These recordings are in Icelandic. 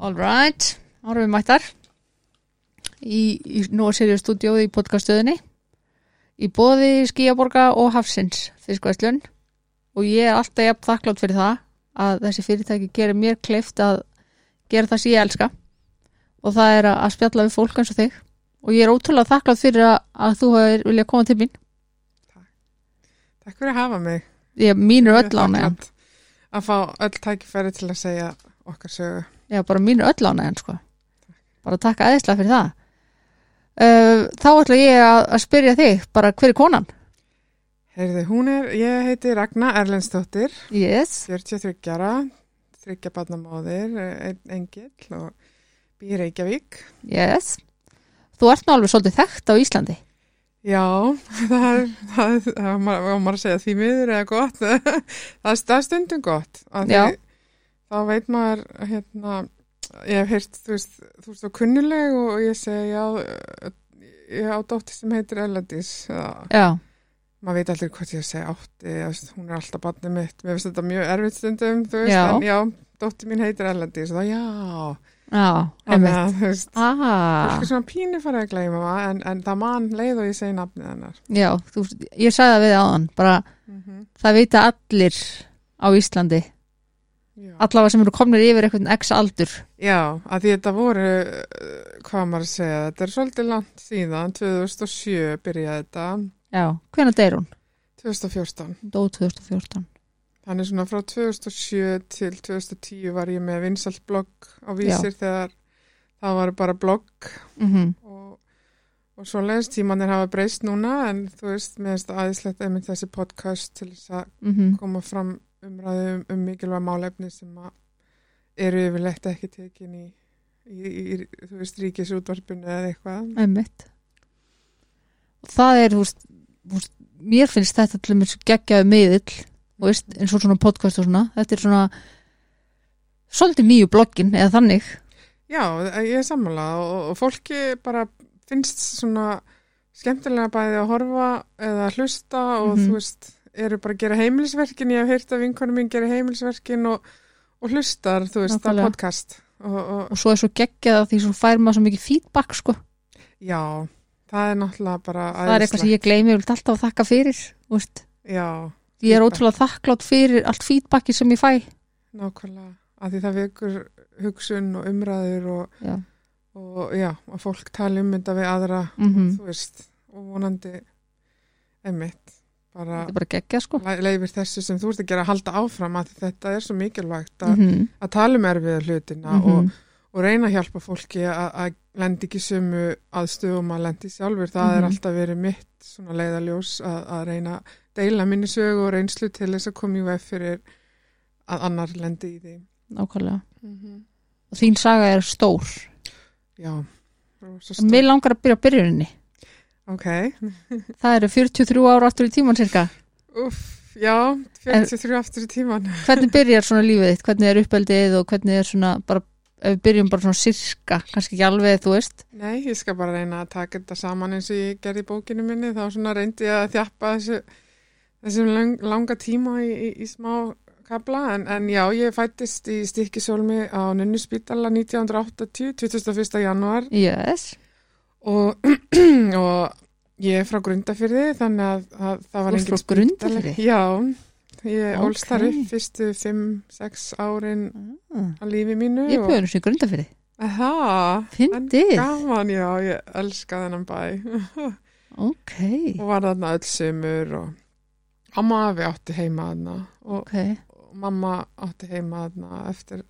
All right, ára við mættar. Í, í Nóa Sirius stúdíóði í podcaststöðinni. Í bóði Skíaborga og Hafsins fiskvæslun og ég er alltaf jafn þakklátt fyrir það að þessi fyrirtæki gerir mér kleift að gera það sem ég elska. Og það er að spjalla við fólk eins og þig. Og ég er ótrúlega þakklátt fyrir að, að þú hefur viljað koma til mín. Takk. Fyrir að hafa mig. ég mínur öll ánægjan. þakklát Að fá öll tækifæri til að segja okkar sögu. Já, bara mínur öll ánægjan sko. bara takk aðeinslega fyrir það uh, Þá ætla ég að, að spyrja þig bara hver er konan? Heyrðu, hún er, ég heiti Ragnar Erlendsdóttir, Yes, 43 ára, þryggja barnamóðir, engill og býr Reykjavík. yes Þú ert nú alveg svolítið þekkt á Íslandi Já, það er, það er, það er maður, maður að segja því miður eða gott. það er- stundum gott. af því. Þá veit maður, hérna, ég hef heyrt, þú veist, þú veist, svo kunnuleg og ég segi, já, ég á dóttir sem heitir Erlendis. Já. Maður veit aldrei hvað ég segja átti þú veist, hún er alltaf barnið mitt mér finnst þetta mjög erfitt stundum þú veist, Já. en já, dóttir mín heitir og það já, já, einmitt þú veist fólk er svona pínu farið að gleyma það en, en það mann leið og ég segi nafnið hennar já, þú, ég sagði það við áðan bara, mm það vita allir á Íslandi já. allavega sem eru komnir yfir eitthvað x aldur. Já, að því þetta voru uh, hvað maður að segja, þetta er svolítið langt síðan 2007 byrjaði þetta. Já, hvenær deyr hún? 2014 Dó 2014 Þannig svona frá 2007 til 2010 var ég með vinsalt blogg á vísir þegar það var bara blogg. Mm og, og svo leiðist tímanir hafa breyst núna en þú veist, mér finnst aðeinslegt einmitt þessi podcast til þess að -hmm. koma fram umræðu um, um mikilvæg málefni sem eru yfirleitt ekki tekin í, í, í þú veist, ríkisútvarpinu eða eitthvað. einmitt og það er, þú veist, þú veist mér finnst þetta til mér geggjaðu miðill þú veist, eins og svona podcast og svona þetta er svona svolítið nýju bloggin eða þannig Já, ég er sammála og, og fólki bara finnst svona skemmtilega bæði að horfa eða að hlusta og Mhm. þú veist, eru bara að gera heimilisverkin, ég hef heyrt að vinkonum mín gera heimilisverkin og, og hlustar, þú veist, á podcast. Og, og og svo er svo geggjað að því svo fær maður svo mikið feedback sko, já, það er náttúrulega bara það er eitthvað sem ég gleymi ég vil alltaf að þakka fyrir þú veist. Já, ég er Feedback. ótrúlega þakklátt fyrir allt feedbacki sem ég fæ. Nákvæmlega, að því það vekur hugsun og umræður og, já, og já, að fólk tala um þetta við aðra, mm þú veist, og vonandi emitt, bara þetta er bara geggjað sko le- leifir þessu sem þú ert að gera að halda áfram að þetta er svo mikilvægt að, mm að tala um erfiða hlutina Mhm. og, og reyna að hjálpa fólki að, að lendi ekki sömu aðstöðum að lendi sjálfur. Það er Mhm. alltaf verið mitt svona leiðaljós að, að reyna að deila minni sögu og reynslu til þess að koma í veg fyrir að annar lendi í því. nákvæmlega Mm og þín saga er stór Já, mér langar að byrja á byrjuninni Ok, það eru 43 ára aftur í tíman cirka uff, já, 43 aftur í tíman. hvernig byrjar svona lífið þitt, hvernig er uppeldið og hvernig er svona bara, ef við byrjum bara svona sirka, kannski ekki alveg þú veist. Nei, ég skal bara reyna að taka þetta saman eins og ég gerði í bókinu minni, þá svona reyndi ég að þjappa þessu, þessum lang, langa tíma í, í, í smá kabla, en, en já, ég fættist í stikkisólmi á Nunnuspítala 1980, 21. januar yes, og, og ég er frá Grundafyrði, þannig að, að það var Þú ert engin frá Grundarfirði? Já, ég Ok. ólst þar upp fyrstu 5-6 árin ah, á lífi mínu. ég byrjum þessu í grundafyrir Það, fyndið, gaman, já, ég elska þennan bæ. ok og var þarna öll sömur og amma afi átti heima þarna og, ok, og mamma átti heima þarna eftir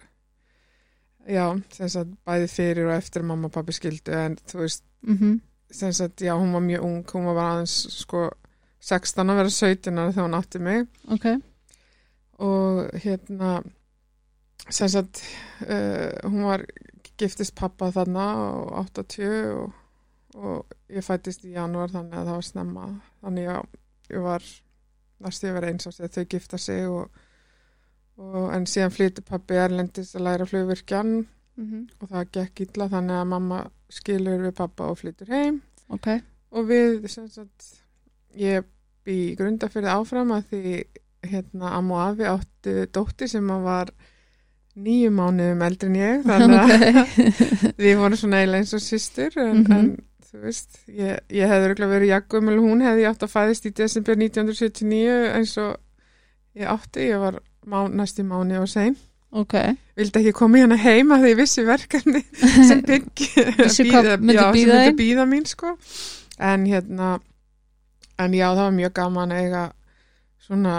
já, sem sagt bæði fyrir og eftir að mamma og pappi skildu en þú veist, mhm. sem sagt, já, hún var mjög ung hún var bara aðeins, sko 16 að vera 17 ára þegar hún átti mig. Ok, og hérna sem sagt uh, hún var giftist pappa þarna og 80 og, og ég fættist í janúar þannig að það var snemma. Þannig að ég var næstu ég verið eins og þau gifta sig og, og en síðan flytti pappi erlendis að læra flugvirkjan mhm. Og það gekk illa þannig að mamma skilur við pappa og flyttur heim. Ok, og við sagt ég bý í grundafyrði áfram að því hérna Amu Afi áttu dóttir sem að var nýju mánuðum eldri en ég þannig að Ok. við vorum svona eiginlega eins og systur en, Mhm. en þú veist, ég, ég hefði örugglega verið jaggumul, hún hefði átt að fæðist í desember 1979 eins og ég átti, ég var má, næsti mánu og sein. Ok, vildi ekki koma hana heima þegar ég vissi verkefni sem myndi bíða mín sko. En hérna en já, það var mjög gaman að eiga svona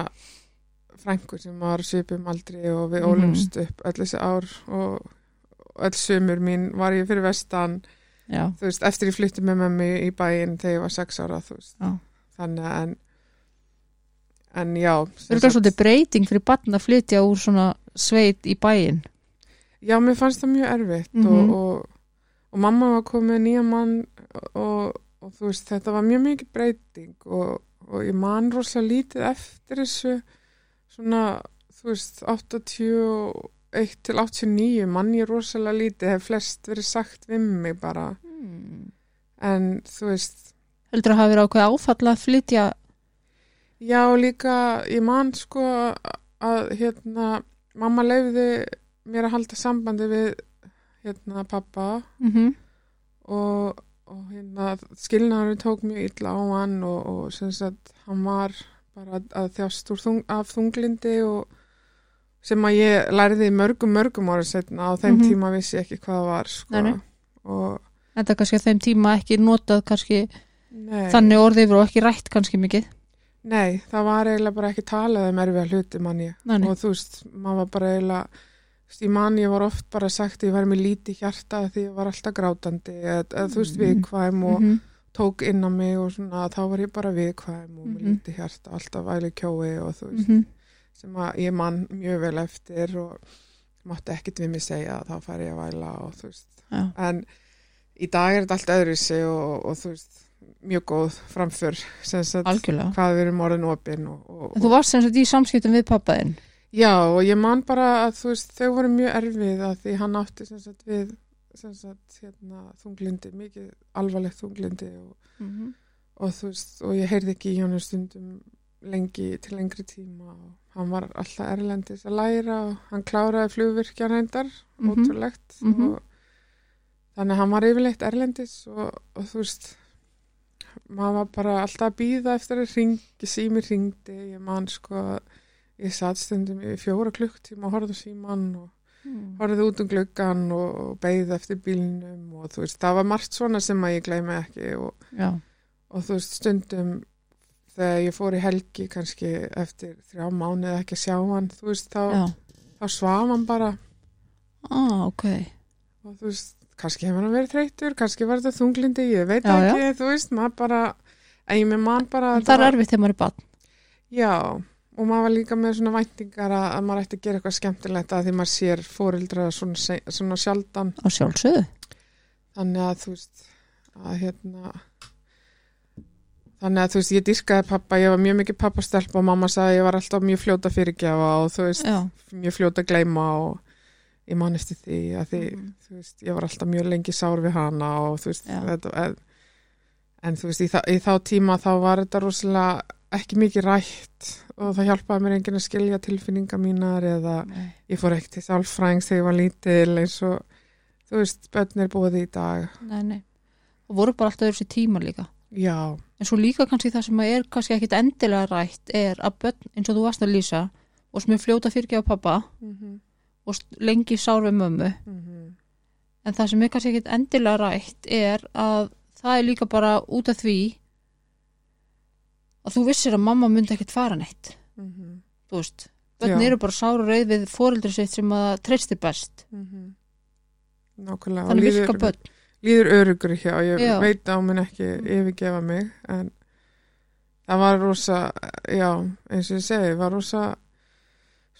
frængur sem var svipum aldri og við Mhm. ólumst upp öll þessi ár og öll sömur mín var ég fyrir vestan. Já, þú veist, eftir ég flytti með mömmu í bæinn þegar ég var sex ára, þú veist. Þannig að en en já það er svolítið breyting fyrir barn að flytja úr svona sveit í bæinn Já, mér fannst það mjög erfitt Mhm. og, og, og mamma var komið nýja mann og, og þú veist, þetta var mjög mikið breyting og, og ég man rosa lítið eftir þessu svona, þú veist, 81 til 89 mann ég rosalega lítið, hef flest verið sagt við mig bara, hmm. en þú veist heldur að hafa verið ákveð áfall að flytja já, líka, ég man sko að, hérna mamma leiði mér að halda sambandi við hérna pappa mm og, og hérna skilnaðurinn tók mjög illa á hann og, og sem sagt hann var bara að, að þjást úr þung, af þunglindi og sem að ég læriði mörgum mörgum ára setna á þeim Mhm. tíma vissi ég ekki hvað það var sko. Nei, nei. og þetta er kannski að þeim tíma ekki notað kannski nei, þannig orðið yfir og ekki rætt kannski mikið nei, það var eiginlega bara ekki talað um erfiða hluti mann nei. og þú veist, maður var bara eiginlega þú veist, ég man ég var oft bara sagt að ég var með líti hjarta því ég var alltaf grátandi eða, eða þú veist, Mhm. viðkvæm og Mhm. tók inn á mig og svona þá var ég bara viðkvæm og með Mhm. lítið hjarta alltaf væli kjói og þú veist Mhm. sem að ég man mjög vel eftir og mátti ekkit við mig segja að þá færi ég að væla og þú veist Já. en í dag er þetta allt öðruvísi og, og þú veist mjög góð framför sagt hvað við erum orðin opinn og, og, en þú varst sem sagt í samskiptum við pappaðinn Já, og ég man bara að veist, þau voru mjög erfið að því hann átti sem sagt við sem sagt hérna þunglindi, mikið alvarlegt þunglindi og, og þú veist, og ég heyrði ekki í honum stundum lengi til lengri tíma og hann var alltaf erlendis að læra og hann kláraði flugvirkja reyndar, Mhm. ótrúlegt Mhm. og þannig að hann var yfirleitt erlendis og, og þú veist maður var bara alltaf að býða eftir að ringi, sími ringdi ég man sko að ég satt stundum í fjóra klukktíma og horfði síman og horfði út um gluggan og, beigði eftir bílnum og þú veist, það var margt svona sem að ég gleymi ekki og, og þú veist, stundum þegar ég fór í helgi kannski eftir þrjá mánuði ekki að sjá hann þú veist, þá, þá svaf hann bara. Ah, ok. Og þú veist, kannski hefur hann verið þreytur kannski var þetta þunglindi, ég veit Já, ekki þú veist, maður bara en ég með mann bara að það er erfitt þegar maður er barn. Já, og maður var líka með svona væntingar að, að maður ætti að gera eitthvað skemmtilegt að því maður sér fóreldra svona, svona sjaldan. Á sjálfsögðu. Þannig að þú veist að hérna þannig að þú veist ég dyrkaði pappa ég var mjög mikið pappastelp og mamma sagði að ég var alltaf mjög fljóta fyrirgjafa og þú veist já, mjög fljóta gleyma og ég man eftir því að því Mhm. þú veist ég var alltaf mjög lengi sár við hana og þú veist þetta, en, en þú veist í, þa í þá tíma þá var þetta rosalega ekki mikið rætt og það hjálpaði mér enginn að skilja tilfinningar mínar eða Nei. ég fór ekki til sálfræðings þegar ég var lítil eins og þú veist, börn er búið í dag nei, nei og voru bara alltaf þessi tíma líka já, en svo líka kannski það sem er kannski ekkit endilega rætt er að börn eins og þú varst að lýsa og sem er fljóta fyrirgefa pappa mm -hmm. Og lengi sár við mömmu. En það sem er kannski ekkit endilega rætt er að það er líka bara út af því að þú vissir að mamma myndi ekkit fara neitt. Þú veist, börn Já. eru bara sár og reyð við fóreldri sitt sem að treystir best. Nákvæmlega og þannig líður, virka börn líður örugur hjá, ég Já. veit að hún ekki yfirgefa mig en það var rosa já, eins og ég segi, var rosa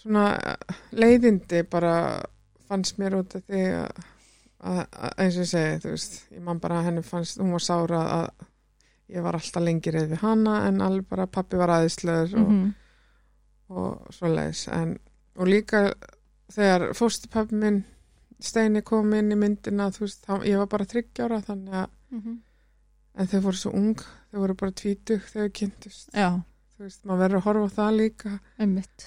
svona leiðindi bara fannst mér út af því að, að, að eins og ég segi, þú veist ég man bara að henni fannst, hún var sára að ég var alltaf lengi reyð við hana en alveg bara pappi var aðeinslöður og, mm og svoleiðis. En, og líka þegar fóstupappi minn Steini kom inn í myndina þú veist, þá, ég var bara þryggjára þannig að -hmm. en þau voru svo ung, þau voru bara tvítug þegar þau kynntust, já, þú veist, maður verður að horfa á það líka. Einmitt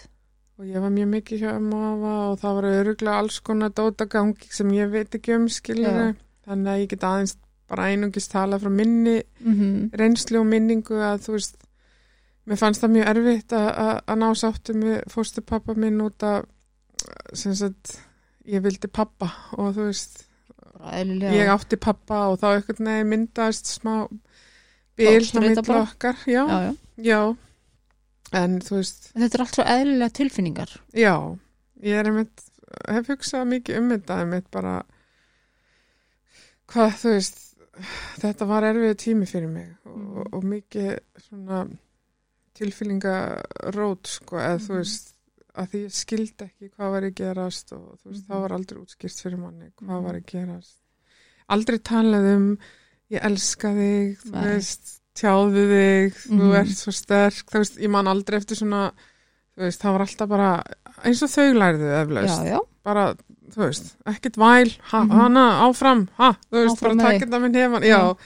og ég var mjög mikið hjá um og það var öruglega alls konar dótagangi sem ég veit ekki um skilur Já. þannig að ég get aðeins bara einungis tala frá minni mm reynslu og minningu að þú veist mér fannst það mjög erfitt að, að, að ná sáttu með fóstupappa minn út af sem sagt ég vildi pappa og þú veist bara eðlilega ég átti pappa og þá einhvern veginn myndaðist smá bil á Togstreita milli bara. okkar já, já, já. já en þú veist, En þetta er allt svo eðlilega tilfinningar já ég er einmitt, hef hugsað mikið um þetta einmitt bara hvað þú veist þetta var erfið tími fyrir mig og, Mhm. og, mikið svona tilfinningarót sko, eða þú Mhm. veist að því ég skildi ekki hvað var að gerast og þú veist, Mhm. það var aldrei útskýrt fyrir manni hvað Mhm. var að gerast aldrei talað um ég elska þig, þú veist tjáðu þig, þú Mhm. ert svo sterk þú veist, ég man aldrei eftir svona þú veist, það var alltaf bara eins og þau Já, já, bara þú veist, ekkert væl ha, Mhm. hana áfram, ha, þú veist, Áfram bara þig. takk þetta minn hefan, já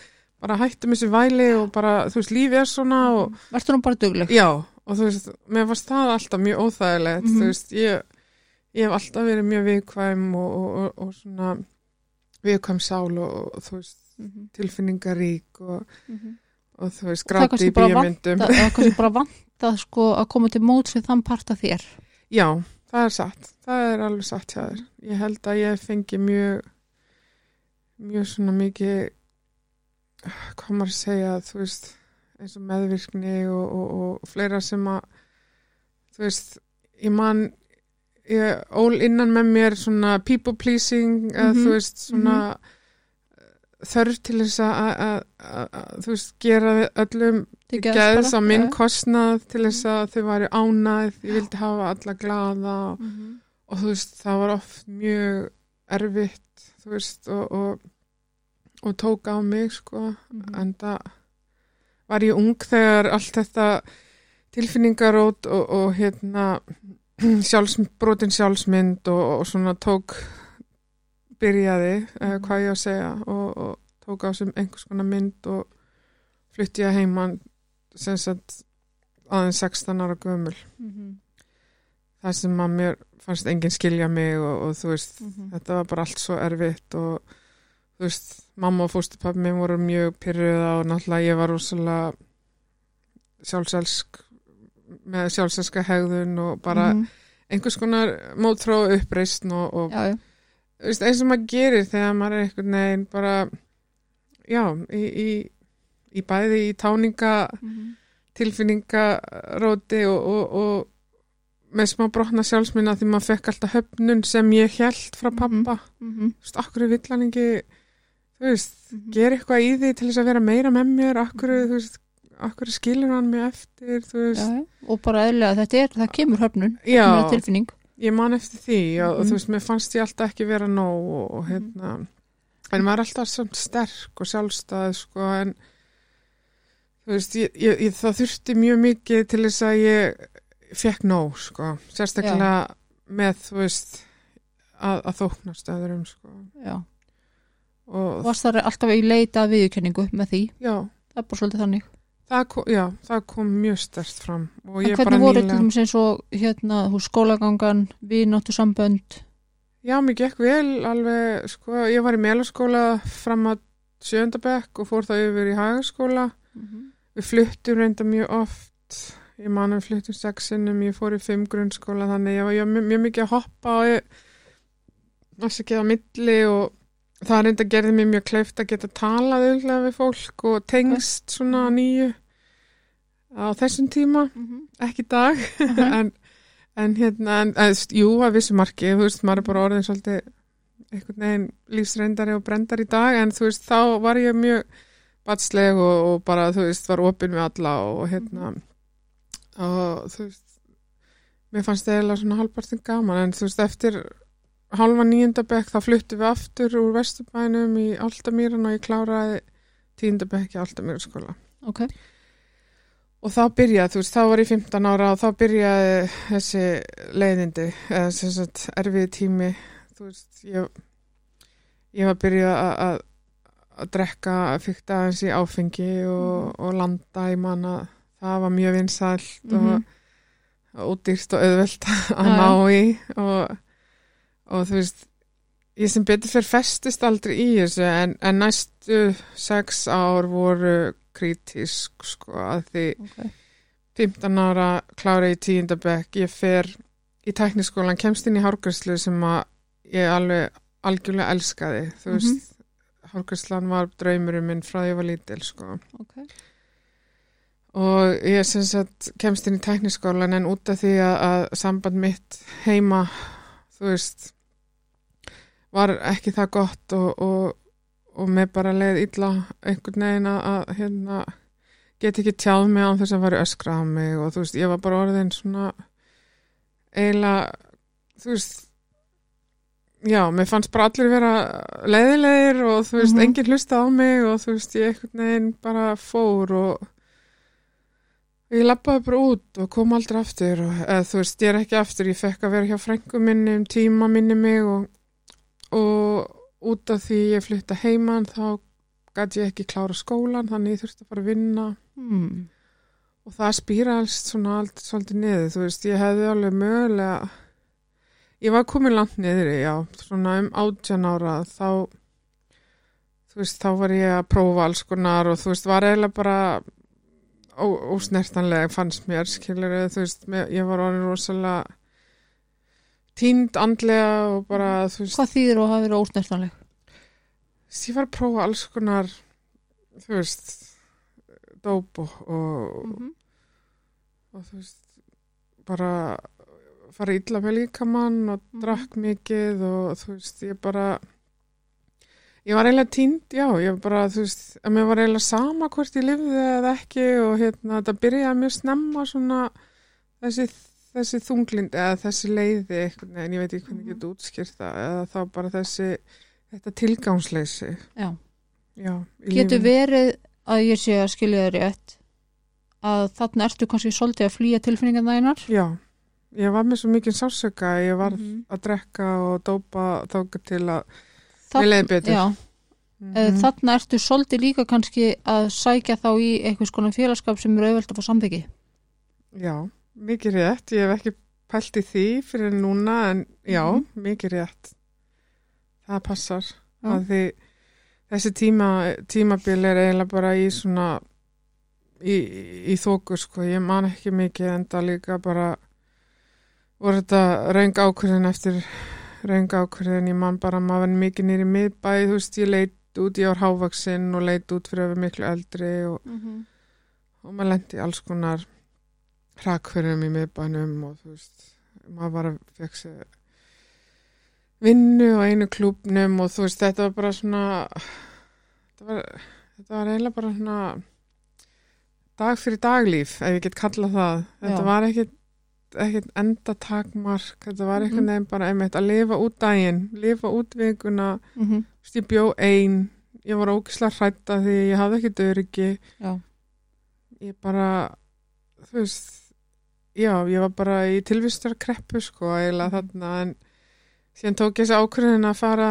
bara hættum þessu væli og bara, þú veist, lífi er svona og verður nú bara dugleg já, og þú veist, mér varst það alltaf mjög óþægilegt, Mhm. þú veist, ég ég hef alltaf verið mjög viðkvæm og, og, og, og svona viðkvæm sál og, þú veist, Mhm, tilfinningarík og, mhm. Og þú veist, gráti í bíómyndum það er kannski bara vant sko, að koma til móts við þann part af þér Já, það er satt. Það er alveg satt hjá þér. Ég held að ég fengi mjög mjög svona mikið maður að segja þú veist, eins og meðvirkni og, og, og fleira sem að þú veist, ég man ég ól innan með mér svona people pleasing eða Mhm, þú veist, svona þörf til þess að, þú veist, gera öllum geðs á minn kostnað til þess að þau væri ánæð ég vildi hafa alla glaða og, Mhm. og þú veist, það var oft mjög erfitt þú veist, og, og, og tók á mig sko, Mhm. en það var ég ung þegar allt þetta tilfinningarót og, og hérna sjálfs, brotin sjálfsmynd og, og svona tók byrjaði, mm. Mhm. hvað ég á að segja og, og tók á sem einhvers konar mynd og flutti ég heimann sem sagt aðeins 16 ára gömul Mhm, það sem að mér fannst enginn skilja mig og, og þú veist, mhm. þetta var bara allt svo erfitt og þú veist, mamma og fóstupappi mér voru mjög pyrruða og náttúrulega ég var rosalega sjálfselsk með sjálfselska hegðun og bara Mhm. einhvers konar mótþróa uppreisn og, og Já, já, veist, eins og maður gerir þegar maður er einhvern veginn bara já, í, í, í bæði í táninga Mhm. tilfinningaróti og, og, og með smá brotna sjálfsminna því maður fekk alltaf höfnun sem ég held frá pappa Mhm, þú veist, akkur vill hann ekki þú veist, mhm. gera eitthvað í því til þess að vera meira með mér, akkur, Mhm. þú veist akkur skilur hann mig eftir veist, já. og bara eðlilega þetta er, það kemur höfnun já, er tilfinning ég man eftir því og, og Mhm. þú veist, mér fannst ég alltaf ekki vera nóg og, og hérna en maður er alltaf samt sterk og sjálfstæð sko, en þú veist, ég, ég, það þurfti mjög mikið til þess að ég fekk nóg, sko, sérstaklega með, þú veist að, að þóknast öðrum, sko. Já, og varst það alltaf í leita að viðurkenningu með því, já, það er bara svolítið þannig það kom, já, það kom mjög stert fram og En ég bara hvernig voru nýlega dæmis eins og hérna, þú skólagangan, vináttu sambönd Já, mér gekk vel alveg, sko, ég var í melaskóla fram að sjöndabekk og fór það yfir í hagaskóla. Við fluttum reynda mjög oft, ég man að við fluttum sexinum, ég fór í fimm grunnskóla þannig ég var, mjög, mjög mikið að hoppa og ég var ekki á milli og það reynda gerði mér mjög kleift að geta talað auðvitað við fólk og tengst svona að nýju á þessum tíma, ekki í dag, en En hérna, en, en, jú, að vissu marki, þú veist, maður er bara orðin svolítið einhvern veginn lífsreyndari og brendar í dag, en þú veist, þá var ég mjög batsleg og, og bara, þú veist, var opinn með alla og hérna, og þú veist, mér fannst það eiginlega svona halvpartin gaman, en þú veist, eftir halva nýjöndabekk þá fluttum við aftur úr Vesturbænum í Aldamýran og ég kláraði tíundabekk í Aldamýraskóla. Ok, Og þá byrjaði, þú veist, þá var ég 15 ára og þá byrjaði þessi leiðindi, eða sem sagt erfiði tími, þú veist, ég, ég var byrjað að, að, drekka, fykta aðeins í áfengi og, og landa í manna, það var mjög vinsælt Mhm. og, ódýrt og auðvelt að ná í og, og þú veist ég sem betur fyrir festist aldrei í þessu en, en næstu sex ár voru kritísk sko að því ok, 15 ára klára í tíundabekk ég fer í tækniskólan kemst inn í hárgræslu sem að ég alveg algjörlega elskaði. Þú Mhm. veist, hárgræslan var draumurum minn frá því ég var lítil sko. Ok. Og ég sem sagt kemst inn í tækniskólan en út af því að, að samband mitt heima þú veist var ekki það gott og, og, og með bara leið illa einhvern veginn að, hérna, get ekki tjáð mig án þess að vera öskra á mig og þú veist, ég var bara orðin svona eiginlega þú veist já, mér fannst bara allir vera leiðilegir og þú veist, Mhm. enginn hlusta á mig og þú veist, ég einhvern veginn bara fór og ég lappaði bara út og kom aldrei aftur og eða, þú veist, ég er ekki aftur, ég fekk að vera hjá frængu minni um tíma minni mig og, og út af því ég flytta heiman þá gæti ég ekki klára skólan þannig ég þurfti að fara að vinna hmm. og það spýralst svona allt svolítið niður, þú veist, ég hefði alveg mögulega ég var komin langt niður, já, svona um átján ára, þá þú veist, þá var ég að prófa alls konar og þú veist, var eiginlega bara ósnertanlega fannst mér, skilur þú veist, ég var orðin rosalega tínd andlega og bara, þú veist, Hvað þýðir og hafa verið ósnertanleg? ég var að prófa alls konar þú veist dóp og, og, Mhm. og þú veist bara fara illa með líkamann og Mhm. drakk mikið og þú veist ég bara ég var eiginlega tínd, já, ég bara þú veist, að mér var eiginlega sama hvort ég lifði eða ekki og hérna þetta byrjaði mjög snemma svona þessi, þessi þunglind eða þessi leiði eitthvað, en ég veit ekki hvernig ég get útskýrt það eða þá bara þessi þetta tilgangsleysi Já. já, Getur verið að ég sé að skilja þér rétt að þarna ertu kannski svolítið að flýja tilfinningan þæginar? já, ég var með svo mikið sásöka ég var Mhm. að drekka og dópa þóka til að Þarna- Mér leið betur. Já, mm mm þarna ertu svolítið líka kannski að sækja þá í einhvers konar félagskap sem er auðvelt að fá samþyggi. Já, mikið rétt. Ég hef ekki pælt í því fyrir núna en já, Mhm. mikið rétt. Það passar. Já. Að því þessi tíma, tímabil er eiginlega bara í svona í, í þóku sko. Ég man ekki mikið en það líka bara voru þetta raung ákvörðin eftir raung ákvörðin. Ég man bara maður mikið nýri miðbæ, þú veist, ég leit út, ég var hávaksinn og leit út fyrir að vera miklu eldri og Mm -hmm. og maður lendi alls konar hrakverðum í miðbænum og þú veist, maður var að fekk sér vinnu á einu klúbnum og þú veist, þetta var bara svona þetta var, þetta var eiginlega bara svona dag fyrir daglíf, ef ég get kallað það þetta Já. var ekkit ekkert enda takmark, þetta var einhvern Mhm. veginn bara einmitt að lifa út daginn, lifa út vikuna, Mm -hmm. ég bjó ein ég var ógislega hrætta því ég hafði ekki döryggi Já, ég bara þú veist já, ég var bara í tilvistar kreppu sko, eiginlega Mhm. þarna en síðan tók ég þessi ákvörðin að fara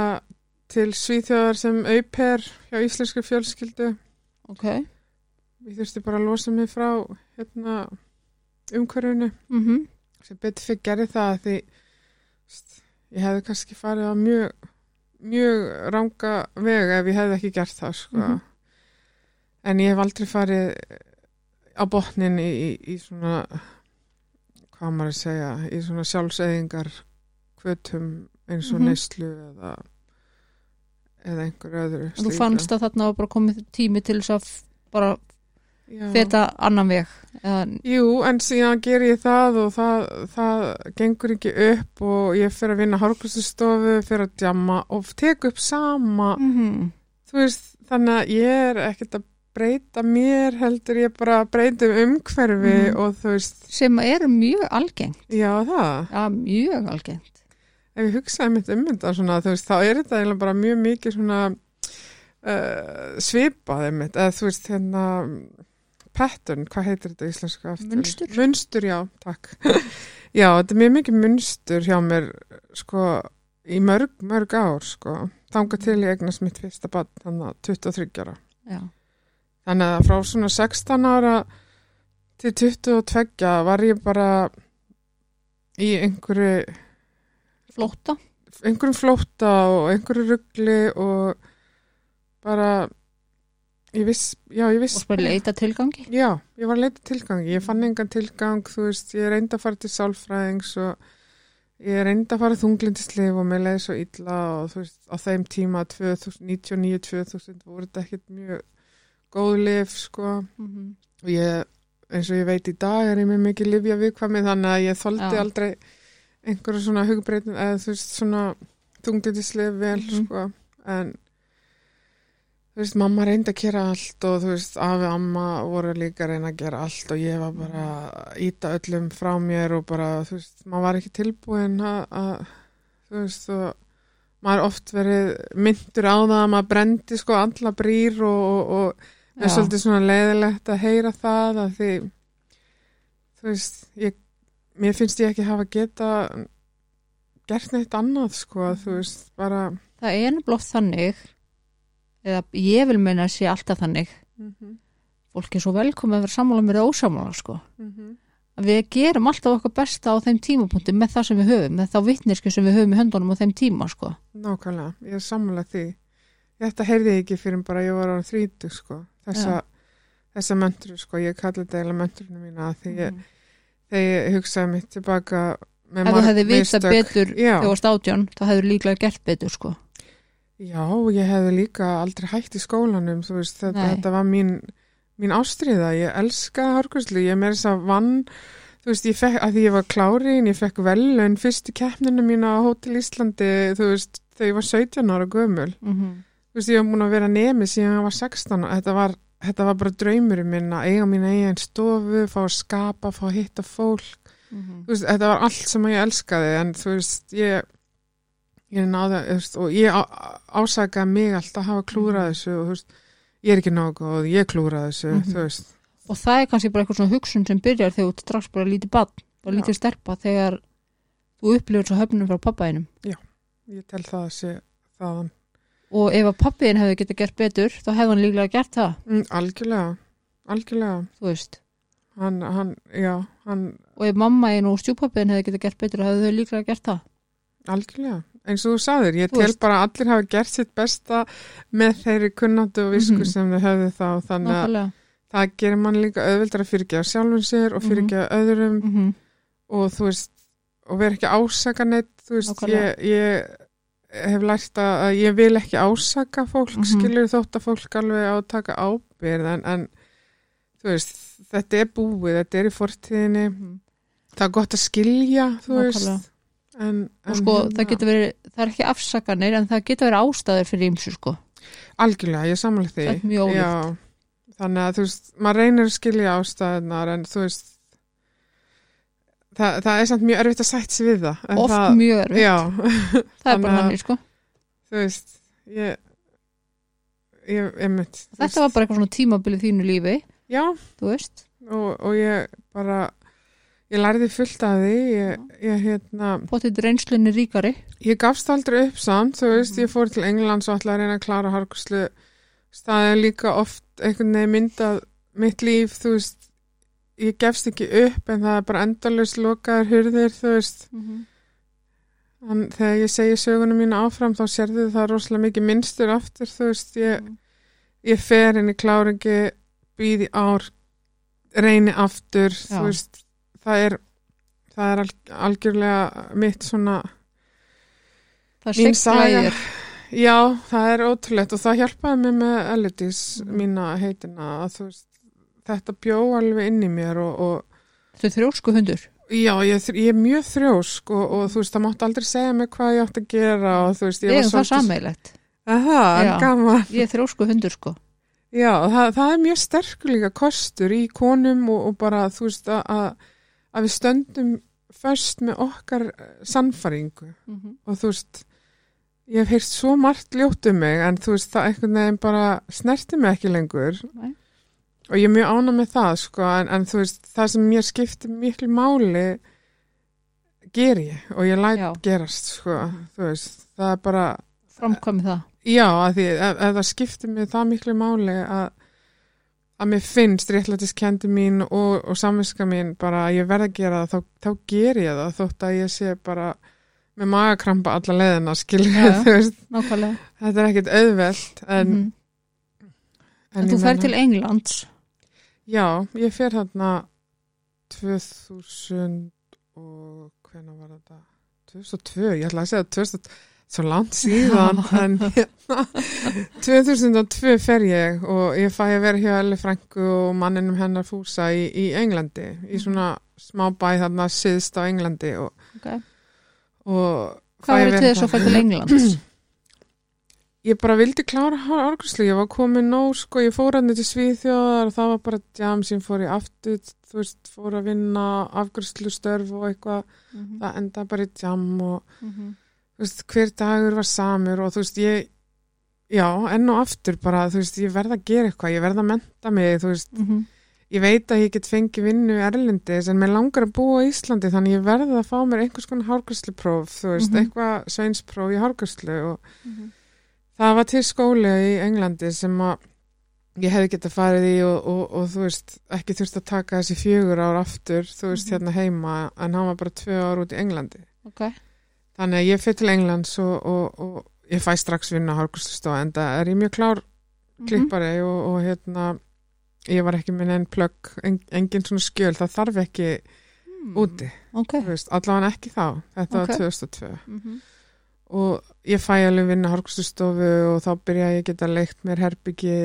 til Svíþjóðar sem auper hjá íslensku fjölskyldu ok. ég þurfti bara að losa mig frá hérna umhverfinu Mm sem betur fyrir gerði það því veist, ég hefði kannski farið á mjög mjög ranga veg ef ég hefði ekki gert það sko. Mhm. en ég hef aldrei farið á botnin í, í, í svona hvað maður að segja í svona sjálfseðingar kvötum eins og Mhm. neyslu eða eða einhver öðru Þú fannst að þarna var bara komið tími til þess að bara Já. feta annan veg. Eða, Jú, en síðan ger ég það og það, það gengur ekki upp og ég fyrir að vinna hárkvæmstustofu, fyrir að djamma og tek upp sama, mm þú veist, þannig að ég er ekkert að breyta mér heldur ég bara að breyta um umhverfi Mhm. og þú veist, sem er mjög algengt. já það, Já, mjög algengt. ef ég hugsaði mitt um þetta svona, veist, þá er þetta eiginlega bara mjög mikið svona uh, svipað einmitt, eða þú veist, hérna pattern, hvað heitir þetta í íslensku aftur? Munstur. Munstur, já, takk. já, þetta er mjög mikið munstur hjá mér, sko, í mörg, mörg ár, sko. Þanga til ég eignast mitt fyrsta bann, þannig að 23 ára. Já. Þannig að frá svona 16 ára til 22 var ég bara í einhverju flóta einhverjum flótta og einhverju ruggli og bara ég viss, já ég viss. Og spara leita tilgangi? Já, ég var leita tilgangi, ég fann engan tilgang, þú veist, ég reyndi að fara til sálfræðings og ég reyndi að fara þunglindislif og mér leiði svo illa og þú veist, á þeim tíma 99-2000 voru þetta ekkert mjög góð lif, sko, mm -hmm. og ég, eins og ég veit í dag er ég með mikið lifja viðkvæmi þannig að ég þoldi Já. aldrei einhverju svona hugbreytin, eða þú veist, svona þunglindislif vel, Mhm. sko, en þú veist, mamma reyndi að gera allt og þú veist, afi og amma voru líka reyna að gera allt og ég var bara að íta öllum frá mér og bara, þú veist, maður var ekki tilbúin að, að þú veist, og maður oft verið myndur á það að maður brendi sko alla brýr og, og, og mér er svolítið svona leiðilegt að heyra það að því þú veist, ég, mér finnst ég ekki hafa geta gert neitt annað sko, þú veist, bara það er oft þannig eða ég vil meina að sé alltaf þannig mm -hmm, fólk er svo velkomið að vera sammála mér eða ósammála sko mm -hmm. við gerum alltaf okkar besta á þeim tímapunkti með það sem við höfum, með þá vittneski sem við höfum í höndunum á þeim tíma sko Nákvæmlega, ég er sammála því. Þetta heyrði ég ekki fyrir bara ég var á þrítu sko. Þessa, þessa möndru sko, ég kalli þetta eiginlega möndrunum mína því ég, þegar ég hugsaði mitt tilbaka með ef þú hefði vita mistök. betur þegar þú varst átján, þá hefur líklega gert betur sko. Já, ég hefði líka aldrei hætt í skólanum, veist, þetta, þetta var mín, mín ástriða, ég elskaði hárgræslu, ég meira þess að vann, þú veist, ég fekk, að því ég var klárin, ég fekk velun fyrstu keppninu mína á Hótel Íslandi, þú veist, þegar ég var 17 ára gömul. mm -hmm. Þú veist, ég var múin að vera nemi síðan ég var 16 og þetta var, þetta var bara draumurinn minn að eiga mín eigin stofu, fá að skapa, fá að hitta fólk, þú veist, þetta var allt sem ég elskaði en þú veist, ég ég náði, þú veist, og ég á- ásakaði mig alltaf að hafa klúrað þessu og þú veist, ég er ekki nógu góð, ég klúrað þessu, Mhm. þú veist. Og það er kannski bara eitthvað svona hugsun sem byrjar þegar þú strax bara lítið bann og Já. lítið stelpa þegar þú upplifur svo höfnum frá pappaðinum ég tel það að sé þaðan og ef að pappiðin hefði getað gert betur þá hefði hann líklega gert það, mm, algjörlega, algjörlega þú veist hann, hann, já, hann og ef mammaðin og stjúpappiðin hefði getað gert betur þá hefði þau líklega gert það Algjörlega, eins og þú sagðir, ég Þú tel veist. bara að allir hafa gert sitt besta með þeirri kunnandi og visku Mhm. sem þau höfðu þá, þannig að nákvæmlega það gerir mann líka auðvildar að fyrirgefa sjálfum sér og Mhm. fyrirgefa öðrum mm -hmm. og þú veist, og vera ekki ásaka neitt, þú veist, Nákvæmlega. ég, ég hef lært að ég vil ekki ásaka fólk, Mhm. skilur þótt að fólk alveg á að taka ábyrð en, en veist, þetta er búið, þetta er í fortíðinni. Það er gott að skilja, þú veist en, og sko hérna- það getur verið, það er ekki afsakanir en það getur verið ástæður fyrir ímsu sko. Algjörlega, ég samla því. Þannig að þú veist, maður reynir að skilja ástæðunar en þú veist, það, það er samt mjög erfitt að sætt sig við það. en oft það, mjög erfitt, Já, það er bara þannig sko. þú veist, ég, ég, ég mynd. þetta var bara eitthvað svona tímabilið þínu lífi. Já, þú veist, og, og ég bara, ég lærði fullt af því, ég, ég hérna, potið reynslunni ríkari. Ég gafst aldrei upp samt, þú veist, Mhm. ég fór til Englands og ætlaði að reyna að klára harkuslu, er líka oft einhvern veginn myndað mitt líf, þú veist, ég gefst ekki upp en það er bara endalust lokaður hurðir, þú veist, en þegar ég segi sögunum mína áfram þá sérðu það rosalega mikið minnstur aftur, þú veist, ég, Mhm. ég fer inn í kláringi, býð í ár, reyni aftur, Já. þú veist, það er, það er alg, algjörlega mitt svona Mín saga. Já, það er ótrúlegt og það hjálpaði mér með Elidís Mhm. mína heitina að þú veist, þetta bjó alveg inn í mér og, og þetta er þrjósku hundur já, ég, ég er mjög þrjósk og, og þú veist, það mátti aldrei segja mig hvað ég átti að gera og þú veist, ég ég var er það sameilegt, Aha, Já. gaman. ég er þrjósku hundur sko Já, það, það er mjög sterkur líka kostur í konum og, og bara, þú veist, að, að- að við stöndum först með okkar eh, sannfæringu og þú veist ég hef heyrt svo margt ljótt um mig en þú veist það einhvern veginn bara snerti mig ekki lengur Nei. Og ég er mjög ána með það sko en, en þú veist það sem mér skiptir miklu máli ger ég og ég læt Já. gerast sko þú veist það er bara framkvæmi það já að því ef, ef það skiptir mig það miklu máli að að mér finnst réttlætiskendi mín og, og samviska mín bara að ég verð að gera það, þá, þá ger ég það þótt að ég sé bara með magakrampa alla leðina, skilur Já, já. þú veist, nákvæmlega þetta er ekkit auðvelt en, Mhm. En, ég þú meina- til Englands Já, ég fer þarna 2000 og hvena var þetta 2002, ég ætla að segja 2000, svo langt síðan en hérna 2002 fer ég og ég fæ að vera hjá Elli Frænku og manninum hennar fúsa í, í Englandi, í svona smá bæ þarna síðst á Englandi og, okay. og Hvað að verður til þess að fer til Englands? Ég bara vildi klára árgræslu, ég var komin nóg, sko, ég fór hann til Svíþjóðar. Og það var bara jam sem fór í aftur, þú veist, fór að vinna afgræslu störf og eitthvað, Mhm, það enda bara í jam og mhm, þú veist, hver dagur var samur og þú veist, ég, já, enn og aftur bara, þú veist, ég verð að gera eitthvað, ég verð að menta mig, þú veist, mhm, ég veit að ég get fengið vinnu erlendis en mér langar að búa í Íslandi þannig ég verð að fá mér einhvers konar hárgræslupróf, þú veist, Mhm. eitthvað sveinspróf í hárgræslu og mhm. Það var til skóli í Englandi sem að ég hefði getað farið í og, og, og þú veist, ekki þurft að taka þessi fjögur ár aftur, þú veist, Mhm. hérna heima en hann var bara tvö ár út í Englandi Ok, þannig að ég fyrir til Englands og, og, og ég fæ strax vinna hárgræslustofa en það er ég mjög klár Mhm. klippari og, og hérna ég var ekki minn enn plögg en, engin svona skjöl, það þarf ekki Mm, úti, Ok, þú veist, allavega ekki þá þetta Ok. var 2002 mhm, og ég fæ alveg vinna hárgræslustofu og þá byrja ég að geta leikt mér herbyggi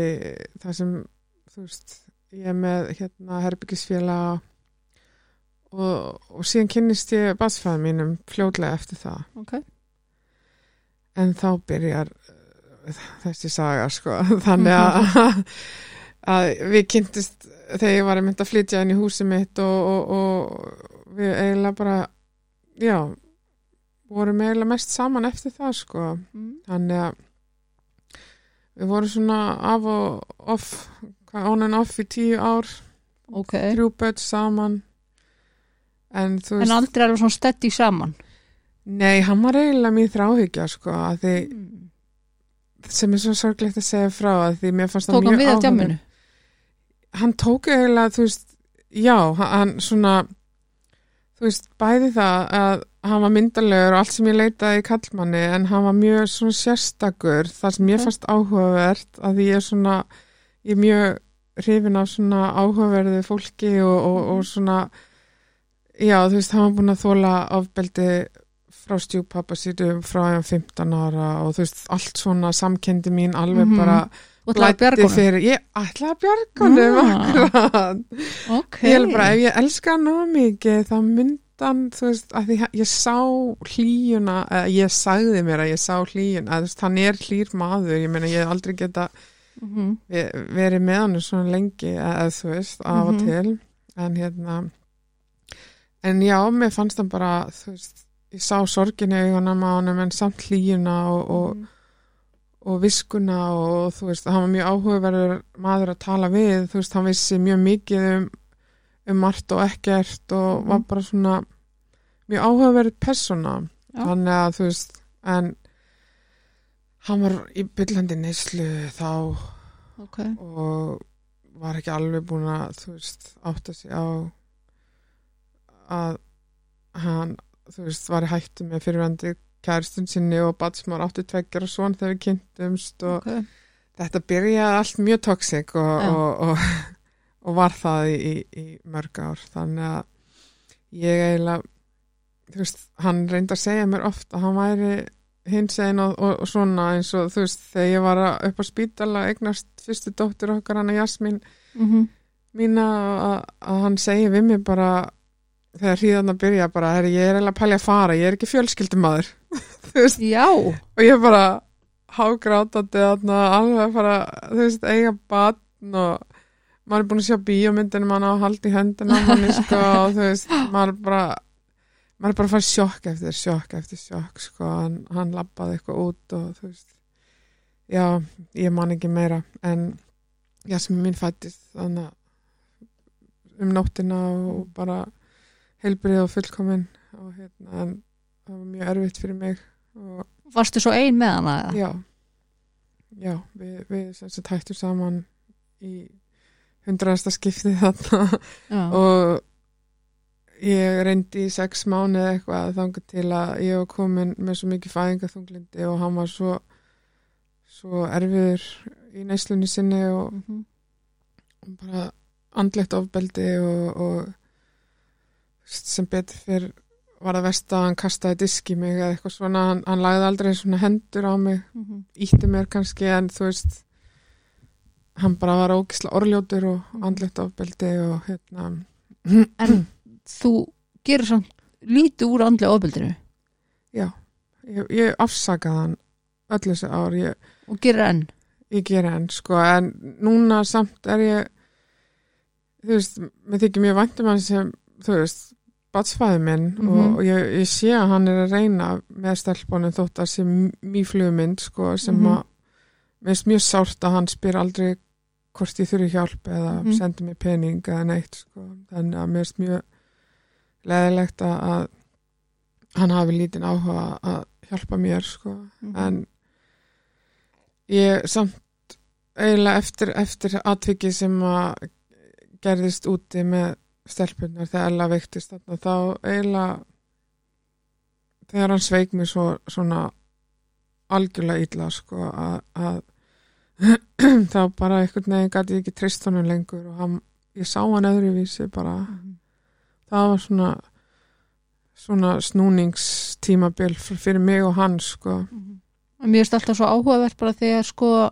það sem, þú veist ég er með hérna herbyggisfélag og, og síðan kynnist ég basfæðum mínum fljótlega eftir það. Ok. En þá byrjar uh, þessi saga sko. Þannig að, að við kynntist þegar ég var að mynda að flytja inn í húsið mitt og, og, og við eiginlega bara já vorum eiginlega mest saman eftir það sko mm. þannig að við vorum svona af og off on and off í tíu ár Ok, þrjú börn saman en þú en aldrei erum svona steady saman nei, hann var eiginlega mér þráhyggja sko að því mm. sem er svo sorglegt að segja frá að því mér fannst það mjög við á áhugaverð- djamminu? hann tók eiginlega, þú veist já, hann svona þú veist, bæði það að hann var myndalegur og allt sem ég leitaði í kallmanni en hann var mjög svona sérstakur þar sem ég Ok. fannst áhugavert að ég er svona ég er mjög hrifin af svona áhugaverðu fólki og, og, Mhm. og svona já, þú veist, hann var búin að þóla ofbeldi frá stjúpappa sýtu frá hann 15 ára og þú veist, allt svona samkendi mín alveg Mhm. bara Og það er bjargunum? fyrir, ég ætla að bjargunum Ah. akkurat Ok. ég er bara, ef ég elska hann nóg mikið þá myndan, þú veist, að hann- ég sá hlýjuna, ég sagði mér að ég sá hlýjuna, að þú veist, hann er hlýr maður, ég meina, ég hef aldrei geta Mhm. ve- verið með hann svona lengi, eða þú veist, af og Mhm. til, en hérna en já, mér fannst hann bara, þú veist, ég sá sorginu í honum á honum, en samt hlýjuna og, og Mhm. og viskuna og þú veist, hann var mjög áhugaverður maður að tala við, þú veist, hann vissi mjög mikið um, um margt og ekkert og Mhm. var bara svona mjög áhugaverður persóna Já. þannig að þú veist en hann var í byllandi neyslu þá Ok. og var ekki alveg búin að þú veist, átta sig á að hann, þú veist, var í hættu með fyrirvændi kæristun sinni og batsmár áttu tveggjar og svon þegar við kynntumst og Ok. þetta byrjaði allt mjög toxic og, og, og, og var það í, í, í mörg ár þannig að ég eiginlega þú veist, hann reyndi að segja mér oft að hann væri hins einn og, og, og svona eins og þú veist, þegar ég var upp á spítala eignast fyrstu dóttur okkar hann að Jasmín Mhm. mína að, að hann segi við mig bara þegar hríðan að byrja bara, herri, ég er eiginlega að pælja að fara, ég er ekki fjölskyldumadur þú veist, Já. og ég bara hágrátandi alveg að fara þú veist, eiga batn og maður er búin að sjá bíómyndinu mann á höndina á manni sko, og þú veist, maður er bara maður er bara að fara sjokk eftir sjokk eftir sjokk sko, hann, hann labbaði eitthvað út og þú veist já, ég man ekki meira en já, sem mín fættist þannig um nóttina og bara heilbrið og fullkomin og hérna, en það var mjög erfitt fyrir mig og Varstu svo ein með hana? Já, já, við, við hættum saman í hundraðasta skiptið þarna. Já, og ég reyndi í sex mánu eða eitthvað þangar til að ég var komin með svo mikið fæðingaþunglindi og hann var svo svo erfiður í neyslunni sinni og mhm, og bara andlegt ofbeldi og, og sem betur fyrr var það verst að hann kastaði disk í mig eða eitthvað svona, hann, hann lagði aldrei svona hendur á mig, mhm. ítti mér kannski en þú veist hann bara var ógisla orljótur og andlegt ofbeldi og hérna En þú gerir samt lítið úr andlega ofbeldinu já, ég, ég afsakaði hann öll þessi ár, ég, og gerir enn ég gera enn sko, en núna samt er ég þú veist, mér þykir mjög væntum hann sem, þú veist batsfæði minn Mhm. og, og ég, ég sé að hann er að reyna með stelpunum þótt að sé mýflugmynd sko, sem Mhm. að mér finnst mjög sárt að hann spyr aldrei hvort ég þurfi hjálp eða Mhm. sendi mér pening eða neitt sko. þannig að mér finnst mjög leðilegt að, hann hafi lítinn áhuga að hjálpa mér sko Mhm. en ég samt eiginlega eftir, eftir atviki sem að gerðist úti með stelpunar þegar Ella veiktist þarna þá eiginlega þegar hann sveik mér svo, svona algjörlega illa sko að, að þá bara einhvern veginn gæti ég ekki treyst honum lengur og hann, ég sá hann öðruvísi bara Mhm. það var svona svona snúningstímabil fyrir mig og hann sko Mhm. En mér finnst alltaf svo áhugavert bara þegar sko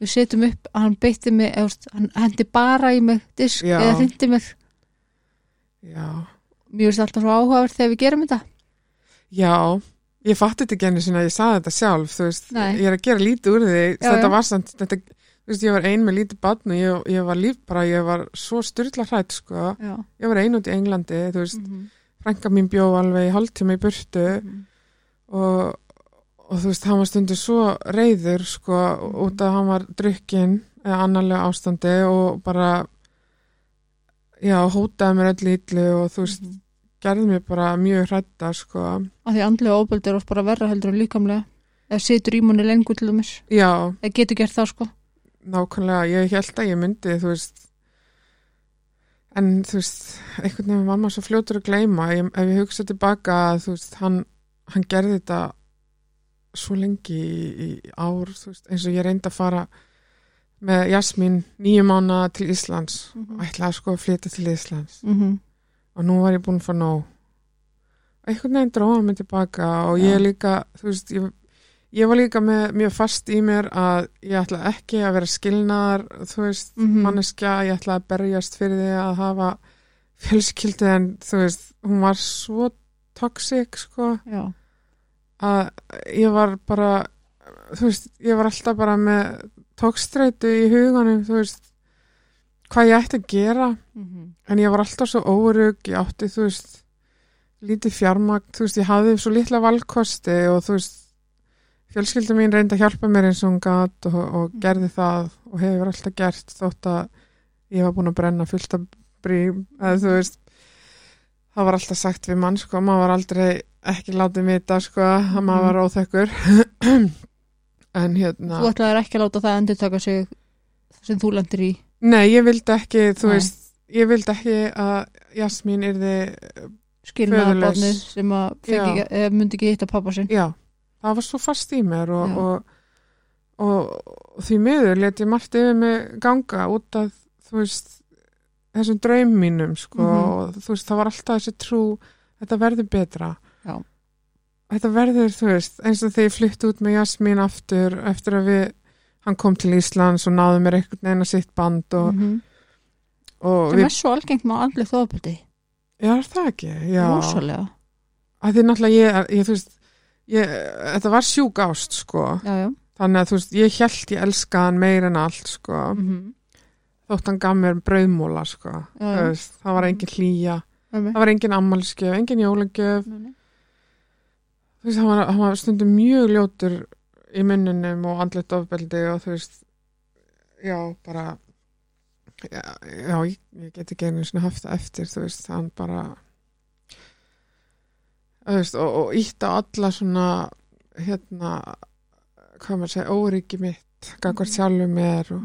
við setjum upp að hann beitti mig eða, hann hendi bara í mig disk Já. eða hindi mig já, mér finnst alltaf svo áhugavert þegar við gerum þetta já ég fatti þetta ekki enni sinna ég saði þetta sjálf þú veist, Nei. ég er að gera lítið úr því þetta var samt, þetta, þú veist, ég var ein með lítið barn og ég, ég var líf bara, ég var svo styrla hrætt sko, Já. ég var ein út í Englandi þú veist, Mhm. frænka mín bjó alveg í hálftíma í burtu Mhm. og, og þú veist, hann var stundur svo reyður sko, Mhm. út að hann var drukkin eða annarlega ástandi og bara já, hótaði mér öll ítlu og þú veist, Mhm. Gerði mér bara mjög hrætta sko, Af því andlega ofbeldi er oft bara verra heldur en líkamlega. Eða situr í manni lengur til dæmis. Já, eða getur gert það sko. Nákvæmlega ég held að ég myndi, þú veist. En þú veist einhvern veginn var maður svo fljótur að gleyma. Ég, ef ég hugsa tilbaka þú veist, hann, hann gerði þetta svo lengi í, í ár þú veist, eins og ég reyndi að fara með Jasmín nýju mánu til Íslands. Mhm. og ætlaði sko að flytja til Íslands. Mm -hmm. Og nú var ég búin að fá nóg einhvern veginn dróða mig tilbaka og ég Já. líka, þú veist ég, ég var líka með mjög fast í mér að ég ætla ekki að vera skilnaðar þú veist, Mhm. manneskja ég ætla að berjast fyrir því að hafa fjölskyldi en þú veist hún var svo toxic sko, Já, að ég var bara þú veist, ég var alltaf bara með tókstreitu í huganum þú veist, hvað ég ætti að gera. Mm en ég var alltaf svo órug ég átti, þú veist lítið fjármagn, þú veist, ég hafði svo litla valkosti og þú veist fjölskylda mín reyndi að hjálpa mér eins og hún gat og, og Mm. gerði það og hefur alltaf gert þótt að ég var búin að brenna fullt af brím eða þú veist það var alltaf sagt við mann, sko, maður var aldrei ekki látið vita, sko, að maður var óþekkur. En hérna þú ætlaðir ekki að láta það endur taka sig sem þú lendir í nei, ég vildi ekki, þú Nei. veist ég vildi ekki að Jasmín yrði skilnaða Föðurlaus. barnið sem að fengi, myndi ekki hitta pappa sinn Já, það var svo fast í mér og, og, og, og því miður let ég margt yfir mig ganga út af þú veist þessum draum mínum sko Mhm. og þú veist það var alltaf þessi trú þetta verður betra Já. þetta verður þú veist eins og þegar ég flytti út með Jasmín aftur eftir að við hann kom til Íslands og náði mér einhvern veginn að sitt band og, Mhm. og sem við, er svo algengt með andlega þóðbeldi já það ekki því náttúrulega ég, ég veist ég, þetta var sjúk ást sko já já Þannig að þú veist, ég held ég elska hann meir en allt, sko. mm Þótt hann gaf mér brauðmóla, sko. Já, það var engin hlýja, -hmm. það var engin ammálskjöf, engin jólagjöf. Þú veist, hann var, hann var stundum mjög ljótur í munnunum og andlet ofbeldi og þú veist, já, bara, já, já ég, ég get ekki einu svona haft það eftir, þú veist, hann bara, þú veist, og, og ítt á alla svona, hérna, hvað maður segja, óryggi mitt, gagvart Mhm. sjálfum mér og,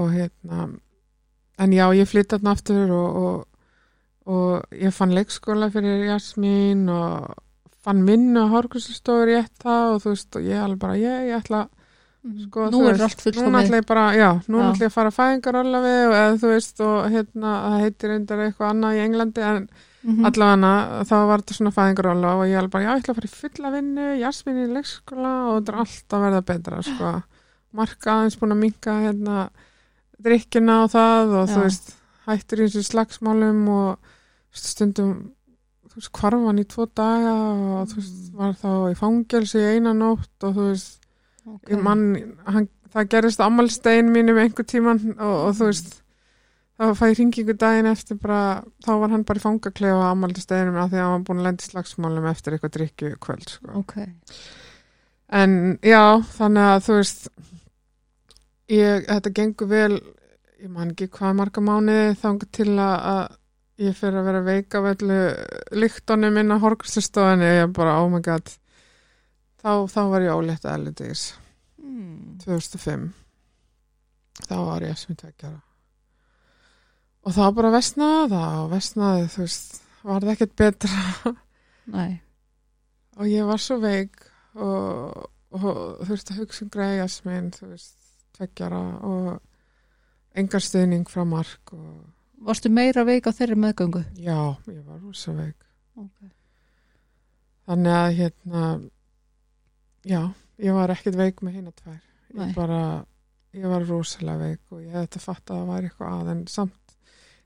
og hérna en já, ég flytti þarna aftur og, og, og ég fann leikskóla fyrir Jasmín og fann vinnu á hárgríslustofur ég það og þú veist, og ég alveg bara, ég, ég ætla Sko, nú er allt Núna fullkomið ætla ég bara, já, núna ætla ég að fara að fæðingar við og eða þú veist og hérna, það heitir reyndar eitthvað annað í Englandi en Mhm. allavega þá var þetta svona fæðingar og ég alveg bara, já, ég ætla að fara í fulla vinnu, jasmin í leikskóla og þetta er alltaf að verða betra, sko. Marka aðeins búin að minka hérna drikkina og það og Já. þú veist, hættur í þessu slagsmálum og stundum þú veist, hvarfan í tvo daga og þú veist, var þá í fangelsi í eina nótt og þú veist, Ok. ég mann, hann, það gerist á ammálstegin mínum einhver tíman og, og þú veist þá fæ ég ringingu daginn eftir bara, þá var hann bara í fangaklefa á ammálsteginum af því að hann var búin að lenda í slagsmálum eftir eitthvað drikju kvöld sko. ok, en já, þannig að þú veist ég, þetta gengur vel ég man ekki hvað marga mánuði þang til að, að ég fyrir að vera veik af öllu lyktunum inn á horgstustofinni ég bara, oh my god. Þá, þá var ég ólétt að LDS mm. 2005 þá var ég sem tveggjara og þá bara vestnaði það og vestnaði þú veist var það ekkert betra. Nei. Og ég var svo veik og, og þurfti að hugsa um greiðas minn þú veist tveggjara og engar stuðning frá mark og varstu meira veik á þeirri meðgöngu já, ég var rosa veik ok, þannig að hérna já, ég var ekkert veik með hina tvær Nei. ég bara, ég var rosalega veik og ég hefði þetta fatt að það var eitthvað að en samt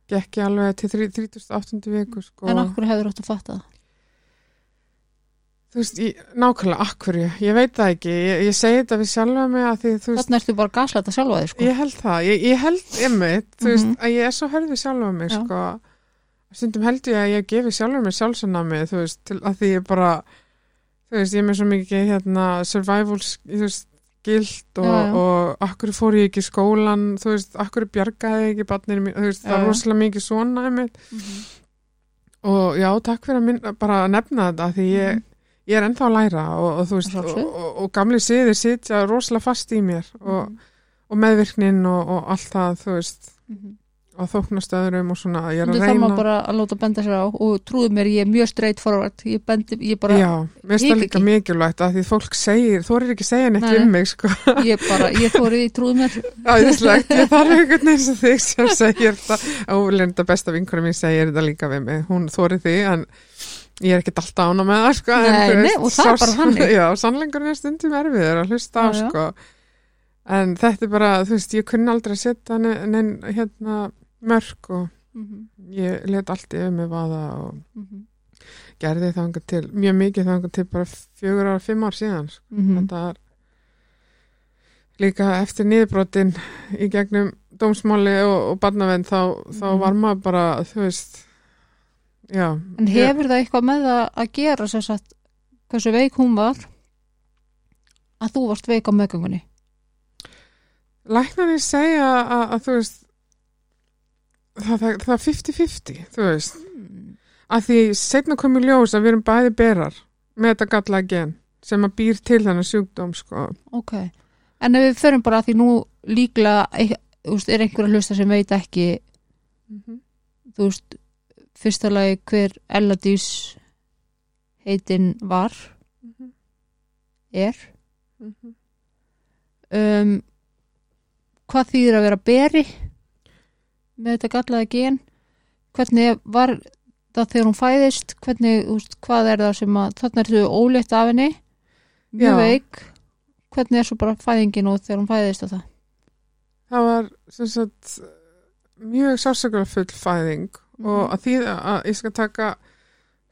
gekk ég alveg til þrí- 38. viku sko. en okkur hefur átt að fatta það þú veist, ég, nákvæmlega, akkurju ég veit það ekki, ég, ég segi þetta við sjálfa mig að því, þú veist, þarna ertu bara gaslætt að sjálfa þig sko ég held það ég, ég held einmitt, þú veist, Mhm. að ég er svo hörð við sjálfa mig, Já. sko stundum held ég að ég gefi sjálfa mig sjálfsannami, þú veist, til að því ég bara þú veist, ég er með svo mikið hérna, survival, þú veist gild og, já. og akkur fór ég ekki í skólan, þú veist, akkur bjargaði ég ekki barninu mín, þú veist, Já, það er rosalega mikið svona einmitt Mhm. og já, takk fyrir að minna, bara að nefna þetta því ég, Mhm. Ég er ennþá að læra og, og þú veist, og, og, gamli siðir sitja rosalega fast í mér og, Mhm. og meðvirknin og, og allt það, þú veist Mhm. og þóknast öðrum og svona, ég er að reyna maður bara að láta benda sér á og trúðu mér, ég er mjög straight forward. Ég bendi, ég bara, Já, mér finnst það líka mikilvægt að því fólk segir, þú er ekki að segja neitt Nei. um mig, sko. Ég bara, ég þórið í trúðu mér. Æðislegt, ég þarf einhvern veginn sem þig sem segir þetta og lenda besta vinkunum mín segir þetta líka við mig. Hún þóri því, en ég er ekkert alltaf ána með það, sko en, Nei, þú nei, veist, og það er bara þannig. Já, sannleikurinn er stundum erfiður að hlusta á, Já, sko en þetta er bara, þú veist, ég kunni aldrei setja neinn, nein, hérna mörg og Mhm, ég let allt yfir mig vaða og mhm, gerði þangað til, mjög mikið þangað til bara fjögur ára, fimm ár síðan sko. mhm. þetta er líka eftir niðurbrotin í gegnum dómsmáli og, og barnavend þá, þá Mhm. var maður bara þú veist já, En hefur það eitthvað með það að gera sem sagt, hversu veik hún var að þú varst veik á meðgöngunni? læknarnir segja að, að þú veist það, er 50-50 þú veist, Mm. að því setna komið ljós að við erum bæði berar með þetta galla gen sem að býr til þennan sjúkdóm sko. Ok, en ef við förum bara að því nú líklega veist, er einhver að hlusta sem veit ekki Mhm. þú veist, fyrsta lagi hver Elladís heitin var, Mhm. er. Mhm. um, hvað þýðir að vera beri með þetta gallaða gen? Hvernig var það þegar hún fæðist? Hvernig, úst, hvað er það sem að þarna er þau ólétt af henni? Mjög veik. Hvernig er svo bara fæðingin og þegar hún fæðist og það? Það var sagt mjög sársökulega full fæðing og að því að ég skal taka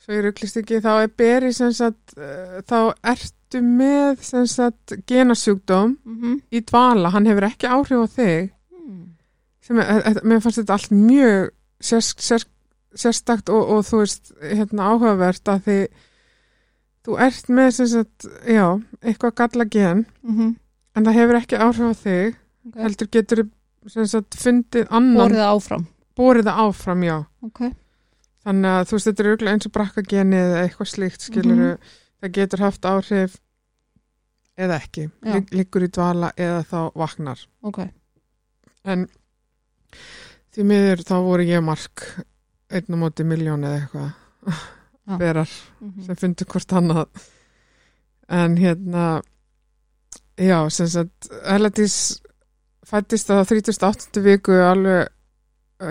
svo ég rugglist ekki, þá er beri sem sagt, uh, þá ertu með sem sagt genasjúkdóm mm -hmm. í dvala, hann hefur ekki áhrif á þig. Sem er, er, mér fannst þetta allt mjög sér, sér, sérstakt og, og þú veist, hérna áhugavert að því þú ert með sem sagt, já, eitthvað galla gen mm -hmm. en það hefur ekki áhrif á þig. Okay. heldur getur sem sagt fundið annan. Borðið það áfram borið það áfram, já okay. þannig að þú veist, þetta er auðvitað eins og brakkagenið eða eitthvað slíkt, skilur það getur haft áhrif eða ekki. Lig, liggur í dvala eða þá vaknar ok, en því miður þá voru ég mark einn á móti miljón eða eitthvað Já. berar Mhm. sem fundu hvort annað en hérna já, sem sagt Erladís fættist á 38. viku alveg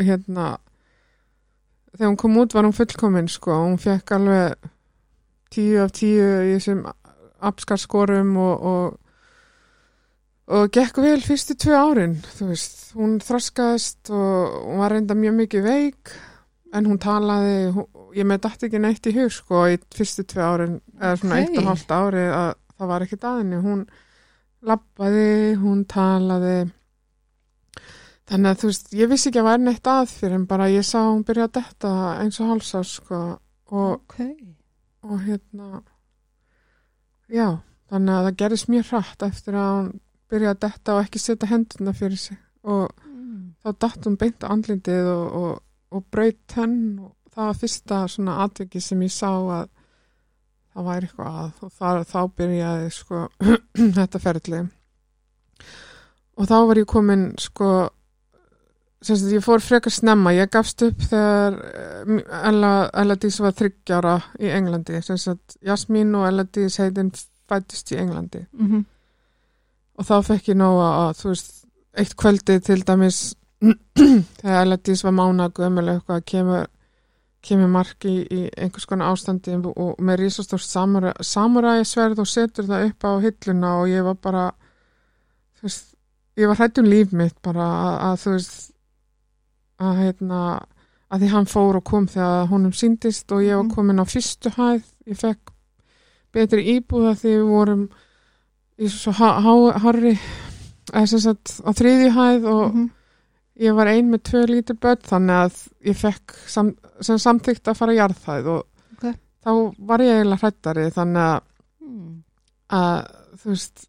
hérna þegar hún kom út var hún fullkomin sko, hún fekk alveg 10 af 10 í þessum apskarskorum og, og og gekk vel fyrstu tvö árin þú veist, hún þroskaðist og hún var reynda mjög mikið veik en hún talaði hún, ég með dætti ekki neitt í hug sko í fyrstu tvö árin eða svona Ókei. eitt og hálft ári að það var ekkit aðinni hún labbaði, hún talaði þannig að þú veist ég vissi ekki að væri neitt að fyrir en bara ég sá hún byrja að detta eins og hálsás sko. Og, ok. og hérna já, þannig að það gerðist mjög hratt eftir að hún byrja að detta og ekki setja hendurna fyrir sig. Og Mm. þá datt hún beint á andlindið og, og, og braut henn og það var fyrsta svona atveki sem ég sá að það væri eitthvað að. Og það, þá byrjaði sko þetta ferli. Og þá var ég komin sko sem sagt ég fór frekar snemma. Ég gafst upp þegar eh, Ella, Ella Dís var þryggjára í Englandi. Sem sagt Jasmín og Ella Dís heitin fættist í Englandi. Mhm. og þá fekk ég nóga að þú veist, eitt kvöldi til dæmis þegar Eladís var mána gömul eitthvað kemur, kemur mark í, í einhvers konar ástandi og með risastórt samuræsverð og setur það upp á hilluna og ég var bara þú veist, ég var hrætt um líf mitt bara að, að þú veist að hérna að því hann fór og kom þegar honum síndist og ég var Mhm. komin á fyrstu hæð ég fekk betri íbúða því við vorum í svo sagt á þriðju hæð og Mhm. ég var ein með tvö lítur börn þannig að ég fekk sam, sem samþykkt að fara í jarðhæð og Ok. þá var ég eiginlega hrættari þannig að, Mm. að þú veist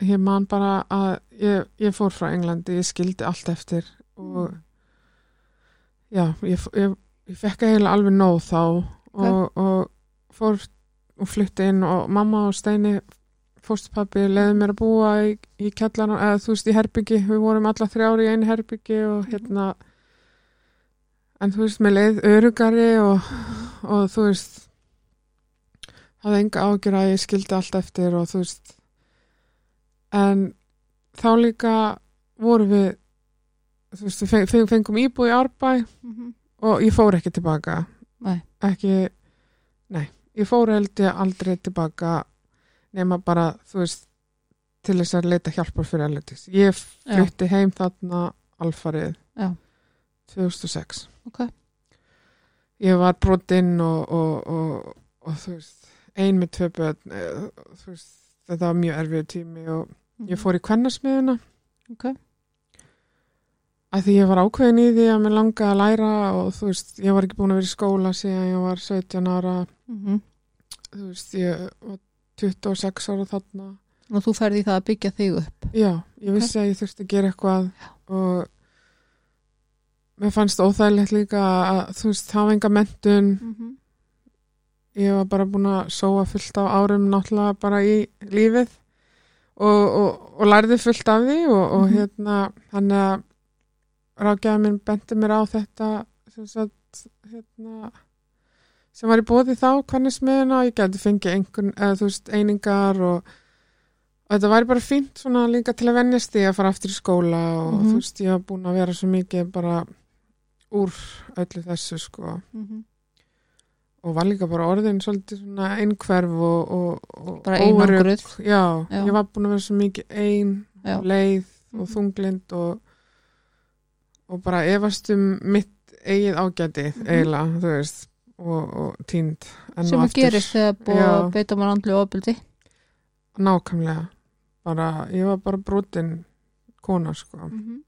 ég man bara að ég, ég fór frá Englandi, ég skildi allt eftir og já, ég, ég, ég fekk eiginlega alveg nóg þá og, og fór og flytti inn og mamma og Steini fórstupappi leiði mér að búa í, í kjallar eða þú veist í herbyggi við vorum alla þrjári í einu herbyggi og hérna en þú veist með leið örugari og, og þú veist hafði enga ágjur að ég skildi allt eftir og þú veist en þá líka vorum við þú veist við feng, feng, fengum íbúi í Árbæ Mhm. og ég fór ekki tilbaka Nei. ekki nei, ég fór held ég aldrei tilbaka nema bara þú veist til þess að leita hjálpar fyrir erlendis ég flutti heim þarna alfarið Já. 2006 Ok. ég var brotinn og, og, og, og þú veist ein með tvö börn eh, þú veist, þetta var mjög erfið tími og ég fór í kvennarsmiðuna Ok. Að því ég var ákveðin í því að mér langaði að læra og þú veist, ég var ekki búin að vera í skóla síðan ég var 17 ára Mhm. þú veist, ég var 26 ára þarna og þú ferði í það að byggja þig upp já, ég vissi að ég þurfti að gera eitthvað og mér fannst óþægilegt líka að þú veist, hafa enga mentun Mhm. ég var bara búin að sóa fullt af árum náttúrulega bara í lífið og, og, og lærði fullt af því og, og Mhm. hérna hann að rákjaði minn benti mér á þetta sem, sagt, hérna, sem var í bóði þá hvernig smiðuna ég geti fengið einhvern, eða veist einingar og, og þetta væri bara fínt svona líka til að vennjast því að fara aftur í skóla og Mhm. þú veist ég var búin að vera svo mikið bara úr öllu þessu sko Mhm. og var líka bara orðin svolítið svona einhverf og, og, og bara einangruð já, Já. ég var búin að vera svo mikið ein Já. leið og Mhm. þunglind og, og bara efast um mitt eigið ágæti Mhm. eiginlega, þú veist og, og tínd sem að gerist þegar búið beita mann andlu ofbeldi. Nákvæmlega. Bara, ég var bara brotin kona sko. Mhm.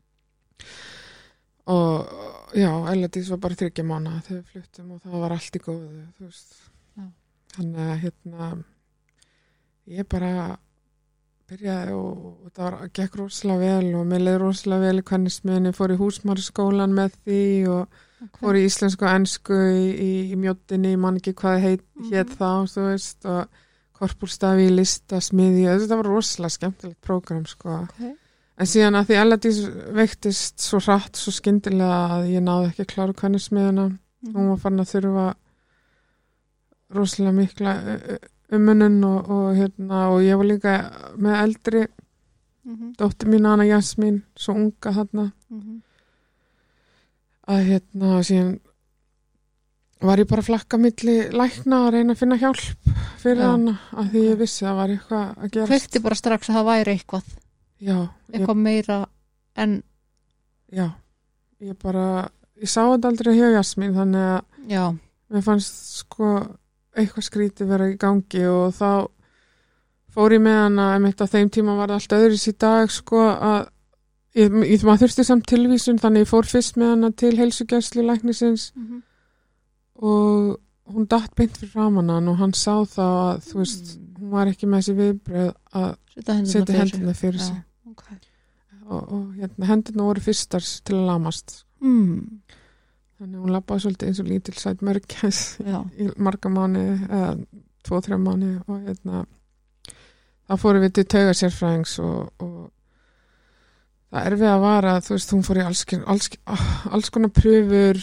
og já, Elladís var bara þryggja mánu þegar við fluttum og það var allt í góðu þú veist. Þannig að hérna ég bara byrjaði og, og það var, gekk rosalega vel og mér leið rosalega vel í hvernig smiðinni fór í húsmáraskólan með því og okay. fór í íslensku og ensku í, í, í mjóttinni, ég man ekki hvað heit, Mhm. hétt þá, þú veist og korpúrstafi í lista, smiði þetta var rosalega skemmtilegt prógram sko okay. en síðan að því Elladís veiktist svo hratt, svo skyndilega að ég náði ekki að klára hvernig smiðuna hún var farin að þurfa rosalega mikla umunun og, og, hérna, og ég var líka með eldri Mhm, dóttir mín hana Jasmín, svo unga þarna. Mhm. að hérna síðan var ég bara að flakka milli lækna að reyna að finna hjálp fyrir Já. hana að því ég vissi að það var eitthvað að gera Kveikti bara strax að það væri eitthvað. Já, ég, eitthvað meira en já, ég bara ég sá þetta aldrei hjá Jasmín þannig að já, mér fannst sko eitthvað skrítið vera í gangi og þá fór ég með hana einmitt á þeim tíma var það allt öðris í dag sko að ég, ég maður þurfti samt tilvísun þannig ég fór fyrst með hana til heilsugjæslu læknisins Mhm. og hún datt beint fyrir framann hann og hann sá þá að þú veist, hún var ekki með þessi viðbröð að setja hendina fyrir sig. Já, ok. og, og hérna, hendina voru fyrstar til að lamast mm, þannig að hún lappaði svolítið eins og lítil sætt mörgjæs já, í marga mánu eða tvo, þrjá mánu og hérna þá fórum við til tauga sérfræðings og, og það er við að vara þú veist, hún fór í alls, alls, alls konar pröfur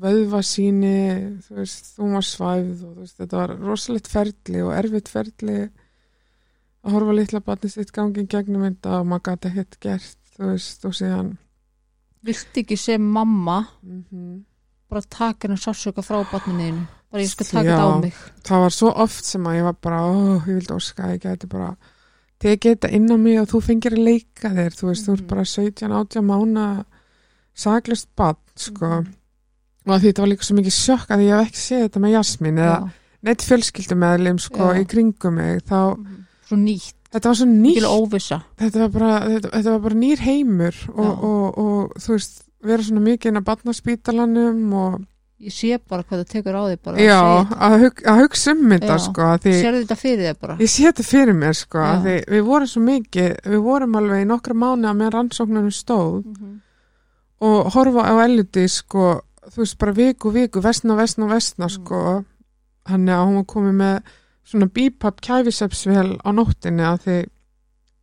vöðvasíni þú veist, hún var svæfð og veist, þetta var rosalegt ferli og erfitt ferli að horfa litla batni sitt gangi í gegnum þetta og maður gæti hitt gert þú veist, og síðan viltu ekki sem mamma mm bara taka hennar sársöka frá batninuðinu bara ég skal taka Já. þetta á mig það var svo oft sem að ég var bara ó, ég vildi óska að ég geti bara tekið þetta inn á mig og þú fengir að leika þér þú veist, þú ert Mhm. bara 17-18 mána saglust bad sko Mhm. og að því þetta var líka svo mikið sjokk að ég hef ekki séð þetta með Jasmín eða Já. neitt fjölskyldumeðlim sko Já. í kringum mig þá, Mhm. svo nýtt, þetta var svo nýtt þetta var bara, þetta, þetta var bara nýr heimur og, Já. og, og, þú veist vera svona mikið inn að barnaspítalanum og ég sé bara hvað það tekur á þig bara já, að hug, að hugsa um þetta Já. sko því sérðu þetta fyrir þig bara Ég sé þetta fyrir mér sko því við vorum svo mikið, við vorum alveg í nokkra mánu að með rannsóknunum stóð Mhm. og horfa á eliti sko, þú veist bara viku, viku, vestna, vestna, vestna Mm. sko, hann er að hún var komið með svona bípapp kæfisepsvel á nóttinni að því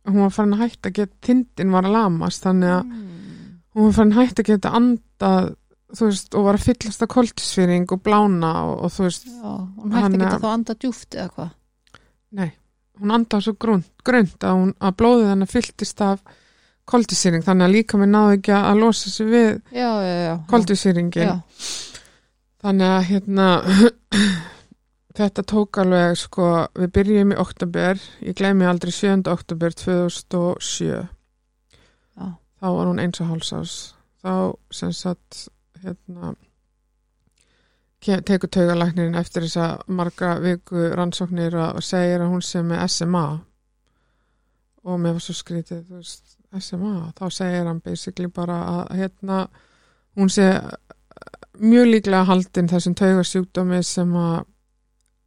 hún var farin að hætta að geta, tindin var að lamast þannig að Mm. hún var farin að hætta að geta andað, veist, og var að fyllast að koltisfýring og blána og, og þú veist, já, hún hætti að þá anda djúft eða hvað Nei, hún andaði svo grund að, hún, að blóðið hennar fylltist af koldisýring, þannig að líka mér náðu ekki að losa sig við koldisýringin. Þannig að hérna, þetta tók alveg, sko, við byrjum í oktober, ég gleymi aldrei 7. oktober 2007, Já. þá var hún eins og hálsás, þá sem sagt, hérna, tekur taugalæknirinn eftir þess að marga viku rannsóknir og segir að hún sé með SMA og mér var svo skrítið veist, SMA, þá segir hann basically bara að hérna hún sé mjög líklega haldin þessum taugasjúkdómi sem að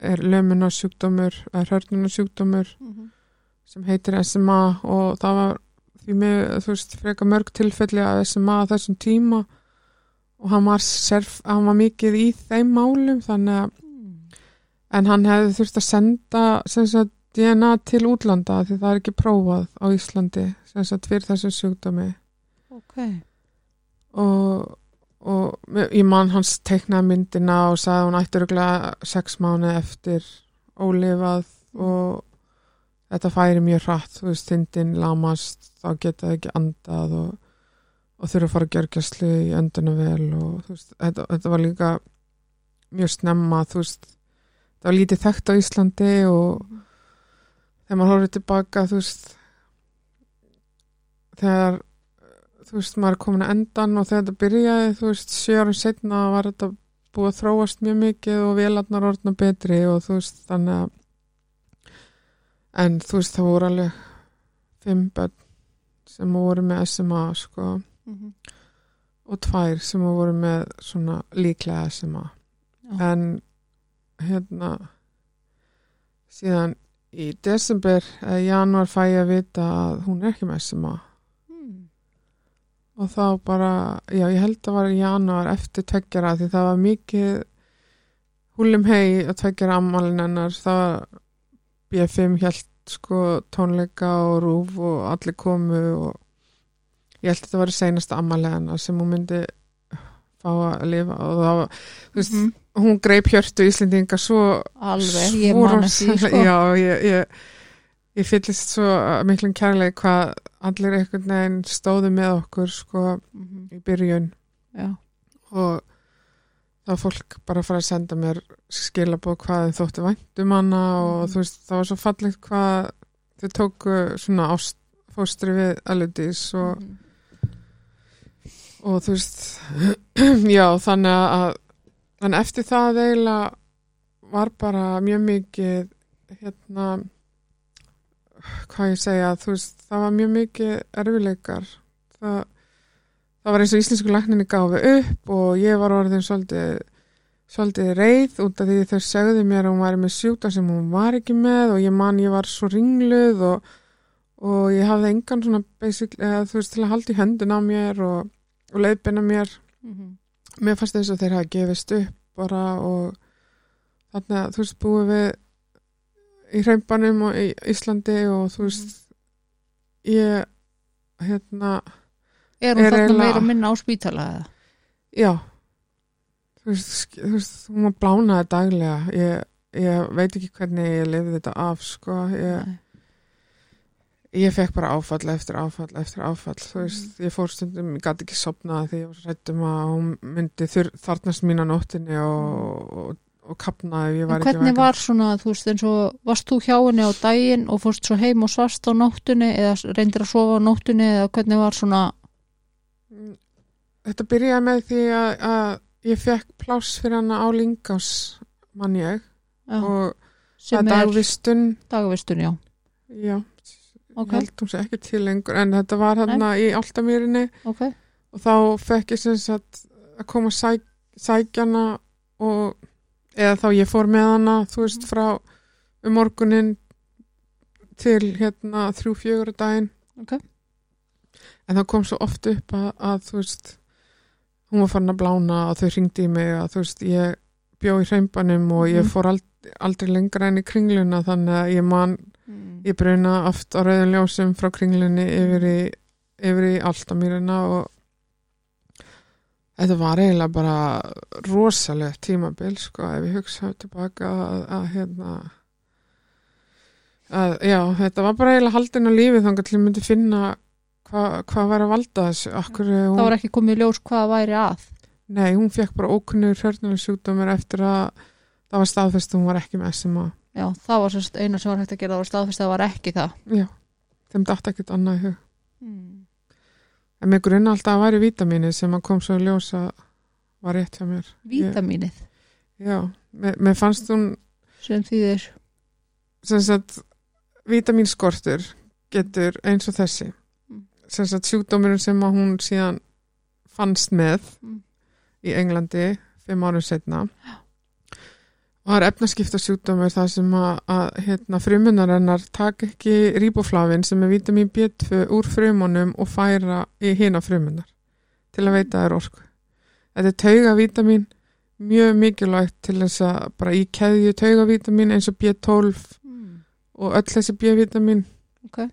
er lömunarsjúkdómur er hörnunarsjúkdómur Mhm. sem heitir SMA og það var því með, þú veist, freka mörg tilfelli af SMA á þessum tíma og hann var, serf, hann var mikið í þeim málum þannig að Mm. en hann hefði þurft að senda sagt, DNA til útlanda því það er ekki prófað á Íslandi sem sagt, fyrir þessum sjúkdómi ok, og, og ég man hans teiknaði myndina og sagði hún ætti örgulega sex mánu eftir ólifað og þetta færi mjög hratt þú veist, þindin lamast þá geta það ekki andað og, og þurfa að fara að gjörgjastlu í önduna vel og þú veist, þetta, þetta var líka mjög snemma þú veist, það var lítið þekkt á Íslandi og þegar maður horfður tilbaka þú veist þegar þú veist, maður er komin að endan og þegar þetta byrjaði, þú veist, sjö árum setna var þetta búið að þróast mjög mikið og vélarnar orðna betri og þú veist, þannig að en þú veist, það voru alveg fimm börn sem voru með SMA sko, Mhm. og tvær sem voru með svona líklega SMA Já. en hérna síðan í desember eða januar fæ ég að vita að hún er ekki með SMA Mm. Og þá bara, já ég held að var í janúar eftir tveggjara því það var mikið húlum hei að tveggjara ammálin hennar það var B5 held sko tónleika og rúf og allir komu og ég held að þetta var seinasta ammalegana sem hún myndi fá að lifa og það var, þú veist, Mhm. hún greip hjörtu Íslendinga svo alveg, ég svo man eftir því sko. já, ég, ég, ég fyllist svo miklum kærleik hvað allir einhvern veginn stóðu með okkur sko Mhm. í byrjun já, og þá fólk bara fara að senda mér skilabóð hvað þeim þótti vænt um hana og Mhm. þú veist, það var svo fallegt hvað þau tóku svona fóstri við aludís og, Mhm. og þú veist já, þannig að en eftir það eiginlega var bara mjög mikið hérna hvað ég segja, þú veist það var mjög mikið erfileikar það, það var eins og íslensku lækninni gáfi upp og ég var orðin svolítið svolítið reið út af því þau segðu mér að hún væri með sjúta sem hún var ekki með og ég man ég var svo ringluð og, og ég hafði engan svona basic, eða, þú veist til að halda í höndin á mér og, og leiðbina mér Mhm. mér fannst þess að þeir hafa gefist upp bara og þannig að þú veist búið við í hreimbanum og í Íslandi og þú veist ég hérna er hún Er þarna meira að minna á spítala eða? já. Þú veist, þú veist hún var blánaði daglega. Ég, ég veit ekki hvernig ég lifði þetta af sko. Ég, ég fekk bara áfall eftir áfall eftir áfall. Þú veist, ég fór stundum, ég gæti ekki sopnað því ég var rættum að hún myndi þarnast mín á nóttinni og, og, og kapnaði ef ég En var ekki hvernig vakandi. var svona, þú veist, eins og varst þú hjá henni á daginn og fórst svo heim og svast á nóttunni eða reyndir að sofa á nóttunni eða hvernig var svona? Mm, Þetta byrjaði með því að, að ég fekk pláss fyrir hana á Lingás mann ég já, og sem er dagvistun. Dagvistun, já. Já, ok, ég held hún sé ekki til lengur en þetta var hérna í Áltamýrinni ok, og þá fekk ég sem sagt að koma sæk, sækjana og eða þá ég fór með hana þú veist frá um morgunin til hérna þrjú fjögur daginn ok en það kom svo oft upp að, að þú veist hún var farin að blána og þau ringdi í mig að þú veist ég bjó í hreimbanum og ég Mhm. fór aldrei, aldrei lengra enn í kringluna þannig að ég man mm. ég bruna oft á rauðum ljósum frá kringlunni yfir í, yfir í Altamýrina og þetta var eiginlega bara rosalegt tímabil sko ef ég hugsaði tilbaka að, að hérna að já, þetta var bara eiginlega haldin á lífi þannig til ég myndi finna hvað hva var að valda þessu Akkur, hún, það var ekki komið ljós hvað væri að. Nei, hún fekk bara ókunnur hörnuleg sjúkdómur eftir að það var staðfest að hún var ekki með SMA já, það var eina sem var hægt að gera það var staðfest að það var ekki það. Já, þeim datt ekkert annað í hug. En mér grunna alltaf að væri vítamini sem að kom svo að ljósa var rétt hjá mér. vítamínið Já, mér, fannst hún sem þýðir sem sagt vitaminskortur getur eins og þessi Mm. sem sagt sjúkdómurinn sem að hún síðan fannst með Mm. í Englandi fimm árum setna og það er efnaskipta sjúkdómur það sem að, að hérna, frumunarennar taka ekki ríboflavin sem er vitamin B2 úr frumunum og færa í hina frumunar til að veita þær orku. Þetta er taugavitamin mjög mikilvægt til þess að bara í keðju taugavitamin eins og B12 mm. og öll þessi B-vitamin ok,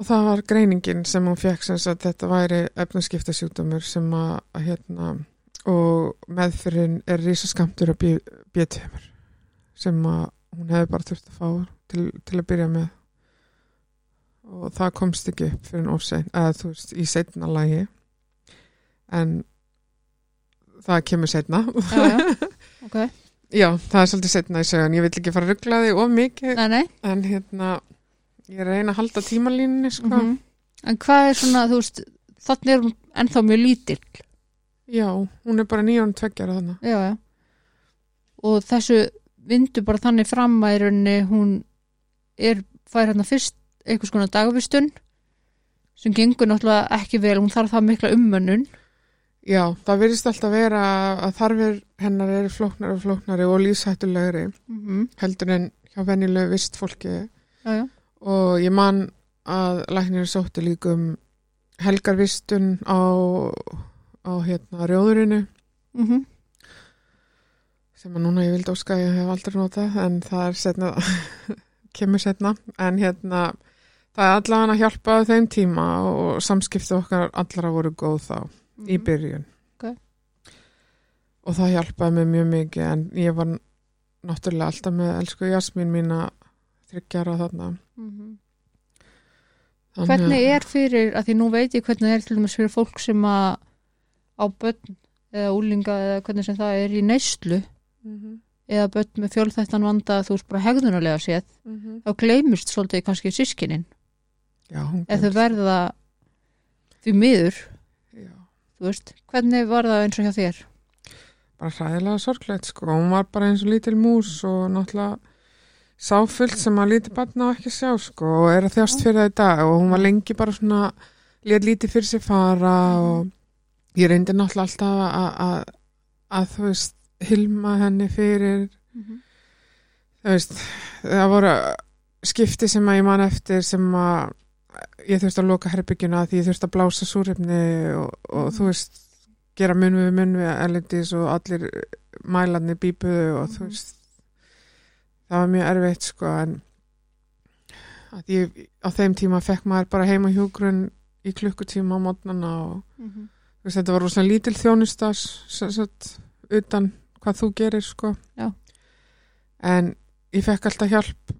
og það var greiningin sem hún fekk sem að þetta væri efnaskipta sjúkdómur sem að hérna og meðfyrin er rísaskamtur af B-töfumur sem að hún hefði bara þurft að fá til, til að byrja með. Og það komst ekki upp fyrir en ofsein eða þú veist í setna lagi. En það kemur setna já, já, ok. Já, það er svolítið setna í sögun ég vil ekki fara að ruggla því of mikið. Nei, nei. En hérna ég reyna að halda tímalínunni sko. Mhm. En hvað er svona, þú veist, þannig er hún ennþá mjög lítill. Já, hún er bara nýjón tveggjara þannig Já, já. Og þessu vindu bara þannig fram að í rauninni hún er, fær hérna fyrst einhvers konar dagvistun sem gengur náttúrulega ekki vel, hún þarf það mikla ummönnun. já, það virðist alltaf vera að þarfir hennar eru flóknari og flóknari og lífshættulegri Mm -hmm. heldur en hjá venjulegu vist fólki Já, já. og ég man að læknir sótti líkum helgarvistun á, á hérna rjóðurinu Mm sem að núna ég vildi óska að ég hef aldrei notað en það er setna kemur setna en hérna það er allavega að hjálpa á þeim tíma og samskipti okkar allra voru góð þá í Mhm. byrjun Ok. og það hjálpaði mig mjög mikið en ég var náttúrulega alltaf með elsku Jasmín mína þryggjara þarna Mhm. Þannig Hvernig að- er fyrir, að því nú veit ég hvernig er til dæmis fyrir fólk sem að á börn eða úlinga eða hvernig sem það er í neyslu Mhm, eða börn með fjölþættan vanda þú veist bara hegðunulega séð mhm. þá gleymist svolítið kannski sískinin eða þau verða því miður, Já, þú veist hvernig var það eins og hjá þér? bara hræðilega sorglegt sko, hún var bara eins og lítil mús og náttúrulega sáfullt sem að lítið barn á ekki að sjá sko og er að þjást fyrir það í dag. Og hún var lengi bara svona lét lítið fyrir sér fara og ég reyndi náttúrulega alltaf að, að, að þú veist hilma henni fyrir þú veist, það voru skipti sem að ég man eftir sem að ég þurfti að loka herbyggjuna því ég þurfti að blása súrefni og, og Mhm. þú veist gera munn við munn við elendis og allir mælarnir bípuðu og þú Mhm. veist það var mjög erfitt sko en að ég, á þeim tíma fekk maður bara heima hjúgrun í klukkutíma á mótnana og Mhm. þú veist, þetta var rosa lítil þjónustas utan hvað þú gerir sko Já. en ég fekk alltaf hjálp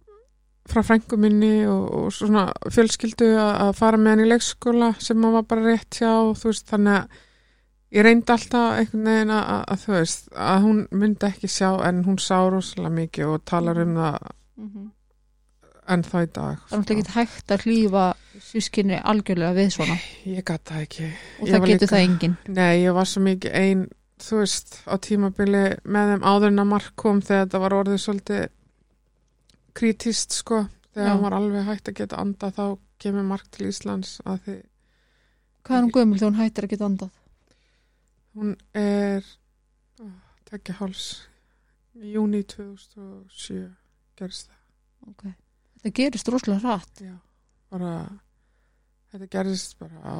frá frængu minni og, og svona fjölskyldu að, fara með henni í leikskóla sem maður var bara rétt hjá þú veist, þannig að ég reyndi alltaf einhvern veginn að, að, þú veist að hún myndi ekki sjá en hún sá rosalega mikið og talar um það Mhm. ennþá í dag Það er náttúrulega ekki hægt að hlýfa sískinni algjörlega við svona ég gat það ekki og Ég það getur líka- það enginn Nei, ég var svo mikið ein, þú veist, á tímabili með þeim áður en að mark kom þegar þetta var orðið svolítið kritist, sko. Þegar hann var alveg hægt að geta anda þá kemur mark til Íslands að því Hvað er hún gömul þegar hún hættir að geta andað? hún er tekja háls í júni 2007 gerist það. Okay. Þetta gerist rosalega hratt Já, bara þetta gerist bara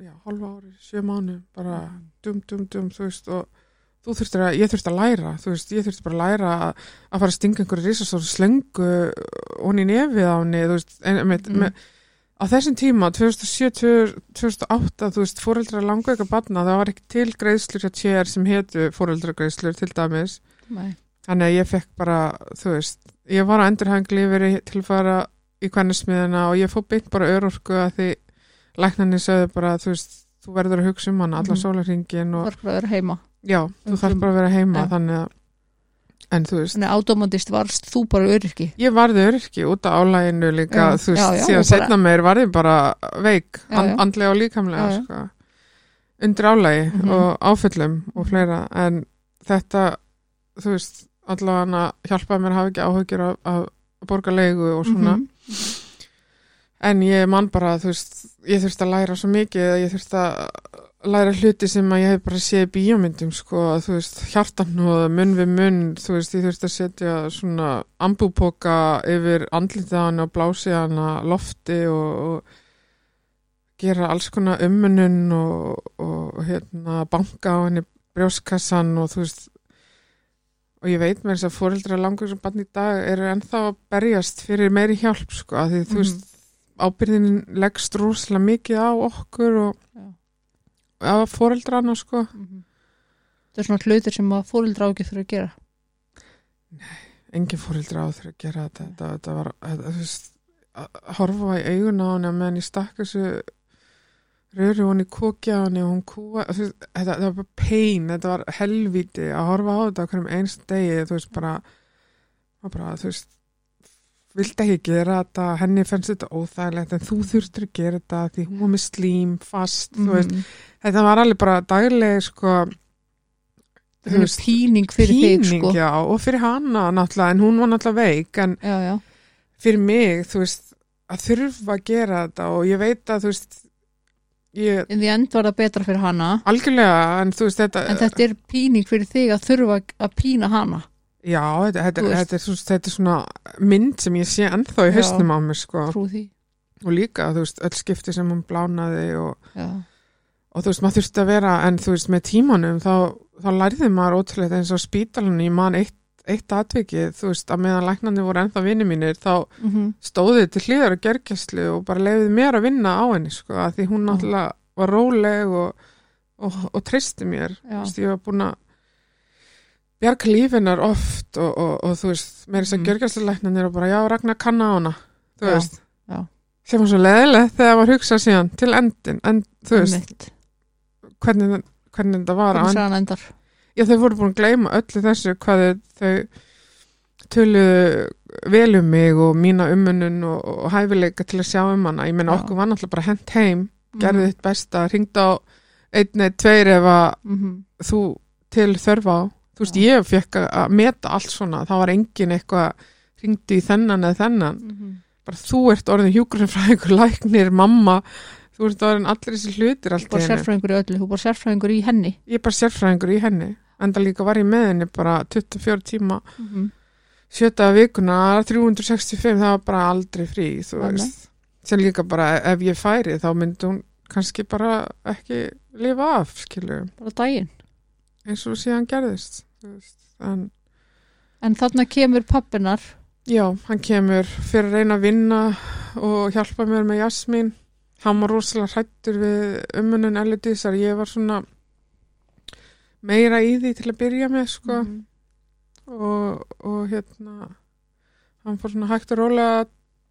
já, hálfa ári, sjö mánu, bara dum, dum, dum, þú veist, og þú þurftir að, ég þurfti að læra, þú veist, ég þurfti bara að læra að, að fara að stinga einhverju risastóru slöngu hún í nefið á henni, þú veist, en, með, Mm. með, á þessum tíma, 2007, 2008, þú veist, fóreldra langu eitthvað batna, það var ekki til greiðslur hjá TR sem hetu fóreldra greiðslur til dæmis, Nei. Þannig að ég fekk bara, þú veist, ég var á endurhængli verið til að fara í kvennismiðina og ég fór beint bara örorku að því læknarnir sögðu bara, þú veist, þú verður að hugsa um hann allan Mhm. sólarringin og Það er bara að vera heima. Já, þú Um þarf frum- bara að vera heima Já. þannig að, en þú veist, Þannig að automatist varst þú bara öryrki? Ég varði öryrki út af álæginu líka, Já, þú veist, já, já, síðan og bara- setna meir varði bara veik, Já, and, andlega og líkamlega, sko, undir álægi Mhm. og áföllum og fleira, en þetta, þú veist, allavega hjálpaði mér að hafa ekki áhugir af, af að borga leigu og svona Mhm. en ég man bara, þú veist ég þurfti að læra svo mikið ég þurfti að læra hluti sem að ég hef bara séð í bíómyndum, sko, að þú veist hjartan og munn við munn þú veist, ég þurfti að setja svona ambúpoka yfir hann og blási hann að lofti og, og gera alls konar ummunun og, og hérna banka á henni brjóskassan og þú veist og ég veit með þess að fóreldra langur sem bann í dag eru ennþá að berjast fyrir meiri hjálp sko, að því þú Mhm. veist ábyrðin leggst rúslega mikið á okkur og Já. á fóreldrana sko Mhm. Það er svona hlutir sem að fóreldra ágið þurfa að gera engin fóreldra á þeirra að gera þetta þetta, þetta var, þetta, þú veist að horfa í augun á henni að meðan ég stakk þessu röru hún í kokja henni og hún kúa veist, þetta, þetta var bara pain, þetta var helvíti að horfa á þetta á hverjum einst degi þú veist bara, bara þú veist vildi ekki gera þetta, henni fannst þetta óþægilegt en þú þurftir að gera þetta því hún var með slím fast, þú veist. Mhm. þetta var alveg bara dagleg sko er píning fyrir píning, þig sko. já, og fyrir hana náttúrulega, en hún var náttúrulega veik en Já, já, fyrir mig, þú veist að þurfa að gera þetta og ég veit að þú veist ég, en því end var það betra fyrir hana. Algjörlega, en þú veist þetta, en þetta er píning fyrir þig að þurfa að pína hana. Já, þetta, þetta, þetta, er, svo- þetta er svona mynd sem ég sé ennþá í hausnum á mér sko, og líka, þú veist, öll skipti sem hún blánaði og, og þú veist, maður þurfti að vera, en þú veist, með tímanum þá, þá lærði maður ótrúlega eins og á spítalunum, ég man eitt eitt atvikið, þú veist, að meðan læknandi voru ennþá vinni mínir, þá mm stóðið til hlýðar og gergjastlu og bara leiðið mér að vinna á henni, sko, að því hún náttúrulega var róleg og, og, og treysti mér, þú veist, ég var búin að bjarga lífinar oft og, og, og þú veist, með þess að mm. gergjastlulæknanir og bara, já, Ragnar kann á hana, þú Já, veist, já. sem var svo leiðilegt þegar maður hugsa síðan til endin, en þú veist, hvernig, hvernig þetta var sagan endar Já, þau voru búin að gleyma öllu þessu hvað þau töluðu vel um mig og mína umönnun og, og hæfileika til að sjá um hana. Ég meina Já. okkur var náttúrulega bara hent heim, Mhm. gerði þitt besta, ringd á einn eða tveir ef að Mhm. þú til þörfa á. Þú veist, Já. ég fekk að- meta allt svona, það var engin eitthvað ringdi í þennan eða þennan. Mhm. Bara þú ert orðin hjúkurinn læknir, mamma, þú ert orðin allir þessi hlutir allt í Bara einu. sérfræðingur í öllu, þú bara sérfræðingur í henni. Ég bara sérfræðingur í henni, enda líka var ég með henni bara 24 tíma. Mhm. sjöta vikuna, 365 það var bara aldrei frí þú veist, sem líka bara ef ég færi þá myndi hún kannski bara ekki lifa af skilur, Bara daginn. Eins og síðan gerðist þú veist, en En þarna kemur pappinar já, hann kemur fyrir að reyna að vinna og hjálpa mér með Jasmín hann var rosalega hrættur við umunum Elidísar, ég var svona meira í því til að byrja með sko Mhm. og, og hérna hann fór svona hægt og rólega að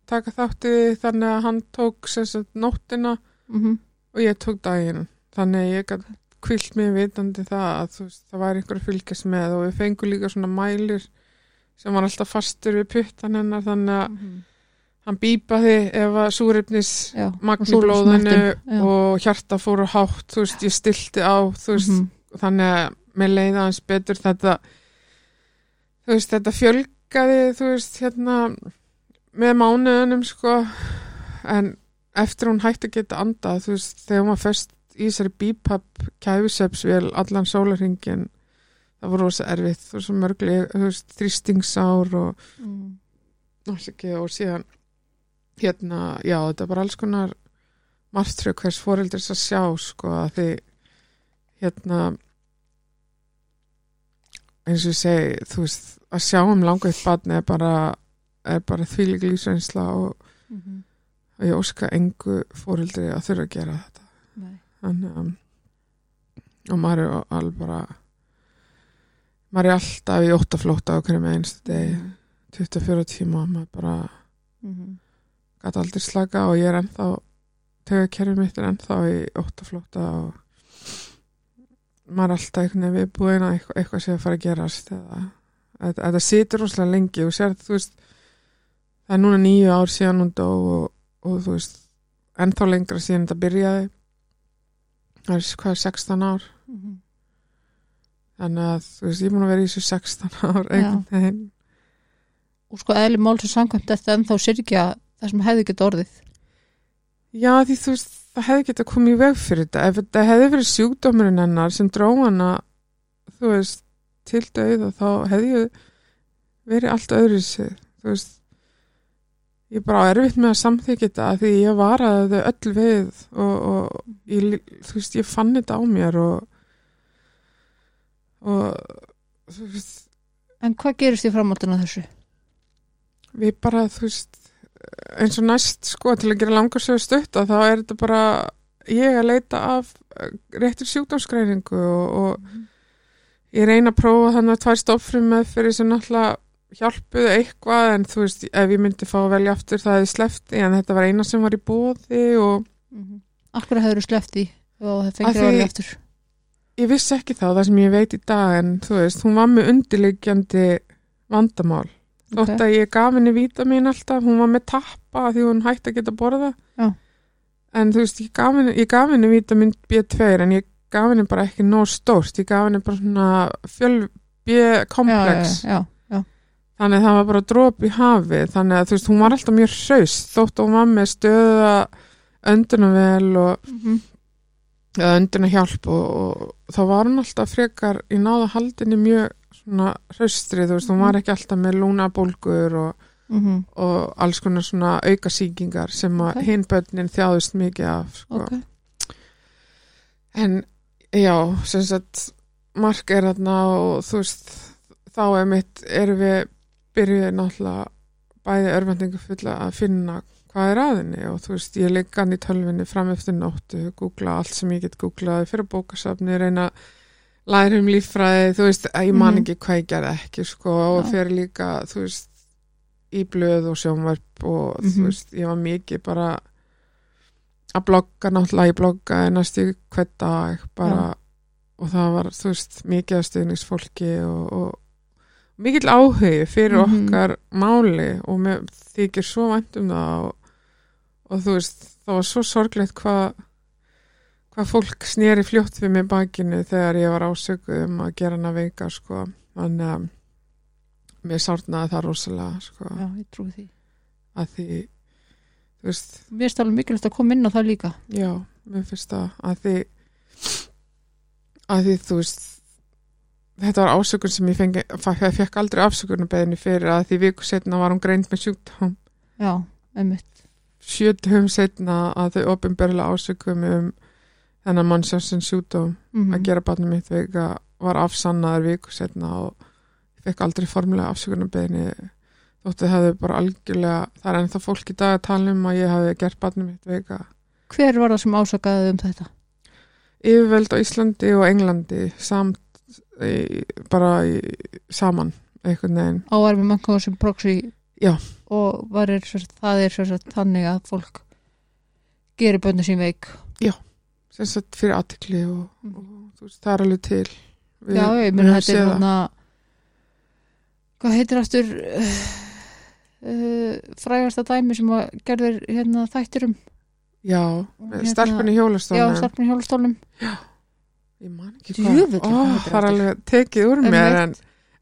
taka þátti þannig að hann tók sagt nóttina Mhm. og ég tók daginn þannig að ég gætt kvilt mig vitandi það að veist, það var einhver að fylgjast með og við fengum líka svona mælir sem var alltaf fastur við puttan hennar þannig að Mhm. Hann bípaði ef að súrefnis Já, magn og í blóðinu og hjarta fór á hátt þú veist, ég stilti á þú veist, Mhm. þannig að mér leiði aðeins betur þetta þú veist, þetta fjölgaði þú veist, hérna með mánuðunum sko en eftir hún hætti að geta andað þú veist, þegar var fest í þessari bípap kæfisepsvél allan sólarhingin það voru rosa erfitt, þú veist, mörgli þú veist, þrýstingsár og. Afsakið, og síðan hérna, já, þetta er bara alls konar margtrygg hvers foreldris að sjá sko að því hérna eins og ég segi þú veist, að sjá um langveitt barni er bara, er bara þvílík lífsreynsla og, Mhm. og ég óska engu foreldri að þurfa að gera þetta Nei. þannig að og maður er alveg bara maður er alltaf í óttaflótta á hverju með einstu Mhm. 24 tíma og maður bara Mhm. Gæti aldrei slaka og ég er ennþá tegakerfið mitt er ennþá í óttaflóta og maður er alltaf einhvern veginn viðbúin að eitthvað, eitthvað sé að fara að gerast eða þetta, þetta situr rosalega lengi og sér þú veist það er núna nýju ár síðan dó og, og þú veist ennþá lengra síðan þetta byrjaði. Það er hvað 16 ár? Mhm. þannig að þú veist ég er búin að vera í þessu 16 ár einhvern veginn. Og sko eðli málsins samkvæmt þetta ennþá syrkja það sem hefði geta orðið Já, því þú veist, það hefði getað komið í veg fyrir þetta. Ef þetta hefði verið sjúkdómurinn hennar sem dró hana, þú veist, til dauða, þá hefði verið allt öðru sig. Þú veist, ég bara á erfitt með að samþykja þetta því ég varaði þau öll við og, og ég, þú veist, ég fann þetta á mér og, og þú veist, En hvað gerist í framhaldinu af þessu? við bara, þú veist, eins og næst, sko, til að gera langarsögu stutta, þá er þetta bara ég að leita af eh, réttir sjúkdómsgreiningu og, og ég reyna að prófa þannig að tvær stoffrum með fyrir sem náttúrulega hjálpuðu eitthvað en þú veist, ef ég myndi fá að velja aftur það hefði slefti en þetta var eina sem var í bóði og Mhm. Akkur hefur þú sleppt í og það fengið því- orðið eftir ég vissi ekki þá það sem ég veit í dag en þú veist, hún var með undirliggjandi vandamál þótt Ok. að ég gaf henni vítamin alltaf, hún var með tappa því hún hætti að geta borða Já. en þú veist, ég gaf henni, henni vítamin B2 en ég gaf henni bara ekki nóg stórt, ég gaf henni bara svona fjöl B-komplex þannig að það var bara drop í hafi þannig að þú veist, hún var alltaf mjög hraust þótt að hún var með stöða öndunarvel og já. Mhm. eða önduna hjálp og, og þá var hún alltaf frekar í náða haldinni mjög svona hraustri, þú veist, hún var ekki alltaf með lúnabólgur og, Mhm. og alls konar svona aukasýkingar sem að Ok. hinn börnin þjáðust mikið af sko. Ok. en já, sem sagt mark er þarna og þú veist þá er mitt, erum við byrjuð náttúrulega bæði örvendingu fulla að finna hvað er aðinni og þú veist, ég leik hann í tölvinni fram eftir nóttu, googla allt sem ég get googlað fyrir bókasafni, reyna að læra um líffræði, þú veist, ég man Mhm. ekki hvað ég gerði ekki, sko, og Já. fyrir líka, þú veist, í blöð og sjónvarp og þú Mhm. veist, ég var mikið bara að blogga, náttúrulega ég blogga næstu hvern dag, bara, og það var, þú veist, mikið að stuðningsfólki og, og mikill áhugi fyrir Mhm. okkar máli og mér þykir svo vænt um það og, og þú veist, það var svo sorglegt hvað hvað fólk sneri fljótt við mig bakinu þegar ég var ásökuð um að gera hana veika sko, þannig að mér sárnaði það rosalega sko, já, ég trúi því. Að því þú veist, mér er alveg mikilvægt að koma inn á það líka. Já, mér finnst það. Að því að því þú veist þetta var ásökun sem ég fengi ég fekk aldrei afsökunarbeðinu fyrir að því viku setna var hún greind með sjúkdóm. Já, einmitt. Sjötum setna að þau opinberlega ásökum um þennan mannsjánsinn sjúkdóm mm að gera barnum mitt veika var afsannaður viku setna og fekk aldrei formulega afsökunarbeðinu þóttu hefði bara algjörlega það er ennþá fólk í dag að tala um að ég hefði gert barnum mitt veika hver var það sem ásakaði um þetta? Yfirvöld á Íslandi og Englandi samt í, bara í, saman einhvern veginn. Ávar með mannkóða sem proxy? Já. og er, það er þannig að fólk gerir bönnu sín veik? Sem sagt fyrir aðtikli og, Mhm. og þú veist, það er alveg til. Við- já, ég meina höfum þetta er þarna hvað heitir aftur uh, uh, frægasta dæmi sem að gerður hérna þættir um? Já, Hérna- stelpunni já, hjólastólnum starfni hjólastólnum. Ég man ekki Djöfull, hvað Ó, það er alveg tekið úr mér en,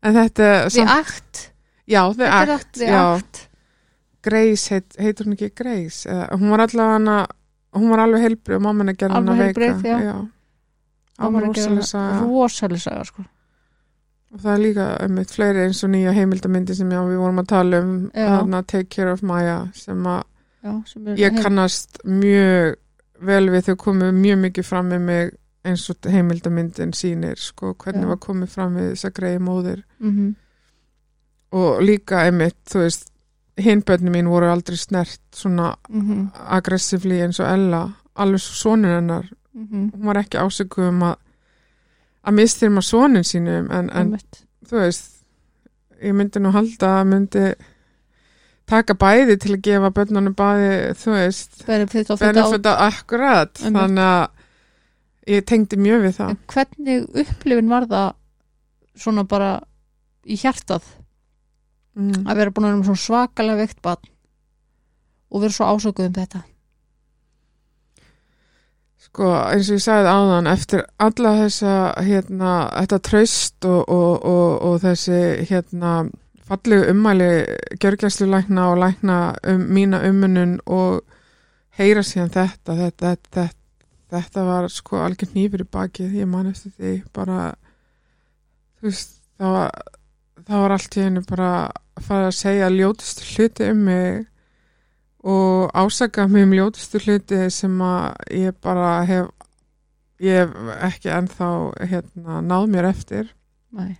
en þetta samt, Act? Já, Act, The já, Act. Grace heit, heitur hún ekki Grace? Eða, hún var allavega hana hún var alveg heilbrið og mamma henni gerði Alveg hana veika heilbrigð, já. það var rosalega sko. og það er líka um eitt fleiri eins og nýja heimildamindi sem já, við vorum að tala um Já. þarna Take Care of Maya sem að já, sem er ég heim- kannast mjög vel við þau komið mjög mikið fram með mig eins og heimildamindin sýnir sko, hvernig Já. var komið fram við þess að greiði móðir Mhm. og líka einmitt, þú veist hinbönni mín voru aldrei snert svona Mhm. aggressively eins og Ella. Alveg svo sonur hennar. Mhm. hún var ekki ásökuð um að að mistyrma sonin sínum en, en þú veist ég myndi nú halda að myndi taka bæði til að gefa börnunum bæði, þú veist benefit að akkurat. Þannig að ég tengdi mjög við það. En hvernig upplifin var það svona bara í hjartað mm. að vera búin að vera með svona svakalega veikt barn. Og vera svo ásökuð um þetta. Sko eins og ég sagði áðan eftir alla þessa hérna, þetta traust og, og, og, og þessi hérna fallegu ummæli gjörgjæslu lækna og lækna um mína ummunun og heyra síðan þetta þetta, þetta, þetta var sko algjör nýfur í bakið, ég man eftir því bara þú veist, það var það var allt í hennu bara fara að segja ljótustu hluti um mig og ásaka mig um ljótustu hluti sem að ég bara hef ég hef ekki ennþá hérna, náð mér eftir Nei.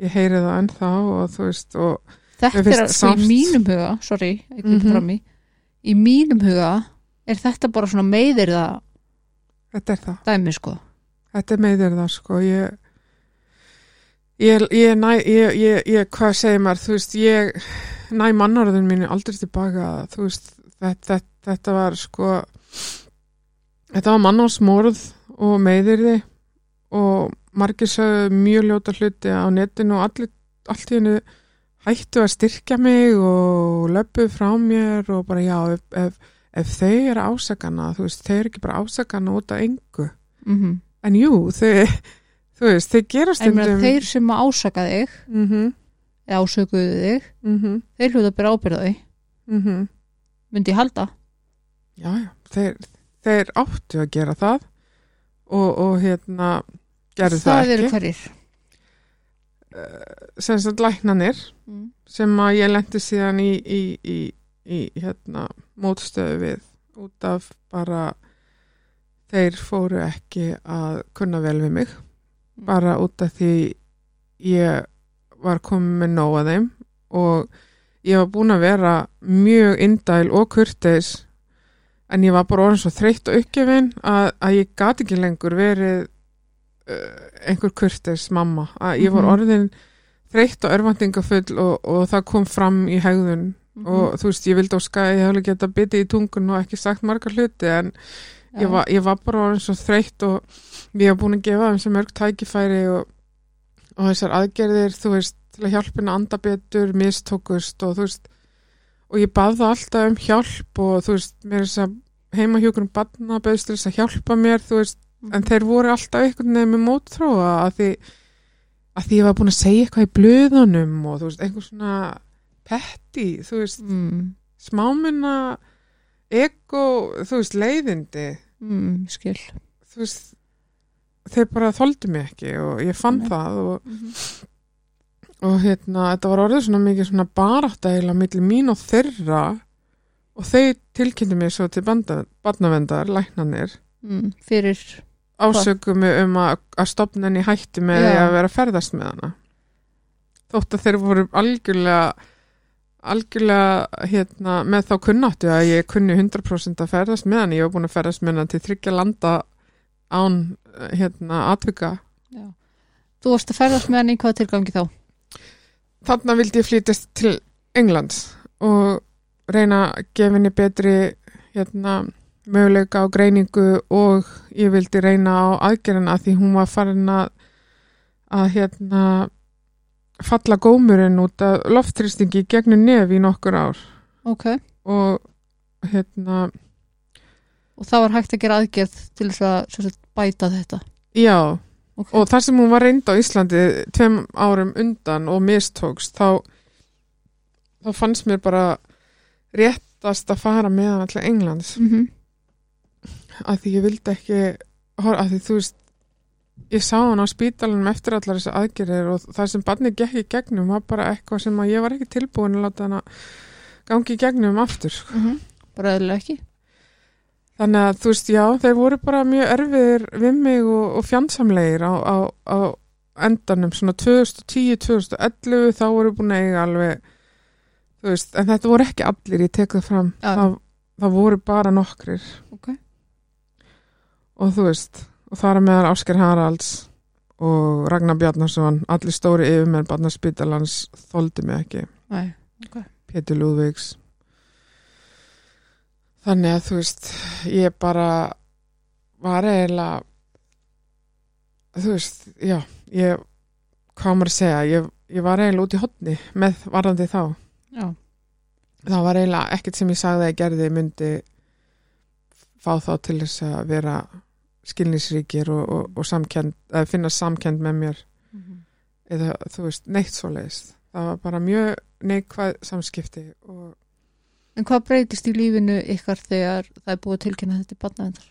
ég heyri það ennþá og þú veist og þetta er svo sárt. í mínum huga sorry, ég mm Mhm. fram í í mínum huga er þetta bara svona meðir það þetta er það dæmi sko Þetta er meðir það sko ég ég, ég, næ, ég, ég, ég hvað segir maður þú veist ég næ mannorðin mínu aldrei tilbaka þú veist þetta, þetta, þetta var sko þetta var mannársmórð og meðirði og margir sögðu mjög ljóta hluti á netinu og allir, allt í hennu hættu að styrkja mig og löpuð frá mér og bara já ef, ef, ef þau eru ásakana þú veist, þau eru ekki bara ásakana út af engu. Mm En jú, þau, þú veist, þau gera en stundum þeir sem ásaka þig mm -hmm, eða ásökuðu þig mm -hmm, þeir hluta að byrja ábyrða þig myndi ég halda. Já, já, þeir, þeir áttu að gera það og, og hérna gerðu það, það eru ekki. hverjir. Sem sagt læknanir mm. sem að ég lendi síðan í, í, í, í hérna mótstöðu við út af bara þeir fóru ekki að kunna vel við mig bara út af því ég var komið með nóg að þeim og ég var búin að vera mjög indæl og kurteis en ég var bara orðin svo þreytt og uppgefin að, að ég gat ekki lengur verið uh, einhver kurteis mamma að ég var Mhm. orðin þreytt og örvandingafull og, og það kom fram í hegðun Mhm. og þú veist, ég vildi óska ég hefði geta bitið í tungun og ekki sagt margar hluti en ég var, ég var bara orðin svo þreytt og ég var búin að gefa þeim sem mörg tækifæri og, og þessar aðgerðir, þú veist, til að hjálpa henni að anda betur, mistókust og þú veist, og ég bað það alltaf um hjálp og þú veist, mér er þess að heima hjókurum badna beðist til þess að hjálpa mér, þú veist, Mhm. en þeir voru alltaf einhvern veginn með mótþróa að því, að því ég var búin að segja eitthvað í blöðunum og þú veist, einhver svona petti, þú veist, mm. smáminna ego, þú veist, leiðindi Mm, skil þú veist þeir bara þoldu mig ekki og ég fann Nei. það og, Mhm. og hérna, þetta var orðið svona mikið svona baráttægilega millir mín og þeirra og þeir tilkynntu mig svo til barnavendar, læknanir mm. fyrir ásökum um að, að stopnenni hætti með því að vera að ferðast með hana þótt að þeir voru algjörlega algjörlega hérna, með þá kunnáttu að ég kunni 100% að ferðast með hann. Ég var búin að ferðast með hann til þryggja landa án hérna, atvika. Já. þú varst að ferðast með hann í hvað tilgangi þá? Þarna vildi ég flytast til Englands og reyna að gefa henni betri hérna, möguleika á greiningu og ég vildi reyna á aðgerðina því hún var farin að að hérna falla gómurinn út af loftrýstingi gegnum nef í nokkur ár. Ok. Og hérna og það var hægt að gera aðgerð til þess að sagt, bæta þetta? Já. Okay. og þar sem hún var reynd á Íslandi tveim árum undan og mistókst þá þá fannst mér bara réttast að fara með hann alltaf Englands. Mm að því ég vildi ekki að því þú veist ég sá hann á spítalanum eftir allar þessi aðgerðir og það sem barnið gekk í gegnum var bara eitthvað sem að ég var ekki tilbúin að láta hann að gangi í gegnum aftur bara eðlilega ekki. Þannig að þú veist, já, þeir voru bara mjög erfiðir við mig og, og fjandsamlegir á, á, á endanum svona 2010-2011 þá voru búin að eiga alveg þú veist, en þetta voru ekki allir ég tek það fram, Já. það, það voru bara nokkrir. Ok. Og þú veist, og það er meðal Ásker Haralds og Ragnar Bjarnarsson allir stóri yfirmenn barnaspítalans þoldi mig ekki. Nei. Pétur Lúðvíks. Þannig að þú veist ég bara var eiginlega þú veist, já ég, hvað maður að segja? Ég, ég var eiginlega út í hotni með varðandi þá. Já. Það var eiginlega ekkert sem ég sagði að ég gerði myndi fá þá til þess að vera skilnisríkir og, og, og samkend, að finna samkend með mér. Eða þú veist, neitt svo leiðist það var bara mjög neikvæð samskipti og en hvað breytist í lífinu ykkar þegar það er búið tilkynna þetta í barnaðendar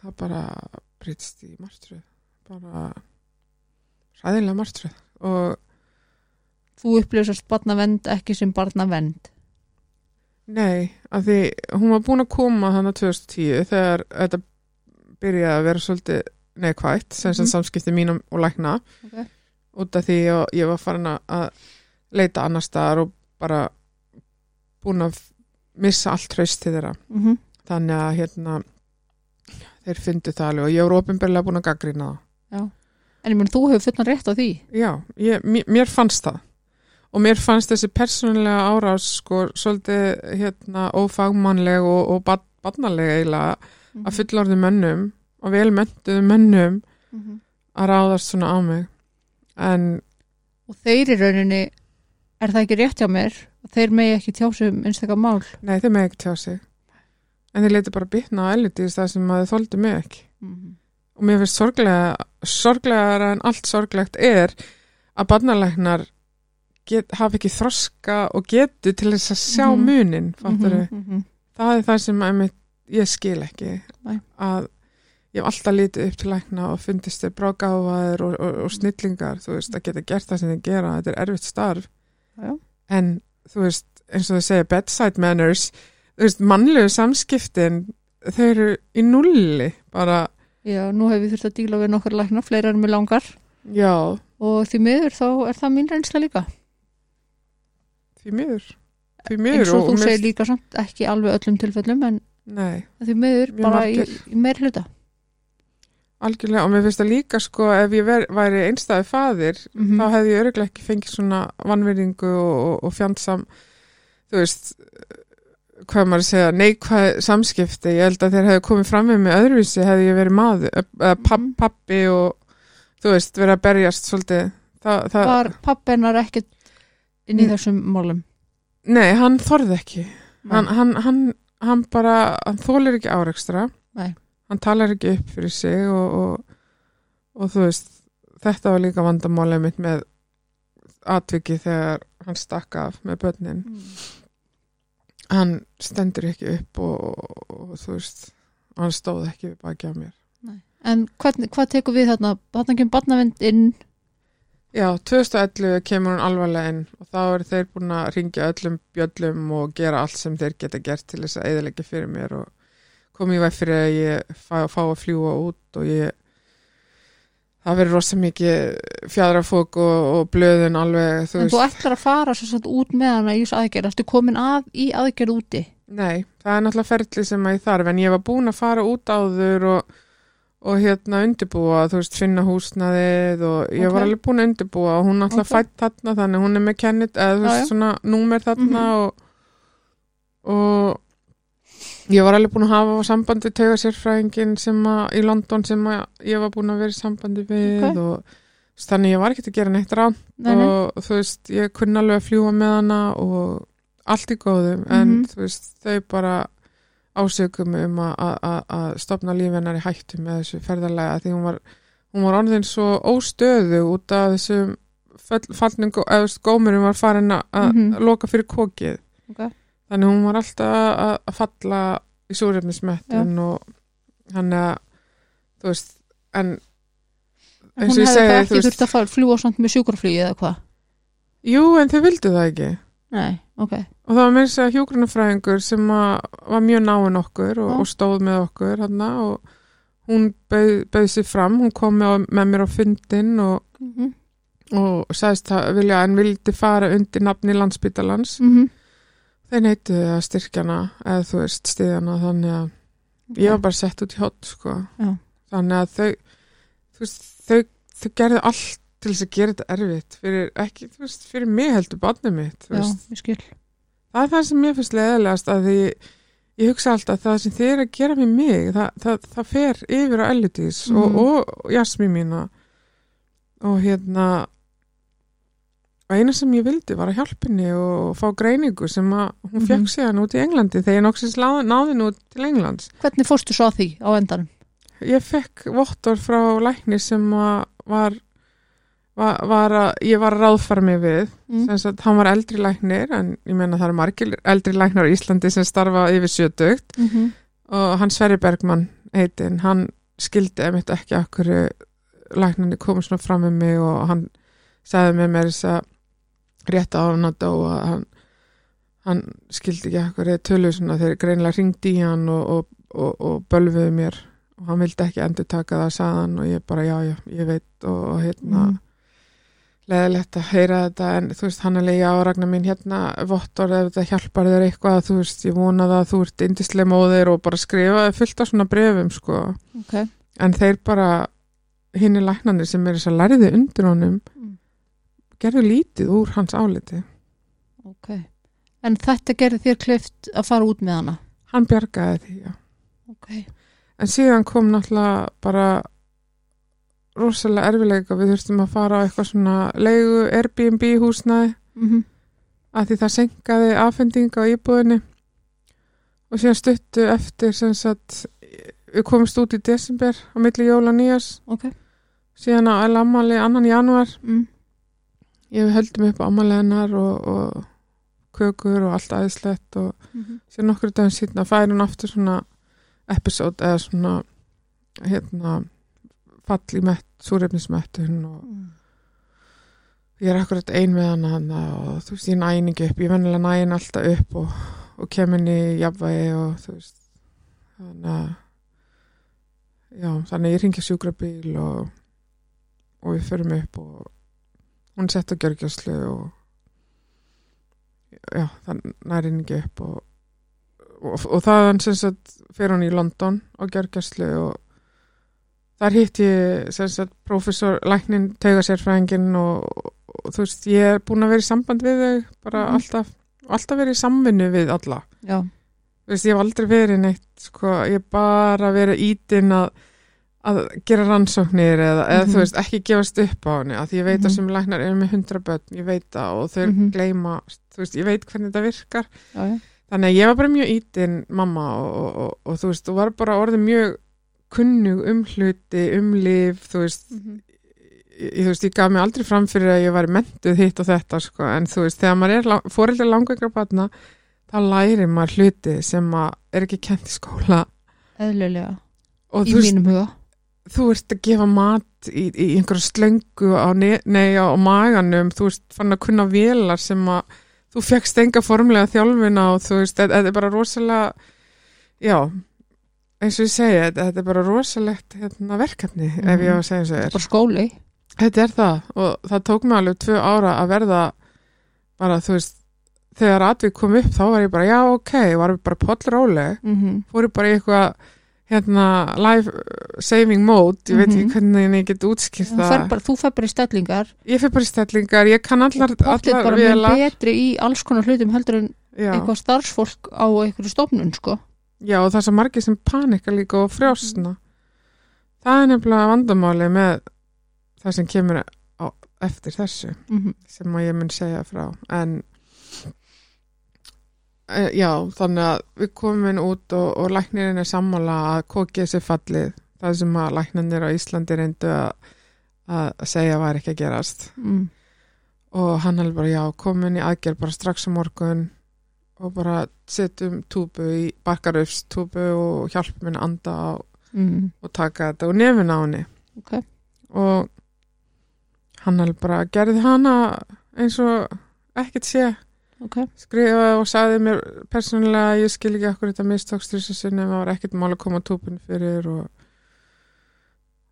það bara breytist í martröð. Bara ræðilega martröð. Og þú upplýsast barnavend ekki sem barnavend nei, af því hún var búin að koma þannig 2010 þegar þetta byrjaði að vera svolítið neikvætt, sem sem Mhm. samskipti mínum og lækna Ok. út af því að ég var farin að- leita annar staðar og bara búin að missa allt hraust til þeirra mm -hmm. þannig að hérna þeir fyndu það alveg og ég voru ofinberlega búin að gaggrina það en ég menn þú hefur fullan rétt á því Já, ég, mér, fannst það og mér fannst þessi persónulega árás sko svolítið hérna ófagmannleg og, og bad, badnalega eiginlega Mhm. að fullorðu mönnum og velmöntuðu mönnum Mhm. að ráðast svona á mig en og þeir í rauninni er það ekki rétt hjá mér þeir megi ekki tjá sig um einstakar mál nei, þeir með ekki tjá sig en þeir leiti bara bitna á elitis það sem að þeir þoldu mig ekki mm og mér finnst sorglega sorglegar en allt sorglegt er að barnalæknar get, hafa ekki þroska og getu til þess að sjá Mhm. munin fattar -hmm. það er það sem ég skil ekki Nei. að ég hef alltaf lítið upp til lækna og fundist þeir brákáfaðir og, og, og snillingar þú veist, að geta gert það sem þeir gera þetta er erfitt starf. Já. en þú veist, eins og þau segja bedside manners, þú veist, mannlegu samskiptin þau eru í nulli bara, já, nú hefur við þurft að díla við nokkur lækna fleira en mér langar. Já, og því miður þá er það mín reynsla líka. Því miður. Því eins miður og þú segir líka samt ekki alveg öllum tilfellum en nei, því miður bara í, í meir hluta. Algjörlega og mér finnst það líka sko ef ég ver, væri einstæði faðir mm þá hefði ég öruglega ekki fengið svona vannverðingu og, og, og fjandsam þú veist hvað maður að segja, neikvæð samskipti. Ég held að þeir hefði komið fram með mig öðruvísi hefði ég verið maður, eða papp, Mhm. pappi og þú veist, verið að berjast svolítið. Það, það, var pappennar ekkert inn í Mm. þessum málum? Nei, hann þorði ekki. Hann, hann, hann, hann bara hann þólir ekki áreikstra Nei. hann talar ekki upp fyrir sig og, og, og þú veist þetta var líka vandamálið mitt með atviki þegar hann stakk af með börnin. Mm. hann stendur ekki upp og, og, þú veist hann stóð ekki baki á mér. En hvernig, hvað tekur við þarna? Þarna kemur barnavind inn Já, 2011 kemur hún alvarlega inn og þá eru þeir búin að ringja öllum bjöllum og gera allt sem þeir geta gert til þess að eðalegja fyrir mér og komið í veg fyrir að ég fá, fá að fljúa út og ég það verður rosa mikið fjadrafók og, og blöðin alveg, þú en veist. þú ætlar að fara svo satt út með hana í þessu aðgerð? Ertu komin að í aðgerð úti? Nei, það er náttúrulega ferli sem að ég þarf en ég var búin að fara út áður og, og hérna undirbúa þú veist, finna húsnaðið og ég Ok. var alveg búin að undirbúa og hún alltaf Ok. fætt þarna þannig hún er með kennit eða þú veist já. svona númer þarna Mhm. og, og ég var alveg búin að hafa sambandi tauga sérfræðingin sem að í London sem að ég var búin að vera í sambandi við Ok. og þannig ég var ekkert að gera neitt rátt og þú veist, ég kunni alveg að fljúa með hana og allt í góðum en Mhm. þú veist, þau bara ásökum um að- stopna lífennar í hættu með þessu ferðarlega því hún var, hún var orðin svo óstöðu út af þessum fall- fallningu, eða gómurum var farin að að Mhm. loka fyrir kokið. Ok. þannig hún var alltaf að, falla í súrefnismettin og hann að þú veist, en hún hefði ekki þurft að fljúa með sjúkraflugi eða hvað? Jú, en þau vildu það ekki. Nei, ok, Og það var þess að hjúgrunafræðingur sem að var mjög náinn okkur og, og stóð með okkur hana, og hún bauð, bauð sér fram, hún kom með, með mér á fundin og, mm -hmm. og sagðist að en vildi fara undir nafni landsbytalans. Mm -hmm. Þeir neituðu að styrkjana eða þú veist stiðjana þannig að ég var bara sett út í hot sko. Já. Þannig að þau, veist, þau, þau gerðu allt til þess að gera þetta erfitt fyrir, ekki, veist, fyrir mig heldur barnið mitt, já, það er það sem mér finnst leðilegast að því ég hugsa alltaf að það sem þið er að gera með mig það, það, það fer yfir á Ellitís og, Mhm. og Jasmi mína. Og hérna og eina sem ég vildi var að hjálpa henni og fá greiningu sem að hún Mhm. fekk síðan út í Englandi þegar ég nokksins náði út til Englands. Hvernig fórstu svo því á endanum? Ég fekk vottor frá lækni sem að var, var, var að, ég var að ráðfara mig við mm. sem sagt, hann var eldri læknir en ég meina það eru margir eldri læknar á Íslandi sem starfa yfir sjötugt Mm -hmm. og hann Sverri Bergmann heitin, hann skildi emitt ekki okkur læknarnir komið svona fram með mig og hann sagði með mér þess að rétt á hann að dóa hann, hann skildi ekki okkur tölu svona þegar greinilega ringdi í hann og, og, og, og bölfuði mér og hann vildi ekki endur taka það sagðan og ég bara já já, ég veit og, og hérna Mm. Leðilegt að heyra þetta en þú veist hann er lega áragna mín hérna vottor ef þetta hjálpar þér eitthvað þú veist ég vona það að þú ert indislega móðir og bara skrifa fullt af svona brefum sko. Ok, en þeir bara hinn er læknanir sem er þess að lærði undir honum Mm. gerðu lítið úr hans áliti. Ok. En þetta gerði þér kleift að fara út með hana? Hann bjargaði því já. Ok, en síðan kom náttúrulega bara rosalega erfileika við þurftum að fara á eitthvað svona leigu Airbnb húsnæði mm að því það senkaði afhending á íbúðinni. Og síðan stuttu eftir sem sagt við komumst út í desember á milli jóla nýjars ok. Síðan á ammali annan januar mm. ég höldum upp á ammali hennar og, og kökur og allt aðeinslegt og Mm -hmm. síðan nokkur daginn síðan færi hún aftur svona episode eða svona hérna fall í mett, súrefnismettun og ég er akkurat ein með hana hana og þú veist ég næning upp, ég vennilega næin alltaf upp og, og kem inn í jafnvægi og þú veist þannig að já, þannig að ég ringi sjúkrabíl og og við förum upp og hún sett á gjörgjastlu og já, það næri henni ekki upp og, og, og þaðan sem sagt fer hún í London á gjörgjastlu og þar hitt ég sem sagt professor læknin tauga sérfræðingin og, og þú veist, ég er búin að vera í samband við þau bara Mhm. alltaf, alltaf verið í samvinnu við alla já, þú veist, ég hef aldrei verið neitt sko, ég hef bara verið ítinn að, að gera rannsóknir eða, eða Mhm. þú veist, ekki gefast upp á henni að því ég veit Mhm. að sem læknar eru með hundra börn ég veit það og þau Mhm. gleyma þú veist, ég veit hvernig þetta virkar já, já. þannig að ég var bara mjög ítinn mamma og, og, og, og þú veist, þú var bara orðið mjög kunnug um hluti, um lif þú veist, Mhm. ég, þú veist, ég gaf mig aldrei fram fyrir að ég var mentuð hitt og þetta sko, en þú veist, þegar maður er lang, fóreldar langveikra batna, þá lærir maður hluti sem að er ekki kent í skóla. Eðlilega. Og í veist, mínum huga. þú ert að gefa mat í, í einhverju slöngu á, á maganum, þú veist, fann að kunna vélar sem að þú fegst enga formlega þjálfina og þú veist, þetta er bara rosalega já, eins og ég segi þetta, er bara rosalegt hérna, verkefni, ef ég á að segja eins og er bara skóli. Þetta er það og það tók mig alveg tvö ára að verða bara þú veist þegar atvik kom upp þá var ég bara já ok, var ég bara pollróleg. Mm -hmm. fór ég bara í eitthvað hérna life saving mode ég veit Mhm. ekki hvernig ég get útskýrt þú, það. þú fer bara í stellingar. Ég fyrir bara í stellingar, ég kann allar, allar bara vélar. betri í alls konar hlutum heldur en já, eitthvað starfsfólk á einhverju stofnun sko. Já og það er svo margir sem panika líka og frjásna það er nefnilega vandamáli með það sem kemur á, eftir þessu mm sem að ég mun segja frá. En e, já, þannig að við komum út og, og læknirinn er sammála að kokið sér fallið. Það sem að læknarnir á Íslandi reyndu að, að segja var ekki að gerast. Mm. og hann hefði bara já, komin í aðgerð bara strax á morgun og bara setjum túbu í barkarufs túbu og hjálp minn að anda á, Mm. og taka þetta og nefn á henni. Ok. Og hann hefði bara gerði hana eins og ekkert sé. Ok, skrifaði og sagði mér persónulega ég skil ekki okkur þetta mistókst þessu sinni, það var ekkert mál að koma túpun fyrir og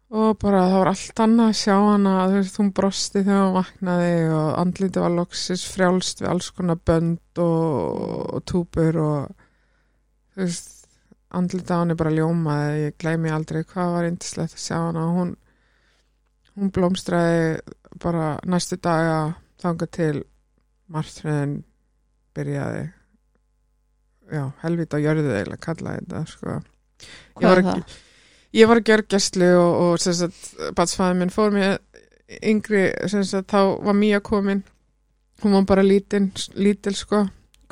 og bara það var allt annað að sjá hana, þú veist, hún brosti þegar hún vaknaði og andliti var loksis frjálst við alls konar bönd og, og túpur og þú veist andliti á henni bara ljómaði, ég gleymi aldrei hvað var yndislegt að sjá hana hún hún blómstræði bara næstu daga þanga til martröðin byrjaði já, helvita jörðu eiginlega kallaði þetta sko. Hvað er ekki- það? Ég var að gera gæslu og, og sem sagt, batsfæði minn fór mér yngri, sagt, þá var Mía komin hún var bara lítil, lítil sko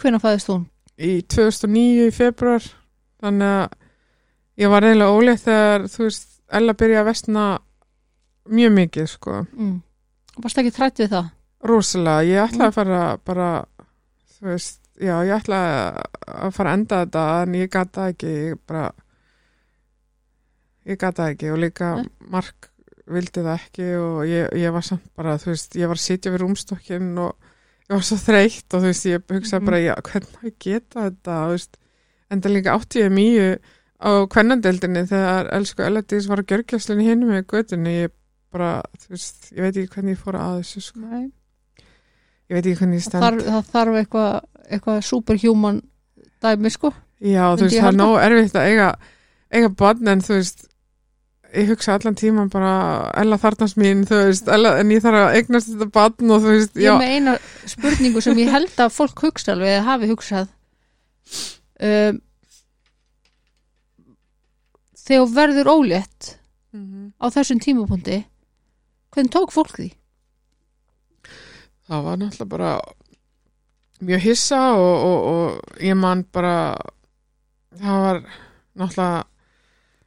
hvenær fæðist hún? í 2009 í februar þannig að ég var eiginlega ólétt þegar þú veist, Ella byrjaði að vestna mjög mikið sko Mm. varst ekki trætt við það? rosalega, ég ætlaði Mm. að fara bara, þú veist já, ég ætlaði að fara að enda þetta en ég gata ekki ég bara ég gata ekki og líka Nei. Mark vildi það ekki og ég, ég var samt bara, þú veist, ég var að sitja við rúmstokkin og ég var svo þreytt og þú veist, ég hugsaði Mhm. bara, já, hvernig geta þetta, þú veist, en það líka átti ég mýju á kvennandeldinni þegar elsku Elladís var að gjörgjaslinni hinn með göttunni, ég bara, þú veist, ég veit ekki hvernig ég fór að þessu, sko. Nei. ég veit ekki hvernig ég það stend. þarf, það þarf eitthvað eitthva superhuman dæmi sko Já, þú veist, það er nóg erfitt að eiga, eiga barn en þú veist, ég hugsa allan tíman bara, Ella þarnast mín, þú veist, Ella, en ég þarf að eignast þetta barn og þú veist, ég já, er með eina spurningu sem ég held að fólk hugsa alveg eða hafi hugsað um, þegar verður ólétt Mhm. á þessum tímapunkti hvernig tók fólk því? það var náttúrulega bara mjög hissa og, og, og ég man bara, það var náttúrulega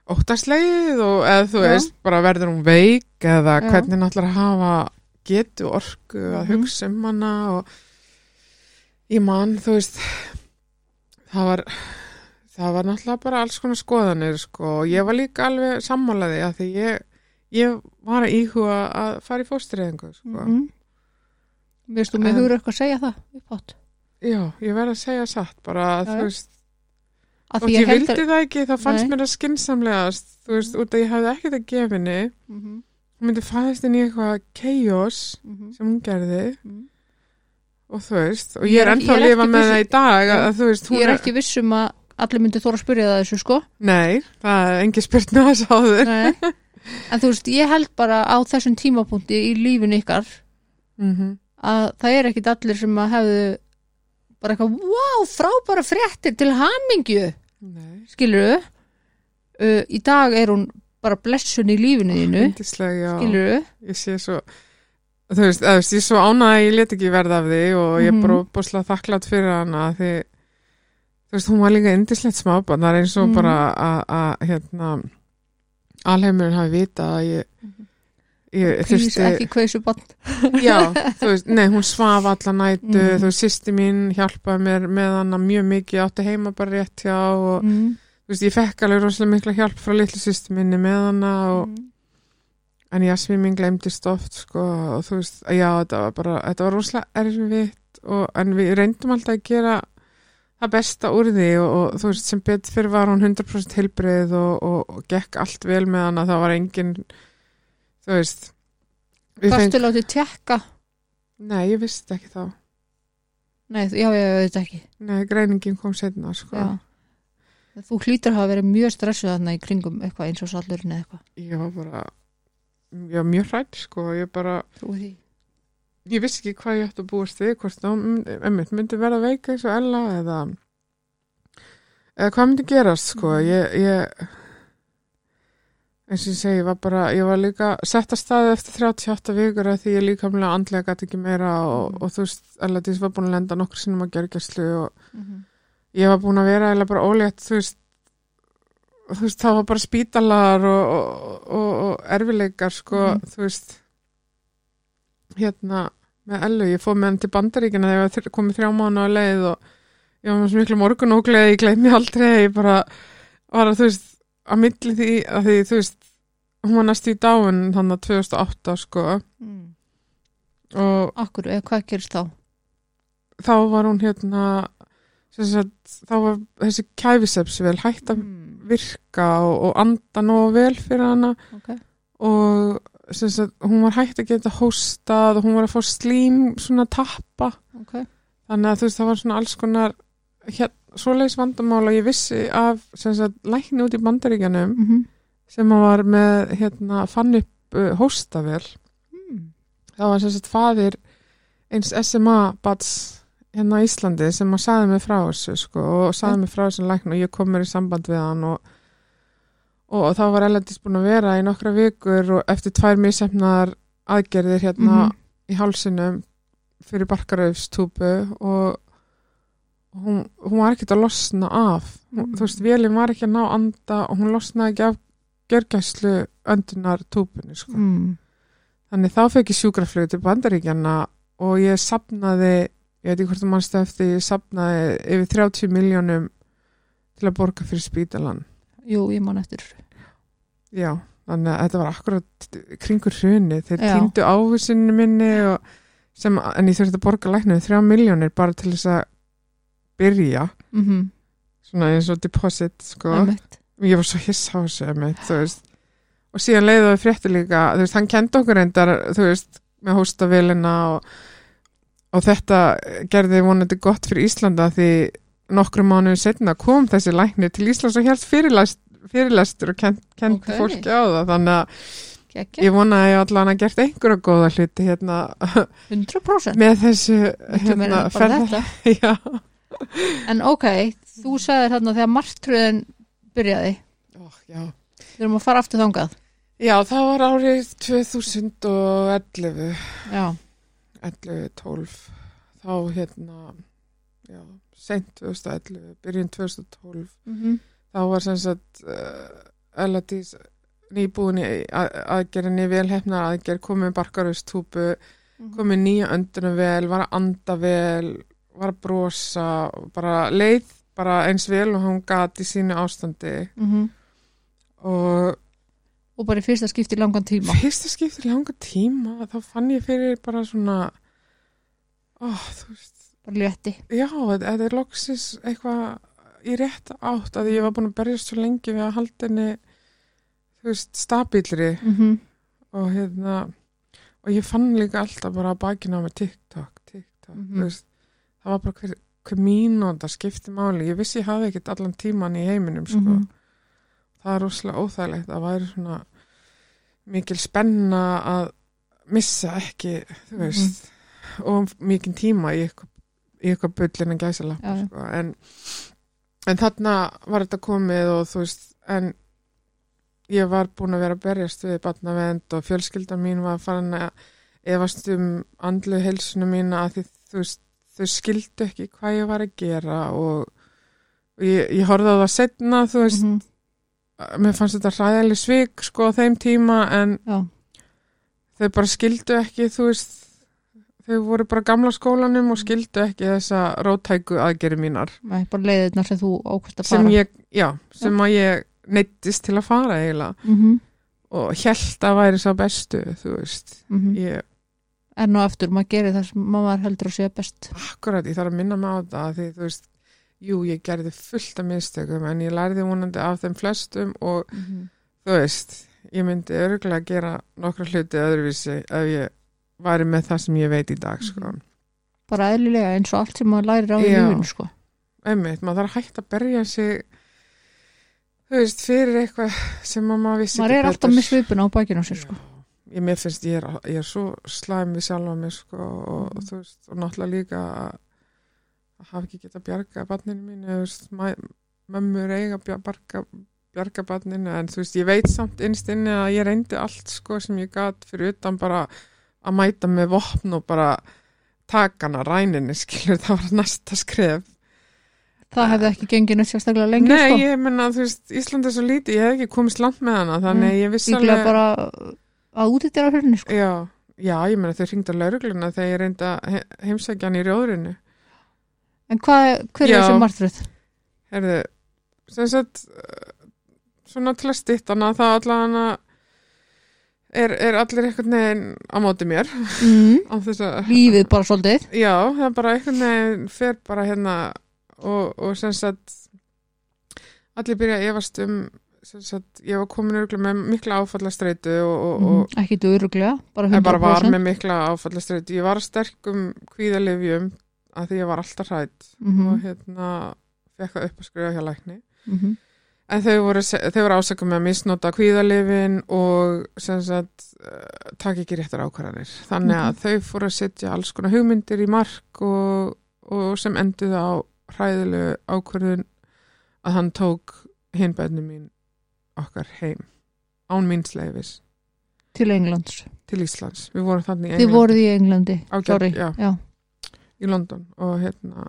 óttaslegið og eða þú Já. veist, bara verður hún veik eða Já. hvernig náttúrulega hafa getu orku að Mhm. hugsa um hana og ég man, þú veist það var það var náttúrulega bara alls konar skoðanir sko, og ég var líka alveg sammálaði að því ég, ég var að íhuga að fara í fóstriðingu sko. Mm. Vistu, mér En- hugur eitthvað að segja það upp átt já, ég verð að segja satt bara að þú veist að og ég, ég vildi að það ekki, þá fannst Nei. mér það skinsamlegast þú veist, út að ég hafði ekkert að gefinni Mhm. hún myndi fæðast inn í eitthvað chaos Mhm. sem hún gerði Mhm. og þú veist, og Ég er ennþá að lifa með það í dag að þú veist, hún Ég er ekki viss um að allir myndi þóra að spyrja það þessu sko Nei, það er engi spyrna að sáður Nei. En þú veist, ég held bara á þessum tímapunkti í lífin ykkar mm -hmm. að það er ekkit allir sem að hefðu bara eitthvað, wow, frábæra fréttir til hamingju, Nei, skilur uh, í dag er hún bara blessun í lífinu þínu, yndislega, já. Skilur Ég sé svo þú veist, veist, ég er svo ánægð að ég let ekki verða af því og ég er Mhm. bara búslega þakklátt fyrir hana því þú veist, hún var líka yndislegt smábann það er eins og Mhm. bara að- hérna alheimurinn hafi vita að ég ég Plís þurfti ekki kveisu bann Já, þú veist, nei, hún svaf alla nætu, Mhm. þú veist, sýsti mín hjálpaði mér með hana mjög mikið, átti heima bara rétt hjá og, mm. þú veist, ég fekk alveg rosalega mikla hjálp frá litlu sýsti minni með hana og, Mm. en Jasmín mín glemdist oft, sko, og þú veist, já, þetta var bara, þetta var rosalega erfitt og, en við reyndum alltaf að gera það besta úr því og, og þú veist, sem betur fyrir var hún 100% heilbreið og, gekk allt vel með hana, það var engin, þú veist, Gastu látið tjekka nei, ég vissi ekki þá. Nei, já, ég veit ekki Nei, greiningin kom setna, sko. Þú hlýtur að hafa verið mjög stressuð þarna í kringum eitthvað eins og sallurinn eða eitthvað Ég var bara, ég var mjög hrætt, sko. Ég bara, ég vissi ekki hvað ég ætti að búast við, hvort það myndi, verða veika eins og Ella eða, eða hvað myndi gerast, sko. Mhm. Ég, ég, eins og ég segi, ég var bara, ég var líka sett að staði eftir 38 vikur að því ég líkamlega andlega gæti ekki meira og, Mhm. og þú veist, Ella Dís var búin að lenda nokkur sinnum að gergjastlu og mm -hmm. ég var búin að vera eða bara ólétt þú veist, þú veist það var bara spítalar og, og, og, og erfileikar sko, Mhm. þú veist hérna með Ellu, ég fóð með hann til bandaríkina þegar ég komið þrjá mánu á leið og ég var með svo miklu morgunógleði ég gleymi aldrei, ég bara var að þú veist, að milli því að því þú veist, hún var næst í dáin þannig að 2008 sko mm. og Akkur, eða hvað gerist þá? þá var hún hérna sagt, þá var þessi kæfisepsvel hætt að Mm. virka og, og anda nógu vel fyrir hana Okay. og sagt, hún var hægt að geta hóstað og hún var að fá slím svona tappa Okay. þannig að þú veist það var svona alls konar hér, svoleiðis vandamál og ég vissi af sagt lækni út í bandaríkjanum Mm -hmm. sem var með hérna fann upp uh, hóstavel mm. það var sem sagt faðir eins SMA bats hérna á Íslandi sem að saði mig frá þessu sko, og saði Ja. mig frá þessu lækn og ég kom mér í samband við hann og, og þá var Elendis búin að vera í nokkra vikur og eftir tvær misefnar aðgerðir hérna Mhm. í hálsinum fyrir barkaröfstúpu og og hún, hún var ekkert að losna af hún, þú veist, vélinn var ekki að ná anda og hún losnaði ekki af gjörgæslu öndunar túpunni sko. Mm. Þannig þá fekk ég sjúkraflögu til bandaríkjana og ég sapnaði, ég veit ekki hvort þú mannstu eftir, ég sapnaði yfir 30 miljónum til að borga fyrir spítalan. Jú, ég man eftir. Já, þannig að þetta var akkurat kringur hruni. Þeir Já. týndu áhusinu minni og sem, en ég þurfti að borga læknum 3 miljónir bara til þess að byrja, mm -hmm. svona eins og deposit, sko. Ég var svo hiss á þessu, veist. Og síðan leiði það frétti líka, þú veist, hann kendi okkur reyndar, þú veist, með hóstavélina og, og þetta gerði vonandi gott fyrir Íslanda því nokkrum mánuðin setna kom þessi læknir til Íslands og hérst fyrirlest, fyrirlestur og kend, kendi Ok. fólki á það, þannig að Kekja, ég vona að ég allan að gert einhverja góða hluti hérna 100% með þessu hérna, ferða-. En ok, þú sagðir þarna þegar martröðin byrjaði. Ó, já. Við erum að fara aftur þangað. Já, það var árið 2011 Já, 11-12 þá hérna já, sent 2011 byrjun 2012 mm þá var sem sagt uh, Eladís nýbúin aðgerðinni velhefnar aðgerð komið barkarustúpu Mhm. komið nýja öndunum vel var að anda vel var að brosa bara leið bara eins vel og hún gat í sínu ástandi. Mhm. og Og bara í fyrsta skipti langan tíma. Fyrsta skipti í langa tíma þá fann ég fyrir bara svona þú veist. Bara létti. Já, þetta er loksis eitthvað í rétt átt að ég var búin að berjast svo lengi við að halda henni þú veist, stabílri. Mm og hérna og ég fann líka alltaf bara að bakina á mig TikTok, TikTok Mhm. þú veist, það var bara hver, hver mínúnda skipti máli, ég vissi ég hafði ekkert allan tíman í heiminum sko. Mhm. það er rosalega óþægilegt það væri svona mikil spenna að missa ekki þú Mhm. veist og mikinn tíma í eitthvað, eitthvað bullin að gæsa lapp Já, já. sko. en, en þarna var þetta komið og þú veist en ég var búin að vera að berjast við batnavend og fjölskylda mín var farin að efast um andlu heilsunu mína að því þú veist þau skildu ekki hvað ég var að gera og, og ég, ég horfði á það setna þú veist, Mhm. mér fannst þetta hræðileg svik sko á þeim tíma en Já, þau bara skildu ekki þú veist. Þau voru bara gamla skólanum og skildu ekki þessa rótæku aðgeri mínar. Nei, bara leiðirnar sem þú ákvæmst að sem fara. ég, já, sem að ég neittist til að fara eiginlega. Mm og held að væri sá bestu þú veist, -hmm. ég Enn og aftur, maður gerir það sem maður heldur að sé best akkurat, ég þarf að minna mig á það því þú veist, jú, ég gerði fullt af mistökum en ég lærði vonandi af þeim flestum og mm -hmm. þú veist, ég myndi örgulega gera nokkra hluti öðruvísi ef ég væri með það sem ég veit í dag sko. Mhm. Bara eðlilega eins og allt sem maður lærir á í Já. lífinu sko. einmitt, maður þarf að hætta að berja sig þú veist, fyrir eitthvað sem að maður vissi Maður er alltaf með svipuna á bakinu á sér sko. Ég, mér finnst ég er, ég er svo slæm við sjálfa mig sko, og Mhm. þú veist, og náttúrulega líka að, hafa ekki getað bjarga barninu mínu, þú veist, mömmur eiga bjarga, bjarga barninu, en þú veist, ég veit samt innst inni að ég reyndi allt sko sem ég gat fyrir utan bara að mæta með vopn og bara takana ræninni, skilur, það var næsta skref Það hefði ekki gengið neitt sérstaklega lengi Nei, sko. ég menna, þú veist, Ísland er svo lítið, ég hef ekki komist langt með hana, þannig Mm, ég vissi Líklega bara að útýttira fyrir henni sko. Já, já, ég meina þau hringdu á laurugluna þegar ég reyndi að he- heimsækja hann í rjóðrinu. En hvað, hver er Já. þessi martröð? Herðu, sem sagt, eh, svona til að stytta hana, það allan er, er allir einhvern veginn á móti mér. Mm. Á að, Lífið bara svolítið já, það er bara einhvern veginn fer bara hérna og, og sem sagt, allir byrja að efast um, sagt, ég var komin örgulega með mikla áfallastreitu og, og, mm. Ekki döruglega, bara 100% ég bara var með mikla áfallastreitu. Ég var sterkum kvíðalifjum að því ég var alltaf hrætt. mm og hérna fekk það upp að skrifa hjá lækni -hmm. en þau voru, þau voru ásaka með að misnota kvíðalifin og sem sagt uh, takk ekki réttar ákvarðanir þannig að þau fóru að setja alls konar hugmyndir í mark og, og sem enduði á hræðilegu ákvarðun að hann tók hinbæðinu mín okkar heim. Án míns leifis Til Englands. Til Íslands. Við vorum þannig í Þið voruð í Englandi Sorry, já. já. í London. Og hérna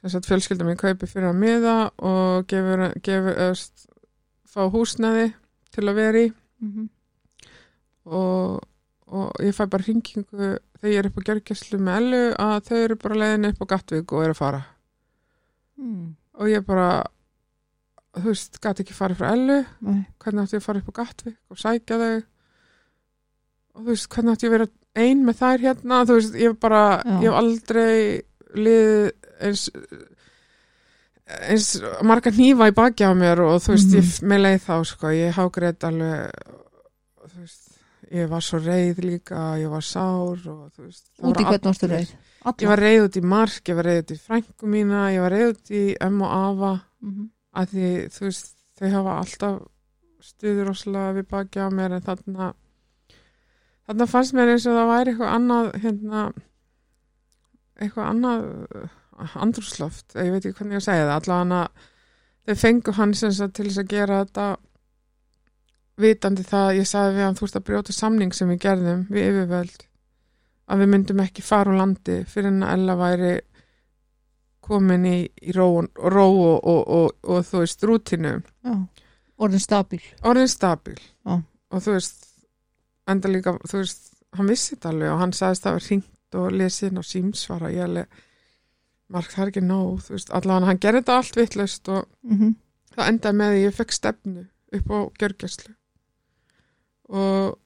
þess að fjölskylda mín kaupi fyrir að miða og gefur, gefur öst, fá húsnæði til að vera í. Mm og, og ég fæ bara hringingu þegar ég er upp á gjörgjæslu með Ellu að þau eru bara leiðin upp á Gatvík og eru að fara. Mm. og ég bara þú veist, gæti ekki farið frá Ellu Nei. hvernig átti ég að fara upp á Gatvík og sækja þau og þú veist, hvernig átti ég að vera ein með þær hérna, þú veist, ég hef bara Já. ég hef aldrei lið eins eins marga hnífa í baki á mér og þú veist, Mhm. ég með leið þá sko, ég hágrið alveg þú veist, ég var svo reið líka, ég var sár og þú veist, það Út í voru hvern varstu reið? Ég var reið út í Mark, ég var reið út í frængu mína, ég var reið út í og Ava mm -hmm. Að því þú veist þau hafa alltaf stuður rosalega við baki á mér en þarna þarna fannst mér eins og það væri eitthvað annað hérna eitthvað annað uh, andrúsloft, ég veit ekki hvernig ég segja það. Allavega þau fengu hann til þess að gera þetta vitandi það, ég sagði við hann þú veist að brjóta samning sem við gerðum við yfirvöld að við myndum ekki fara úr landi fyrir en að Ella væri komin í, í ró, ró og, og, og, og þú veist rútinu orðin stabil. Orðin stabil. Já. og þú veist enda líka, þú veist, hann vissi þetta alveg og hann sagðist það var hringt og lesið á símsvara ég alveg mark það er ekki nóg, þú veist, allavega hann gerði þetta allt vitlaust og mm -hmm. það endaði með því að ég fekk stefnu upp á gjörgjæslu og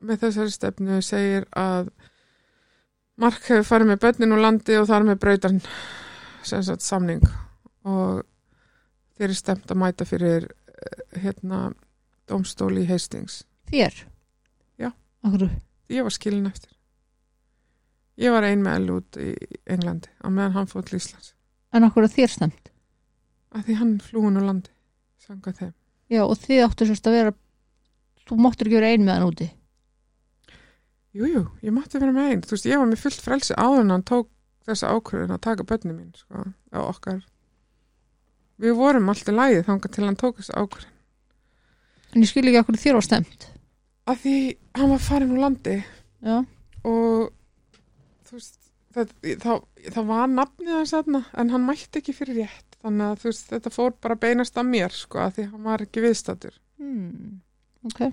með þessari stefnu segir að Mark hefur farið með börnin úr landi og þar með brautan sem sagt samning og þeir eru stemt að mæta fyrir eh, hérna domstóli í Hastings. Þér? Akkur, ég var skilin eftir. Ég var ein með út í Englandi á meðan hann fótt til Íslands. En akkur er þér stemt að því hann flúin úr landi sanga þeim. Já, og þið áttu sérst að vera þú máttur ekki vera ein með hann úti? Jú, jú, ég mátti vera með einn. Þú veist, ég var með fullt frelsi áður en hann tók þessa ákvörðin að taka bönni mín, sko, á okkar. Við vorum alltaf lægið þangað til hann tók þessa ákvörðin. en ég skil ekki akkur þér var stemt Af því hann var farin úr landi Já, og þú veist, það, það, það var nafnið hans aðna, en hann mætti ekki fyrir rétt. Þannig að þú veist, þetta fór bara beinast að mér, sko, af því hann var ekki viðstatur. hmm. ok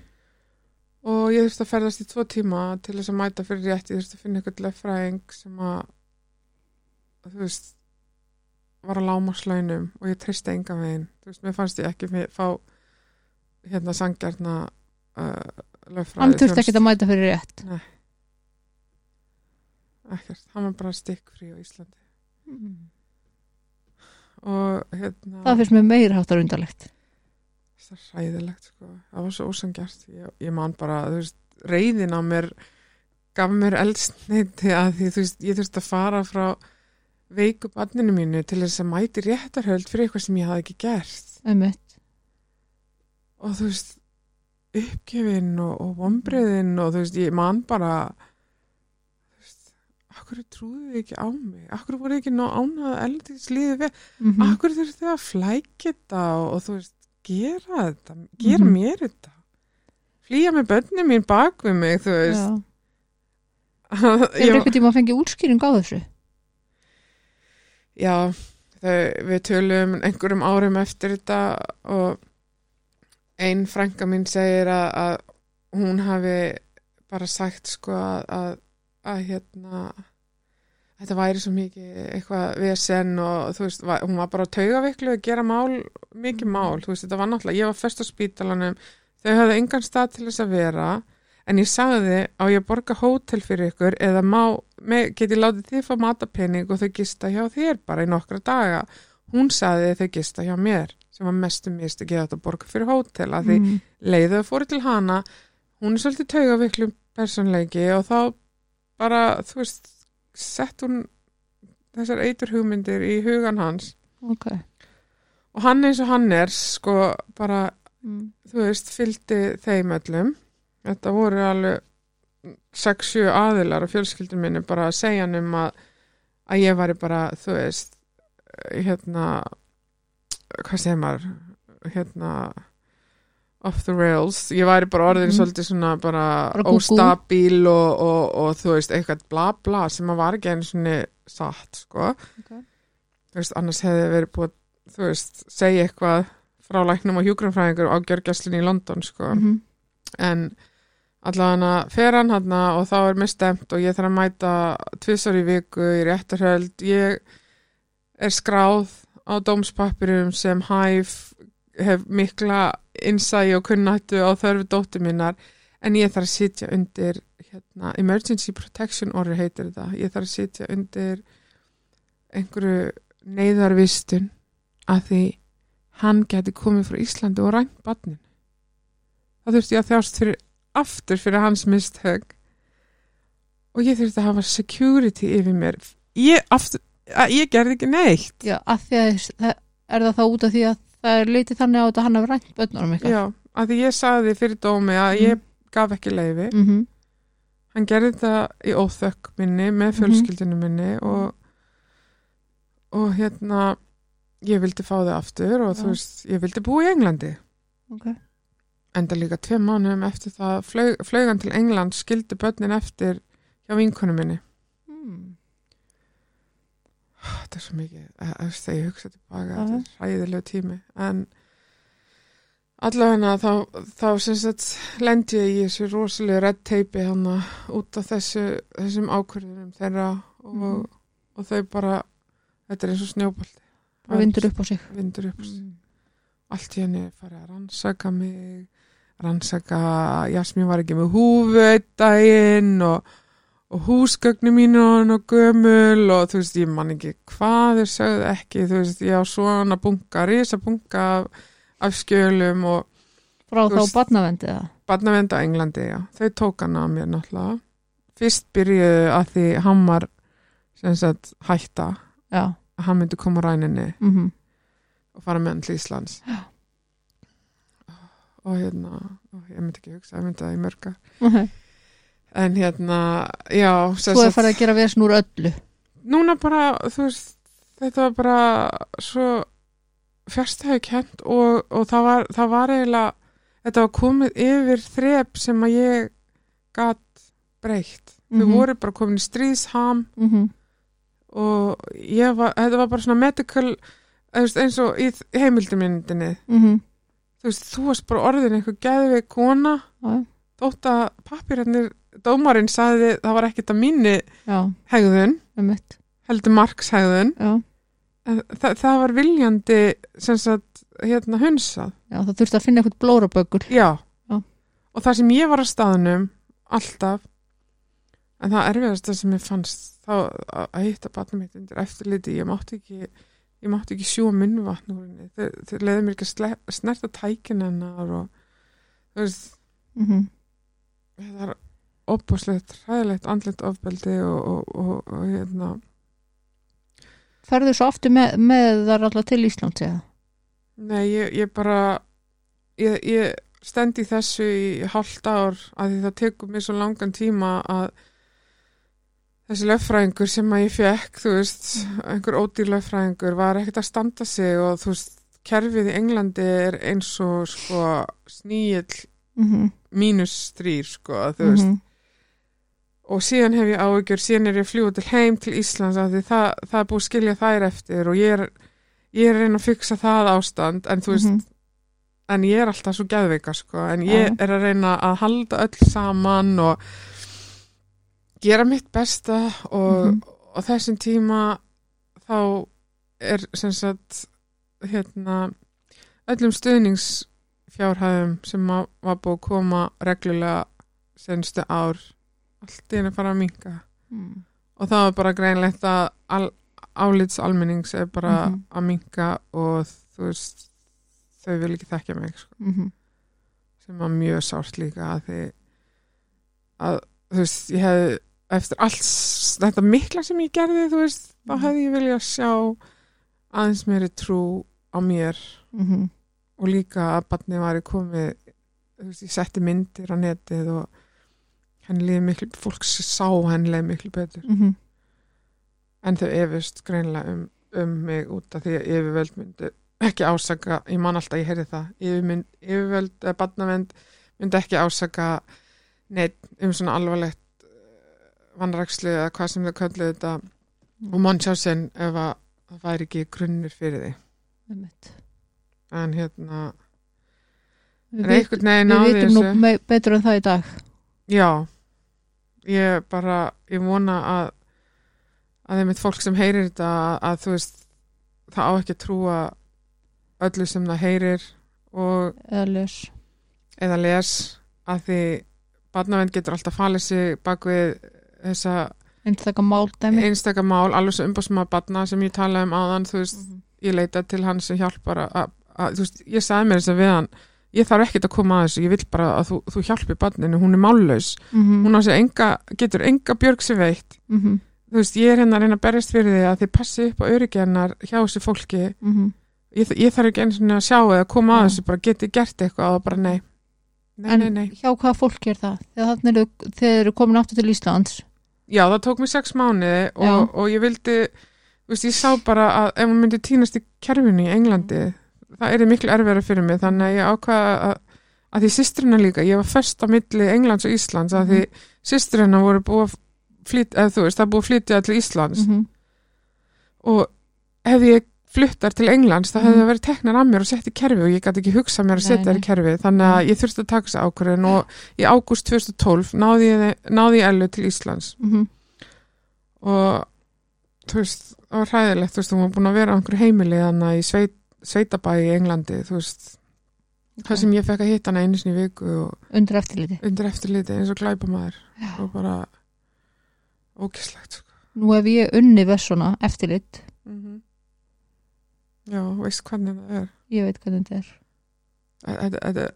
Og ég þurfti að ferðast í tvo tíma til þess að mæta fyrir rétt. Ég þurfti að finna eitthvað leffræðing sem að, þú veist, var að láma slaunum og ég treysti enga veginn. Þú veist, mér fannst ég ekki fá hérna sangjarna uh, löffræði. Hann þurfti ekki að mæta fyrir rétt Ekkert, hann var bara stikkfrí á Íslandi. hmm. Og hérna, Það finnst mér meira háttar undarlegt það er ræðilegt, sko. Það var svo ósangjart. Ég, ég man bara, þú veist, reyðin á mér gaf mér eldsneiti að því, þú veist, ég þurfti að fara frá veiku banninu mínu til þess að mæti réttarhöld fyrir eitthvað sem ég hafði ekki gert. Einmitt. Og þú veist, uppgefin og, og vombriðin og þú veist, ég man bara, þú veist, akkur trúðu ekki á mig? Akkur voru ekki ná ánað eldins líðið við? Mm Akkur þurftu að flækja þetta og, og þú veist, gera þetta, gera Mhm. mér þetta. Flýja með börnum mín bak við mig, þú veist. Já. Já, Hefur einhvern tíma að fengið útskýring á þessu? Já þau, við tölum einhverjum árum eftir þetta og ein frænka mín segir að, að hún hafi bara sagt sko að, að, að hérna þetta væri svo mikið eitthvað vesen og þú veist, var, hún var bara taugaviklu að gera mál, mikið mál. Þú veist, þetta var náttúrulega, ég var fest á spítalanum þau hafði engan stað til þess að vera en ég sagði á ég að borga hótel fyrir ykkur eða má, með, get ég látið þið fá matapenning og þau gista hjá þér bara í nokkra daga hún sagði þau gista hjá mér sem var mestum mist að geta að borga fyrir hótel að því Mm. leiðu að fóru til hana hún er svolítið taugaviklu personleiki og þá bara þú veist sett hún þessar eitur hugmyndir í hugan hans Ok. og hann eins og hann er sko bara Mm. þú veist fylgdi þeim öllum þetta voru alveg 6-7 aðilar á fjölskyldum minni bara að segja hann um að að ég væri bara þú veist hérna hvað segir maður hérna off the rails, ég væri bara orðin Mhm. svolítið svona bara, Bara óstabíl og, og, og þú veist eitthvað bla bla sem að var ekki einu svona satt sko Ok. þú veist annars hefði verið búið þú veist segja eitthvað frá læknum og hjúgrunfræðingur á gjörgjæslinni í London sko Mhm. en allavega fer hann hann og þá er mér stemt og ég þarf að mæta tvisar í viku í réttarhöld. Ég er skráð á dómspappirum sem hæf hef mikla innsæi og kunnættu á þörfu dóttur minnar en ég þarf að sitja undir hérna, emergency protection order heitir þetta. Ég þarf að sitja undir einhverju neyðarvistun að því hann geti komið frá Íslandi og rænt barnin þá þurfti ég að þjást fyrir aftur fyrir hans misthögg og ég þurfti að hafa security yfir mér ég, aftur, að, ég gerði ekki neitt Já, að því að það, er það þá út af því að það er leitið þannig á þetta að hann hefur rænt bönnunum eitthvað. já, að því ég sagði fyrir dómi að Mhm. ég gaf ekki leifi Mm -hmm. hann gerði þetta í óþökk minni með Mhm. fjölskyldinu minni og, og hérna ég vildi fá þau aftur og Já. þú veist, ég vildi búa í Englandi Ok. Enda líka tvei mánuðum eftir það flög, flögan til England skildi börnin eftir hjá vinkonu minni Mm. þetta er svo mikið eh, þegar ég hugsa tilbaka þetta er ræðilegu tími en allavega þá, þá sagt lendi ég í þessu rosalega red teipi hann út af þessu, þessum ákvörðunum þeirra og, Mhm. og þau bara þetta er eins og snjóbaldi Bara vindur upp á sig. vindur upp Mm. allt í henni farið að rannsaka mig rannsaka Jasmín var ekki með daginn og, og húsgögnu mínu og, gömul og þú veist ég man ekki hvað þeir sögðu ekki þú veist ég á svona bunga risa bunga af, af skjölum og frá þá barnavendi eða? Barnavend á Englandi, já, þau tók hann af mér náttúrulega. Fyrst byrjuðu að því hann var sagt hætta já, að hann myndi koma ræninni mhm, og fara með hann til Íslands. Já. Og hérna og ég myndi ekki hugsa, ég myndi það í mörga okay. en hérna, já svo er farið að gera vesn úr öllu? Núna bara, þú veist þetta var bara svo fjárstæðu kent og, og það, var, það var eiginlega þetta var komið yfir þrep sem að ég gat breytt. Þau Mhm. voru bara komin í stríðsham mhm, og ég var, þetta var bara svona medical þú eins og í heimildumyndinni mhm þú veist, þú varst bara orðin eitthvað geðveik kona. Já, þótt að pappirarnir dómarinn sagði það var ekkert að mínu já, hegðun heldur Marks hegðun. Það, það var viljandi sem sagt hérna hunsað. Já, það þurfti að finna eitthvað blóraböggul já. Já. og það sem ég var að staðnum alltaf en það erfiðast sem ég fannst þá að að hitta batnum mitt undir eftirliti ég mátti ekki ég mátti ekki sjúa munnvatn úr henni. Þau, þau leiði mér ekki snerta tækin hennar og þú veist mhm, það er opbúslegt, hræðilegt andlegt ofbeldi og, og, og, og hérna. Ferðu svo aftur með, með þar alltaf til Íslands eða? Nei, ég, ég bara ég, ég stend í þessu í hálft ár að því það tekur mér svo langan tíma að þessi löffræðingur sem að ég fekk þú veist, einhver ódýr löffræðingur var ekkert að standa sig og þú veist, kerfið í Englandi er eins og sko sníill mhm, mínus þrýr sko, þú veist. Mhm, og síðan hef ég áhyggjur, síðan er ég fljúa til heim til Íslands af því það, það er búið skilja þær eftir og ég er, ég er að reyna að fixa það ástand en þú veist, mhm, en ég er alltaf svo geðveika sko, en ég er að reyna að halda öll saman og gera mitt besta og, Mhm. og þessum tíma þá er sem sagt hérna öllum stuðningsfjárhæðum sem að- var búið að koma reglulega senstu ár allt í henni fara að minka mhm, og það var bara greinlegt að al, álits almennings er bara Mhm. að minka og þú veist þau vil ekki þekkja mig sko, mhm, sem var mjög sárt líka að því að þú veist ég hefði eftir allt s- þetta mikla sem ég gerði þú veist þá Mhm. hefði ég viljað sjá aðeins meiri trú á mér. Mhm, og líka að barnið var komið þú veist ég setti myndir á netið og henni liði miklu fólk sá henni liði miklu betur. Mhm, en þau efist greinlega um, um mig út af því að yfirvöld myndi ekki ásaka, ég man alltaf ég heyrði það yfirvöld barnavend myndi ekki ásaka neitt um svona alvarlegt vannrækslu eða hvað sem þau kölluðu þetta og mannsjásin ef að það væri ekki grunnur fyrir því. Mitt en hérna Við, vit, einhvern veginn við vitum nú þessu? me, betur en það í dag. Já. Ég bara, ég vona að að þeim eitt fólk sem heyrir þetta að, að þú veist það á ekki að trúa öllu sem það heyrir og eða les. eða les að því barnavend getur alltaf falið sig bak við þessa einstakka máldæmi einstaka mál, alveg svo umbásmaður barna sem ég talaði um áðan, þú veist Mhm. ég leita til hann sem hjálpar að, að, að þú veist, ég sagði mér þess að við hann ég þarf ekkert að koma að þessu, ég vil bara að þú, þú hjálpi barninu, hún er mállaus. Mhm, hún á sér enga, getur enga björg sér veitt. Mhm, þú veist, ég er hérna að reyna að berjast fyrir því að þið passi upp á öryggennar hjá þessu fólki. Mhm. ég, ég þarf ekki eins og að sjá eða koma að Já. þessu, bara geti gert eitthvað og bara nei, nei, en nei, nei. hjá hvaða fólk er það? Þegar þannig eru, þeir eru komin aftur til Íslands já, það tók mér sex mánuði og, og ég vildi veist, ég sá bara að ef hún myndi týnast í kerfinu í Englandi það er miklu erfiðara fyrir mig. Þannig að ég ákvaða að, að því sýstrina líka, ég var först á milli Englands og Íslands að því sýstrina voru búið að flytja, eða þú veist, það búið að flytja til Íslands. Mhm, og ef ég fluttar til Englands þá hefði það verið teknar af mér og sett í kerfi og ég gæti ekki hugsað mér að setja þær í kerfi þannig að ég þurfti að taka þess ákvörðin og í ágúst 2012 náði ég, náði ég ellu til Íslands. Mhm, og þú veist, það var hræðilegt þú veist, hún var búin að vera á einhverju heimili þannig í sveit, sveitabæi í Englandi þú veist, það sem ég fekk að hitta hana einu sinni viku og undir eftirliti. undir eftirliti eins og glæpamaður. Já. og bara ógislegt sko. nú hef ég unni vessuna eftirlit. Mm Já, veist hvernig það er. Ég veit hvernig þetta er. Þetta-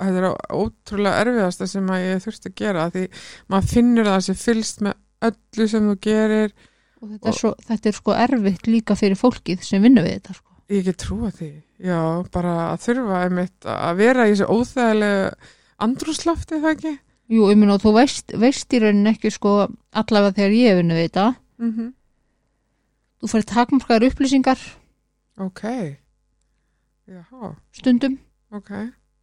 er ótrúlega erfiðasta sem að ég þurfti að gera því maður finnur það sem fylst með öllu sem þú gerir og þetta er, svo, þetta er sko erfitt líka fyrir fólkið sem vinnur við þetta sko. ég get trúa því já, bara að þurfa einmitt að vera í þessu óþægilegu andrúslofti það ekki? Jú, ég minn og þú veist, veist í rauninni ekki sko allavega þegar ég vinnur við þetta. Mm -hmm. þú færi takmarkaðar upplýsingar ok. Já, stundum. Ok.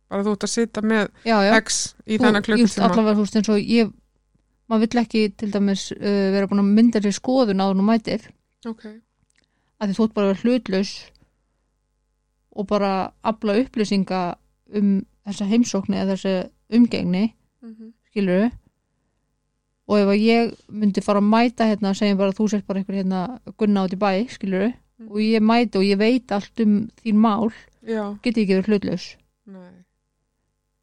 Bara þú ert að sitja með já, já. X í þennan klukkutíma. allavega þú veist eins og ég maður vill ekki til dæmis uh, vera búin að mynda sér skoðun áður nú mætir. Ok, að því þú ert bara að vera hlutlaus og bara afla upplýsinga um þessa heimsókni eða þessa umgengni mm -hmm. skilur og ef að ég myndi fara að mæta hérna og segja bara að þú sért bara einhver hérna gunna át í bæ, skilur Mhm. og ég mæti og ég veit allt um þín mál já, get ég ekki verið hlutlaus. Nei.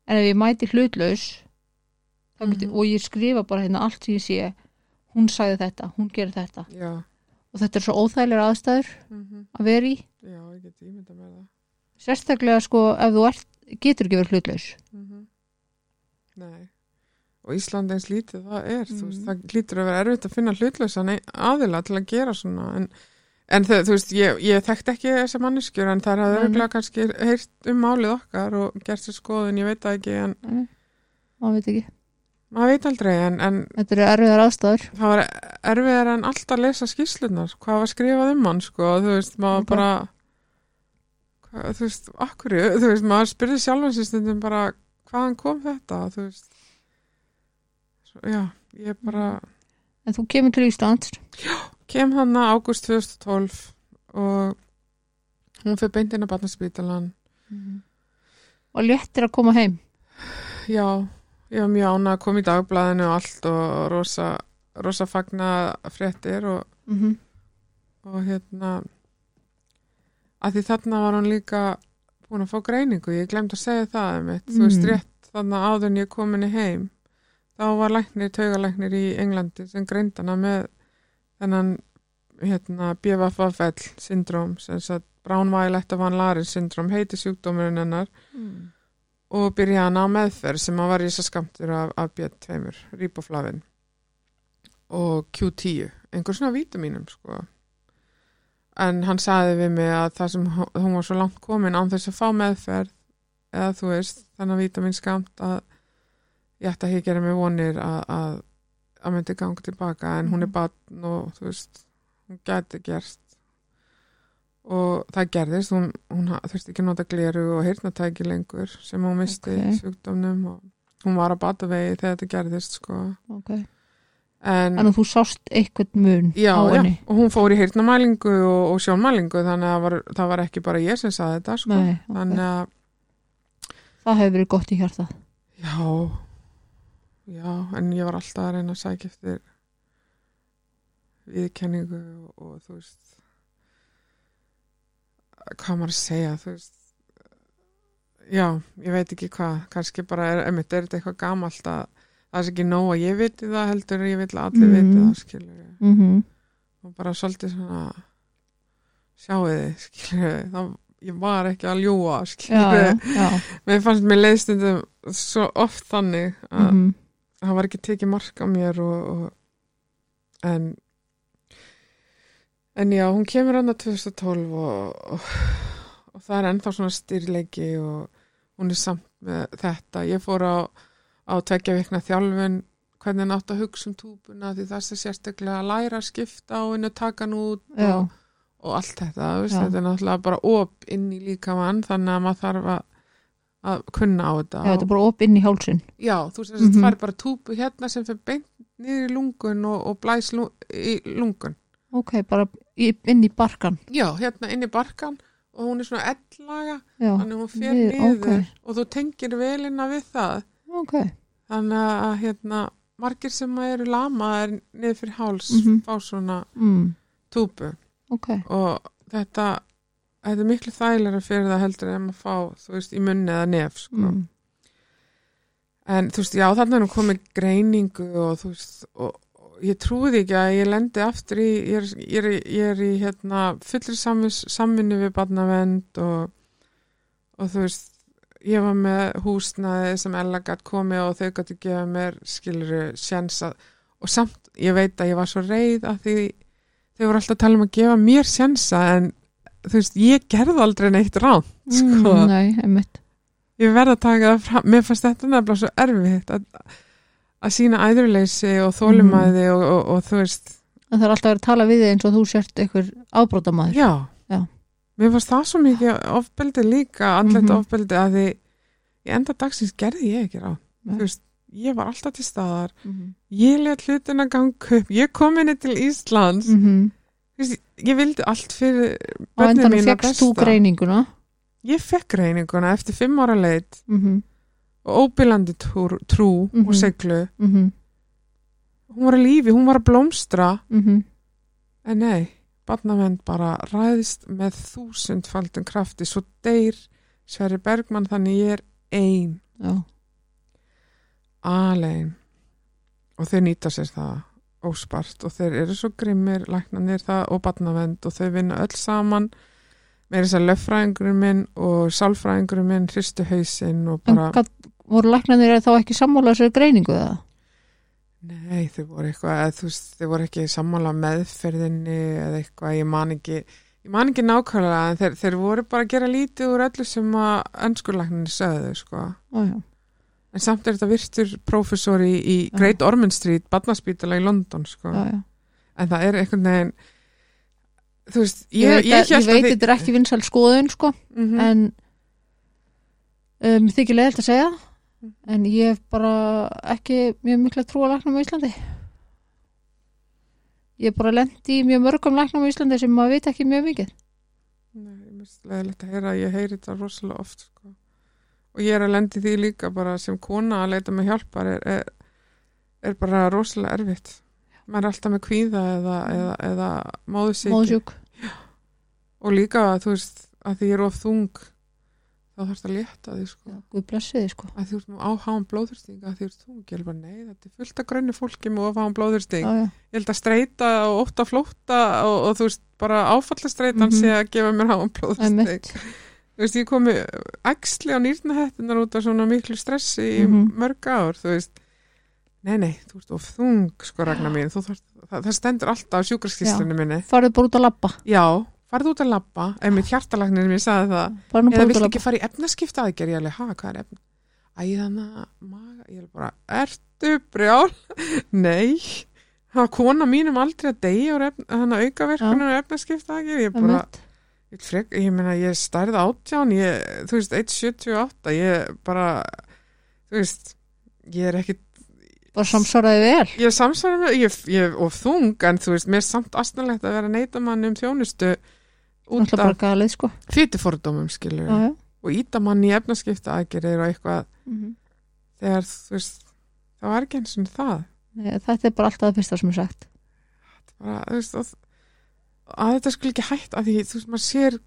En ef ég mæti hlutlaus mm Mhm. og ég skrifa bara hérna allt sem ég sé hún sagði þetta, hún gerir þetta. Já, og þetta er svo óþægilega aðstæður mm að vera í. Já, ég get ímynda með það. Sérstaklega sko ef þú ert, getur ekki verið hlutlaus. Mm nei. Og Ísland eins lítið það er þú veist, Mm. það lítur að vera erfitt að finna hlutlausan aðila til að gera svona en, en þau, þú veist, ég, ég þekkt ekki þessa manneskjur en það er örgulega kannski heyrt um málið okkar og gert sér skoðun, ég veit það ekki en Nei, maður veit ekki. maður veit aldrei en, en þetta eru erfiðar aðstæður. það var erfiðar en alltaf að lesa skýslunar hvað var skrifað um hann sko þú veist, maður Ok. bara hvað, þú veist, akkur þú veist, maður spyrði sjálfan sér stundum bara hvaðan kom þetta þú veist. Svo, já, ég bara en þú kemur til Íslands kem hann að ágúst 2012 og hún fyrir beint inn á barnaspítalan og léttir að koma heim? Já, ég var mjög ána að koma í dagblæðinu og allt og rosa, rosa fagna fréttir og mm -hmm. og hérna að því þarna var hún líka búin að fá greiningu, ég glemt að segja það einmitt, þú veist Mm. rétt þarna áður en ég komin í heim þá var læknir, taugalæknir í Englandi sem greind hana með þennan hérna BFFL syndróm sem sagt Brown-Violet van Lares syndróm heiti sjúkdómurinn hennar Mm. og byrja hana á meðferð sem að var í þess að skamtur af, af B2, riboflavin og Q10 einhver svona vítamínum sko en hann saði við mig að það sem hún var svo langt komin án þess að fá meðferð eða þú veist þannig að vítamín skamt að ég ætti ekki að gera mig vonir að, að að myndi ganga tilbaka en hún er Mhm. batn og þú veist hún gæti gerst og það gerðist hún, hún þurfti ekki nota gleru og heyrnatæki lengur sem hún misti Ok. okay. sjúkdómnum og hún var að bata vegi þegar þetta gerðist sko okay. en að þú sást eitthvað mun já, á já, henni og hún fór í heyrnamælingu og, og sjónmælingu þannig að var, það var ekki bara ég sem saði þetta sko. Nei, ok. þannig að Það hefur verið gott í hjarta já já, en ég var alltaf að reyna að sækja eftir viðkenningu og, og þú veist hvað maður að segja þú veist já, ég veit ekki hvað kannski bara er, einmitt, er þetta eitthvað gamalt að það er ekki nóg að ég viti það heldur ég vil allir Mhm. viti það skilur mm -hmm. og bara svolítið svona sjáu þið skilur þá ég var ekki að ljúa Já, skilur já, já mér fannst mér leiðstundum svo oft þannig að mm það var ekki tekið mark á mér og, og en en já, hún kemur hann að 2012 og, og, og það er ennþá svona styrleiki og hún er samt með þetta. Ég fór á, á tvekja vikna þjálfun hvernig hann átt að hugsa um túbuna því það er sérstaklega að læra að skipta á hennu, taka hann út og, og allt þetta, þetta er náttúrulega bara op inn í líkamann þannig að maður þarf að, að kunna á þetta já, þetta er bara op inn í hálsin Já, þú veist, Mhm. það fær bara túpu hérna sem fyrir beint niður í lungun og, og blæs lu, í lungun. Ok, bara inn í barkan Já, hérna inn í barkan og hún er svona ellaga, Já, þannig hún fer Niður, niður ok. og þú tengir velina við það. ok Þannig að hérna, margir sem eru lamaðir niður fyrir háls Mhm. fá svona mm. túpu Ok, og þetta, þetta er miklu þægilega fyrir það heldur en að fá, þú veist, í munni eða nef, sko. mm. En þú veist, já, þannig er nú komið greiningu og þú veist, og, og ég trúði ekki að ég lendi aftur í, ég er, ég er, ég er í hérna fullri samvinnu við barnavend og, og þú veist, ég var með húsnaði sem Ella gætt komið og þau gætt gefa mér skiluru sjensa og samt ég veit að ég var svo reið að því þau voru alltaf að tala um að gefa mér sjensa en þú veist, ég gerði aldrei neitt rán sko. mm, nei, einmitt ég verð að taka það fram, mér fannst þetta nefnilega svo erfitt að, að sína æðurleysi og þólumæði og, og, og þú veist, en það er alltaf verið að tala við þig eins og þú sért einhver ábrótamaður já, Já. mér fannst það svo mikið ofbeldi líka, andlet Mhm. ofbeldi að því í enda dagsins gerði ég ekki rán Nei. þú veist, ég var alltaf til staðar mm ég let hlutina ganga upp, ég kom inni til Íslands -hmm. Þú ég vildi allt fyrir á börnin endanum mína fegst þú besta. greininguna? Ég fekk reyninguna eftir fimm ára leit mm og óbílandi trú, trú Mhm. og seglu -hmm. hún var að lífi, hún var að blómstra. Mm en nei, barnavend bara ræðist með þúsundfaldum krafti. Svo deyr Sverri Bergmann þannig ég er ein. Já, alein. Og þeir nýta sér það óspart og þeir eru svo grimmir læknanir það og barnavend og þau vinna öll saman með þess að löffræðingurinn minn og sálfræðingurinn minn hristu hausinn og bara gat, voru læknanir þá ekki sammála sér greiningu það? Nei, þau voru eitthvað, þú veist, þau voru ekki sammála meðferðinni eða eitthvað, ég man ekki, ég man ekki nákvæmlega, en þeir, þeir voru bara að gera lítið úr öllu sem að önskurlækninni sögðu, sko. Ó. En samt er þetta virtur prófessor í. Great Ormond Street, barnaspítala í London, sko. Já, já. En það er einhvern veginn, þú veist, Ég, ég, ég, ég veit að þetta er ekki vinsal skoðun sko, mm en um, þykir leiðilt að segja Mhm. en ég hef bara ekki mjög mikla trú á læknum á Íslandi ég hef bara lendi í mjög mörgum læknum á Íslandi sem maður veit ekki mjög mikið Nei, ég myndi leðilegt að heyra, ég heyri þetta rosalega oft, sko. Og ég er að lendi því líka bara sem kona að leita með hjálpar er, er, er bara rosalega erfitt. Maður er alltaf með kvíða eða, eða, eða móðsjúk Og líka, þú veist, að því ég er of þung, þá þarfst að létta því, sko. Blessi þið sko Að þú ert nú áháðan blóðurstinga, að því þú ert þung. Ég er bara, nei, þetta er fullt af grönni fólki með ofháðan blóðursting. já, já. Ég held að streyta og ótta flótta og, og þú veist, bara áfallastreitan Mhm. sé að gefa mér háðan blóðursting. Þú veist, ég komi æxli á nýrnahettunar út af svona miklu stressi í Mhm. mörg ár, þú veist. Nei, nei, þú veist, of þung sko ragnar mín, þú þarf, það, það stendur alltaf á sjúkraskíslunni minni, farið bara út að labba. Já farðu út að labba, ef mitt hjartalagnir mér sagði það, eða vilt ekki fara í efnaskipta aðgerð, ég alveg, ha, hvað er efna æðana, maga, ég er bara ertu brjál, nei. Það var kona mínum aldrei að deyja og þannig að aukaverkunar og efnaskipta aðgerð, ég bara Einmitt. Frek, ég meina, ég stærði átján, ég, þú veist, 1,78, ég bara, þú veist, ég er ekki, bara samsvaraði vel? Ég er samsvara með, ég, ég of þung, en þú veist, mér er samt astanlegt að vera neitamann um þjónustu út af sko. fytufordómum, skilur, já, já. og ítamann í efnaskipta aðgerðir og eitthvað, Mhm. þegar, þú veist, það var ekki eins og það, Nei, þetta er bara alltaf það fyrsta sem er sagt. Bara, þú veist, og, að þetta skulle ekki hætt, að því, þú veist, maður sér,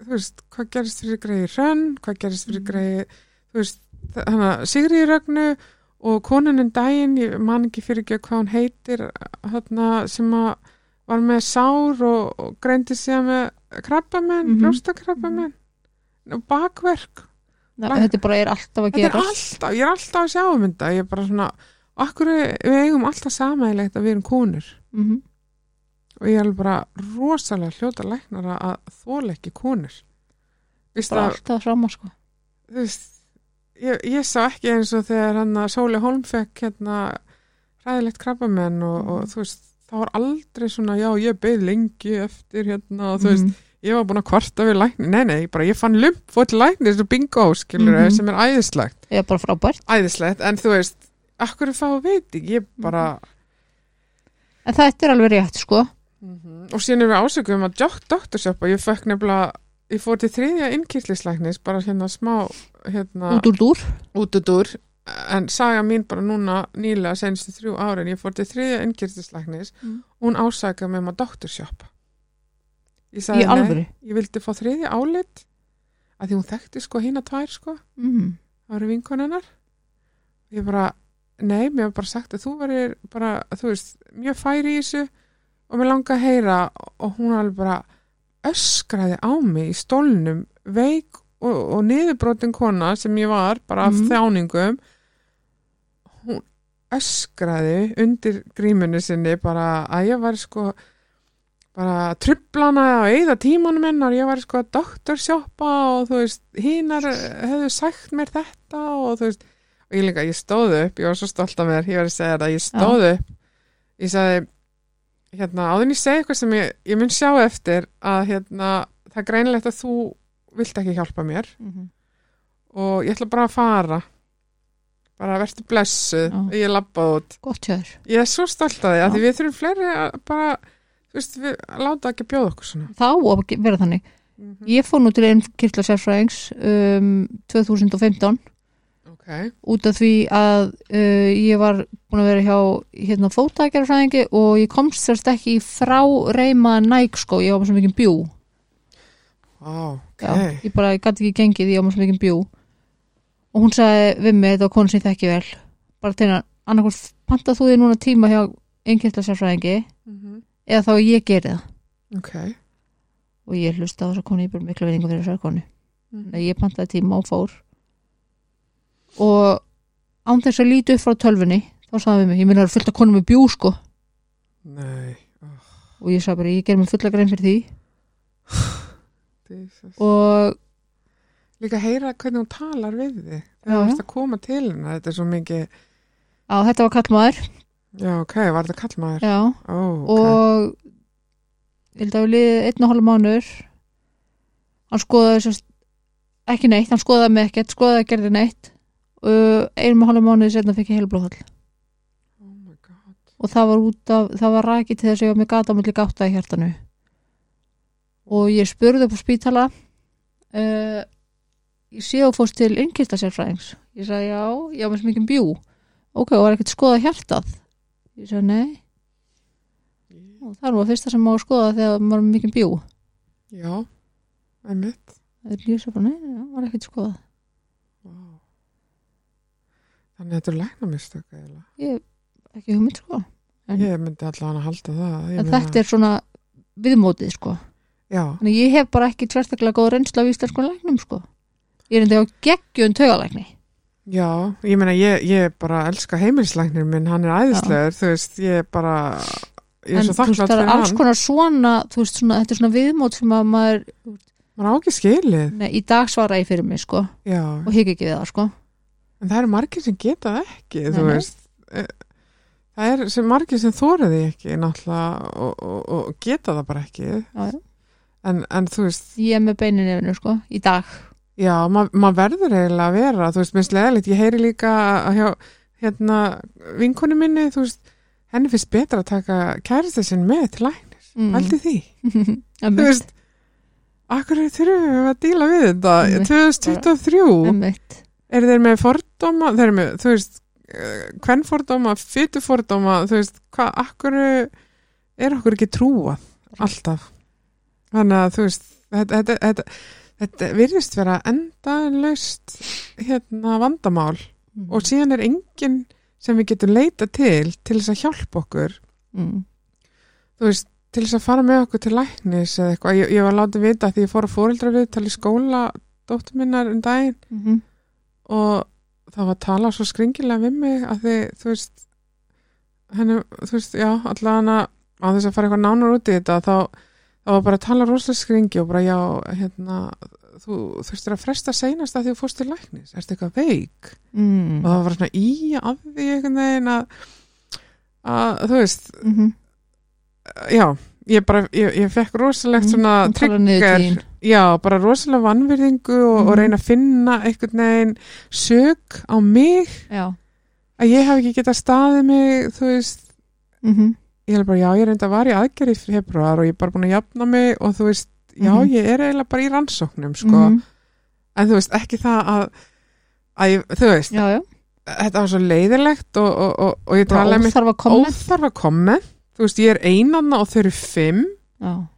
þú veist, hvað gerist fyrir greiði hrönn, hvað gerist fyrir Mhm. greiði, þú veist, þannig að Sigri Rögnu og konunum daginn, ég man ekki fyrir ekki hvað hún heitir, þarna sem að var með sár og, og greindi sig með krabbamenn, mm Mhm. brjóstakrabbamenn, og bakverk. Nei, Læk- þetta bara er alltaf að Þetta er gera alltaf, ég er alltaf að sjá um þetta, ég er bara svona, okkur við eigum alltaf samægilegt að við erum konur mm og ég alveg bara rosalega hljóta læknara að þóla ekki konur. Bara að, alltaf sama sko þú veist, ég, ég sá ekki eins og þegar hann að Sóli Holm fekk hérna ræðilegt krabbamenn og, Mhm. og þú veist, það var aldrei svona, já, ég beð lengi eftir hérna og þú veist, Mhm. ég var búin að kvarta við lækni, nei, nei, bara ég fann lump fór til lækni, þessu bingo, skilur Mhm. sem er æðislegt, ég er bara frábært æðislegt, en þú veist, akkur er fá veit ekki, ég bara, en þetta er alveg rétt sko Mhm. og síðan er við ásökum að dok doktorsjöpa, ég fekk nefnilega ég fór til þriðja innkýrslislæknis bara hérna smá hérna, út úr dúr. Út úr en saga mín bara núna nýlega senstu þrjú árin, ég fór til þriðja innkýrslislæknis Mm. hún ásaka með maður doktorsjöpa ég sagði alvöru? ég vildi fá þriðja álit að því hún þekkti sko hína tvær sko mm. það eru vinkonennar ég bara, nei, mér var bara sagt að þú verir bara, þú veist, mjög færi í þessu og mér langa að heyra og hún alveg bara öskraði á mig í stólnum veik og, og niðurbrotin kona sem ég var bara af Mhm. þjáningum. Hún öskraði undir grímunni sinni bara að ég var sko bara trublana og eigða tímanum hennar, ég var sko að doktorsjoppa og þú veist, hinar hefðu sagt mér þetta og þú veist, og ég líka, ég stóð upp, ég var svo stolt af mér, ég var að segja þetta, ég stóð upp, ég sagði, hérna, áður en ég segi eitthvað sem ég, ég mun sjá eftir að hérna, það er greinilegt að þú vilt ekki hjálpa mér Mhm. og ég ætla bara að fara, bara verður blessuð, Já. ég labbaði út. Ég er svo stolt af því að við þurfum fleiri að bara, þú veist, við láta ekki bjóða okkur svona. þá að ge- vera þannig Mm ég fór nú til einn kirkla sérfræðings um, 2015 Ok, út af því að uh, ég var búin að vera hjá hérna fótækjarfræðingi og ég komst sérst ekki frá reyma nægskó, ég var svo mikið bjú Vá, ok. Já, ég bara, gæti ekki gengið, ég var svo mikið bjú og hún sagði við mig, þetta var konu sem ég þekki vel bara til að annarkvort pantað þú þig núna tíma hjá einkirkla sérfræðingi Mhm. eða þá ég geri það Ok. og ég hlusta á þessa konu, ég er bara mikla veiningu fyrir þessar konu. Þannig að ég pantaði tíma og fór og án þess að líti upp frá tölfunni þá sagði við mig, ég minna að fullt að konu með bjú sko Nei, og ég sagði bara, ég ger mig fulla grein fyrir því Jesus. og Líka heyra hvernig hún talar við þig. Já, Það varst að koma til hennar, þetta er svo mikið, á, þetta var kallmaður já, ok, var þetta kallmaður? já, Ó, ok. og ég held að við liðið einn og hálf mánur hann skoðaði sérst, ekki neitt, hann skoðaði mig ekkert skoðaði að gerði neitt og einum og hálf mánuði setna fikk ég heilblóðhall Oh og það var út af, það var rakið til þess að ég var með gata milli gátta í hjartanu. Og ég spurði upp á spítala uh, ég sé þú fórst til innkista sérfræðings. Ég sagði já, ég var með mikið bjú ok, og var ekkert skoða hjartað? Ég sagði nei. Og það var fyrsta sem má skoða þegar maður með mikið bjú Já, einmitt. það er lýsa bara, nei, nei, var ekkert skoða Vá. Þannig að þetta er læknamistök eiginlega. ég, ekki hugmynd sko En- Ég myndi allavega að halda það. En þetta er svona viðmótið sko Já, Þannig ég hef bara ekki tverstaklega góð reynsla af íslenskum læknum sko. Ég er enda á geggjum taugalækni. já, ég meina, ég, ég bara elska heimilislæknir minn, hann er æðislegur, þú veist, ég bara, ég er En svo þú veist, þakklátt það er fyrir alls hann. konar svona, þú veist, svona, þetta er svona viðmót sem að maður, Maður á ekki skilið, nei, í dag svara ég fyrir mig, sko, já. og higg ekki við það, sko. En það eru margir sem geta það ekki, Nei, þú veist. Eh, Það er sem margir sem þóraði ekki náttúrulega og, og, og geta það bara ekki. En, en þú veist, Ég er með beinin efinu, sko, í dag. já, ma- maður verður eiginlega að vera, þú veist, minnst leðilegt. Ég heyri líka hjá, hérna, vinkonu minni, þú veist, henni finnst betra að taka kæristu sinn með til læknis. Mm. Haldi því. Þú veist, akkur þurfum við að díla við þetta? Einmitt, 2023, eru þeir með fordóma, þeir eru með, þú veist, hvern fordóma, fytu fordóma, þú veist, hvað, akkur er okkur ekki trúað alltaf. Þannig að, þú veist, þetta, þetta, þetta, þetta virðist vera endalaust hérna vandamál Mm. og síðan er enginn sem við getum leita til til þess að hjálpa okkur Mm. þú veist, til þess að fara með okkur til læknis eða eitthvað, ég, ég var látið vita því ég fór að fóreldra við tala í skóla dóttur minnar um daginn Mhm. Og það var að tala svo skringilega við mig að því, þú veist henni, þú veist, já, allavega á þess að fara eitthvað nánar út í þetta þá, þá var bara að tala rosalega skringi og bara já, hérna þú þurftir að fresta seinast að því þú fórst til læknis ertu eitthvað veik Mm. og það var svona í að því einhvern veginn að, að þú veist, Mhm. já ég bara, ég, ég fekk rosalegt Mm, svona til trigger. Já, bara rosalega vannvirðingu og, og Mhm. reyna að finna einhvern veginn sög á mig Já. að ég hef ekki getað staðið mig þú veist, Mhm. ég held bara já, ég reynda að var í aðgerð í februar og ég er bara búin að jafna mig og þú veist, já, Mhm. ég er eiginlega bara í rannsóknum, sko, Mhm. en þú veist, ekki það að, að ég, þú veist, Já, já. þetta var svo leiðilegt og, og, og, og ég óþarfa komment. óþarfa komment þú veist, ég er einanna og þau eru fimm Já.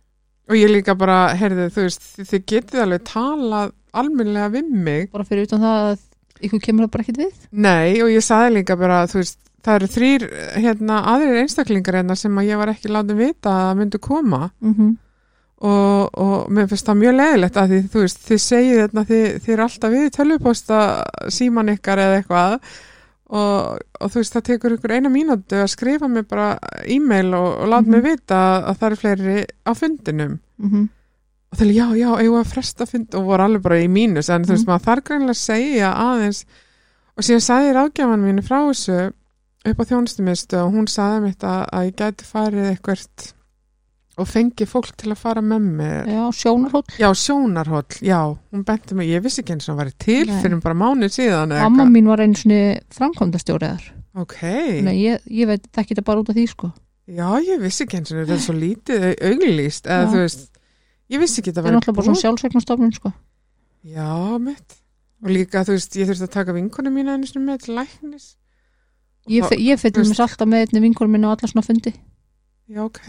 Og ég líka bara, heyrðu, þú veist þið, getið alveg talað almennilega við mig Bara fyrir utan það að ykkur kemur það bara ekkert við. nei, og ég saði líka bara, þú veist það eru þrýr, hérna, aðrir einstaklingar hérna sem að ég var ekki látið vita að myndu koma Mhm. og, og mér finnst það mjög leiðilegt að því þú veist, þið segið þetta þið, þið er alltaf við tölvuposta síman ykkar eða eitthvað og, og þú veist, það tekur ykkur eina mínútu að skrifa mér bara e-mail og, og láta Mhm. mig vita að það eru fleiri á fundinum mm og það er já, já, við að fresta fund og voru alveg bara í mínus en þú veist, Mhm. maður þarf greinlega að segja aðeins og síðan sagði ráðgjafan mínu frá þessu upp á þjónustumistu og hún sagði mitt að, að ég gæti farið eitthvað og fengi fólk til að fara með mig Já, sjónarhóll já, sjónarhóll, já, hún benti mig ég vissi ekki eins og hann væri til Nei. fyrir bara mánuð síðan Mamma mín var einu svona framkvæmdastjóriðar ok, Nei, ég, ég veit ekki þetta bara út af því sko já, ég vissi ekki eins og þetta er svo lítið auglýst eða Já. þú veist, ég vissi ekki Það þetta er náttúrulega bara svona sjálfsvegnastofnun sko Já, mitt. Og líka, þú veist, ég þurfti að taka vinkonu mína einu sinni með til læknis. Og Ég, ég veist- mér alltaf með einni vinkur minni á alla svona fundi Já, ok.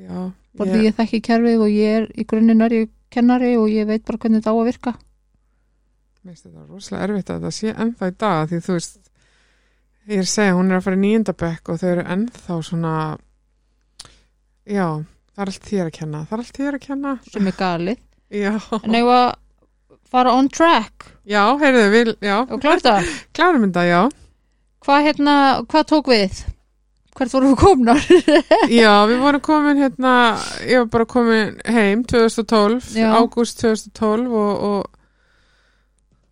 Já, bara því ég þekki kerfið og ég er í grunninn er ég kennari og ég veit bara hvernig þetta á að virka. Mér finnst þetta rosalega erfitt að það sé ennþá í dag, því þú veist, ég er að segja, hún er að fara í nýjendabekk og þau eru ennþá svona, já, það er allt þér að kenna, það er allt þér að kenna. sem er galið. En ef að fara on track? Já, heyrðu, við, já, og klárum þetta, já. hvað hérna, hvað tók við hvert voru við komnar? Já, við vorum komin hérna, ég var bara komin heim 2012, Já. ágúst 2012 og, og,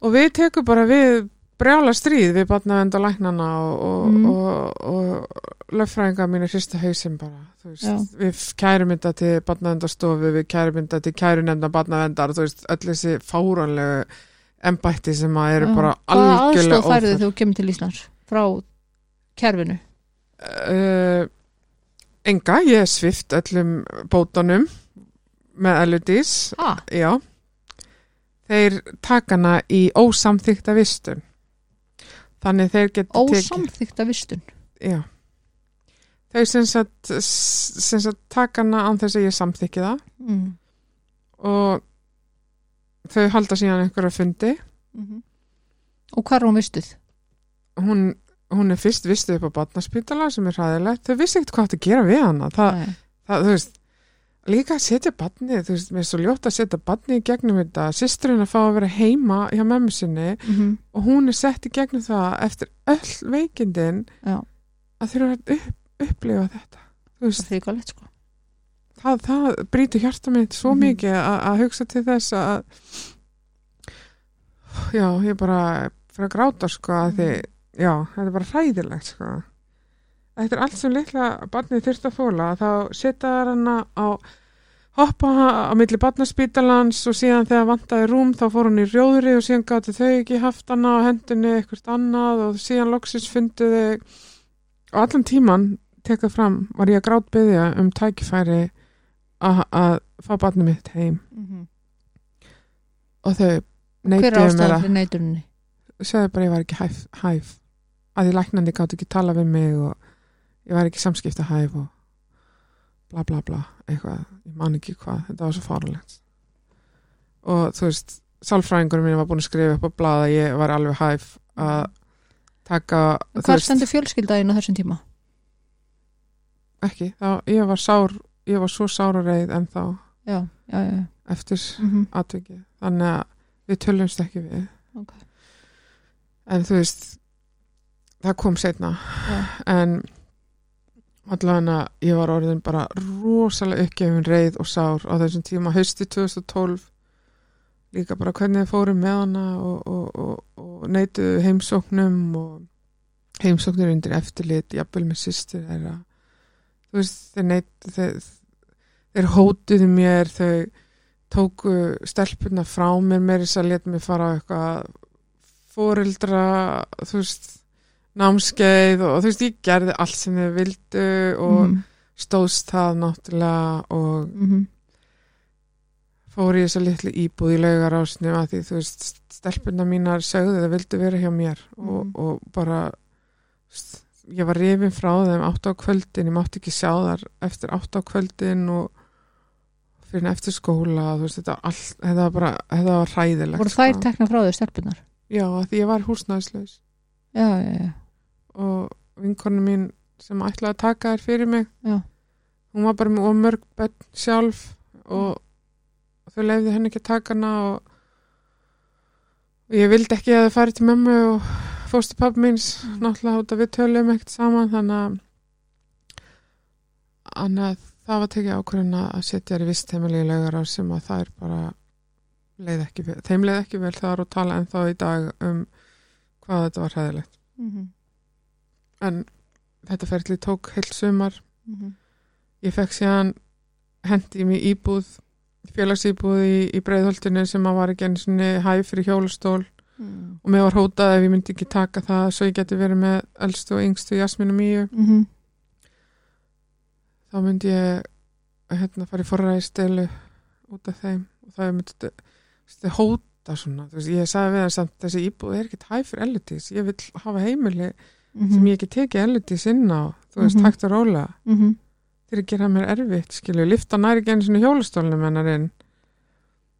og við tekum bara við brjála stríð við batnavend og læknana og, og, Mm. og, og löffræðinga mínu hrista hausinn bara, veist, við kærum þetta til batnavendastofu, við kærum þetta til kærunemnda batnavendar, þú veist, öll þessi fáránlegu embætti sem að eru bara algjörlega aðstof færðu þú kemur til Íslands frá kerfinu uh, enga, ég er svift öllum bótunum með eludís. Ha, já. Þeir taka hana í ósamþykta vistun. Þannig þeir geta ósamþykta vistun? Já. Þau sem sagt, sem sagt taka hana án þess að ég samþykki það. Mm. og þau halda síðan einhverja fundi. Mm og hvað er hún vistuð? hún, hún er fyrst vistu upp á batnaspítala sem er hræðilegt, þau vissi ekkert hvað að gera við hana. Það, það, þú veist líka að setja badni, þú veist, mér er svo ljótt að setja badni í gegnum þetta, sýsturinn að fá að vera heima hjá mömmu sinni Mm og hún er sett í gegnum það eftir öll veikindin Já. að þurfa að upp, upplifa þetta. Þú það veist, er hrikalegt sko. það, það brýtur hjarta mitt svo Mhm. mikið að, að hugsa til þess að já, ég bara fyrir að gráta sko að því, já, þetta er bara hræðilegt sko þetta er allt sem litla barnið þurft að fóla þá setja þær hana á hoppa á milli barnaspítalans og síðan þegar vantaði rúm þá fór hún í rjóðri og síðan gáttu þau ekki haft hana á hendinni eitthvað annað og síðan loksins fundu þau og allan tíman tekað fram var ég að grát byggja um tækifæri að að fá barnið mitt heim mm -hmm. og þau hver er neituðu mér ástæðan að fyrir neytuninni? segðu bara að ég var ekki hæf, hæf að því læknandi gátt ekki tala við mig og ég var ekki samskipta hæf og bla bla bla eitthvað, ég man ekki hvað, þetta var svo farulegt og þú veist sálfræðingur minn var búin að skrifa upp á blað að ég var alveg hæf að taka þú Hvar stendur fjölskyldaðin á þessum tíma? ekki, þá ég var sár ég var svo sára reið en þá Já, já, já. eftir Mm atvikið, þannig að við tölumst ekki við. Ok. en þú veist það kom setna Já. en allavega ég var orðin bara rosalega uppgefin reið og sár á þessum tíma hausti 2012 líka bara hvernig þið fórum með hana og, og, og, og neituðu heimsóknum og heimsóknir undir eftirlit jafnvel með þeirra. Þú veist þeir neitu þeir, þeir hótuðu mér þau tóku stelpuna frá mér með þess að leta mig fara á eitthvað fóreldra þú veist námskeið og þú veist ég gerði allt sem þau vildu og Mhm. stóðst það náttúrulega og Mhm. fór í þessa litlu íbúð í laugarásinu að því þú veist stelpuna mínar sögðu það vildu vera hjá mér og, Mhm. og bara ég var rifin frá þeim átt á kvöldin, ég mátti ekki sjá þar eftir átt á kvöldin og fyrir en eftir skóla veist þetta, allt, þetta var bara þetta var hræðilegt Voru þær sko. tekna frá þau stelpunar? já, því ég var húsnæðslaus Já, já, og vinkonu mín sem ætlaði að taka þær fyrir mig hún var bara með of mörg bönn sjálf og þau leiði henni ekki að taka hana og, og ég vildi ekki að það færi til mömmu og fóstu pappi míns. Mm. náttúrulega út að við töluðum ekkert saman þannig að að það var tekið ákvörðin að setja þær í vist heimili í laugar sem að það er bara leið ekki þeim leið ekki vel er að tala ennþá í dag um hvað þetta var hæðilegt Mhm. en þetta ferli tók heilt sumar Mhm. ég fekk síðan hendi í mig íbúð félagsýbúð í, í breiðholtinu sem að var ekki einu svona hæf fyrir hjólastól Mhm. og mér var hótað ef ég myndi ekki taka það svo ég geti verið með elstu og yngstu Jasmínu Míu Mhm. þá myndi ég hérna fara í forræði stelu út af þeim og það myndi stu, hóta svona þú veist, ég sagði við það samt þessi íbúð er ekkert hæf fyrir elitis ég vil hafa heimili sem ég ekki tekið elitis inn á þú veist, Mhm. hægt og rólega Mhm. þeir gera mér erfitt, skilju, lifta næri einu svona hjólastólnum hennar inn.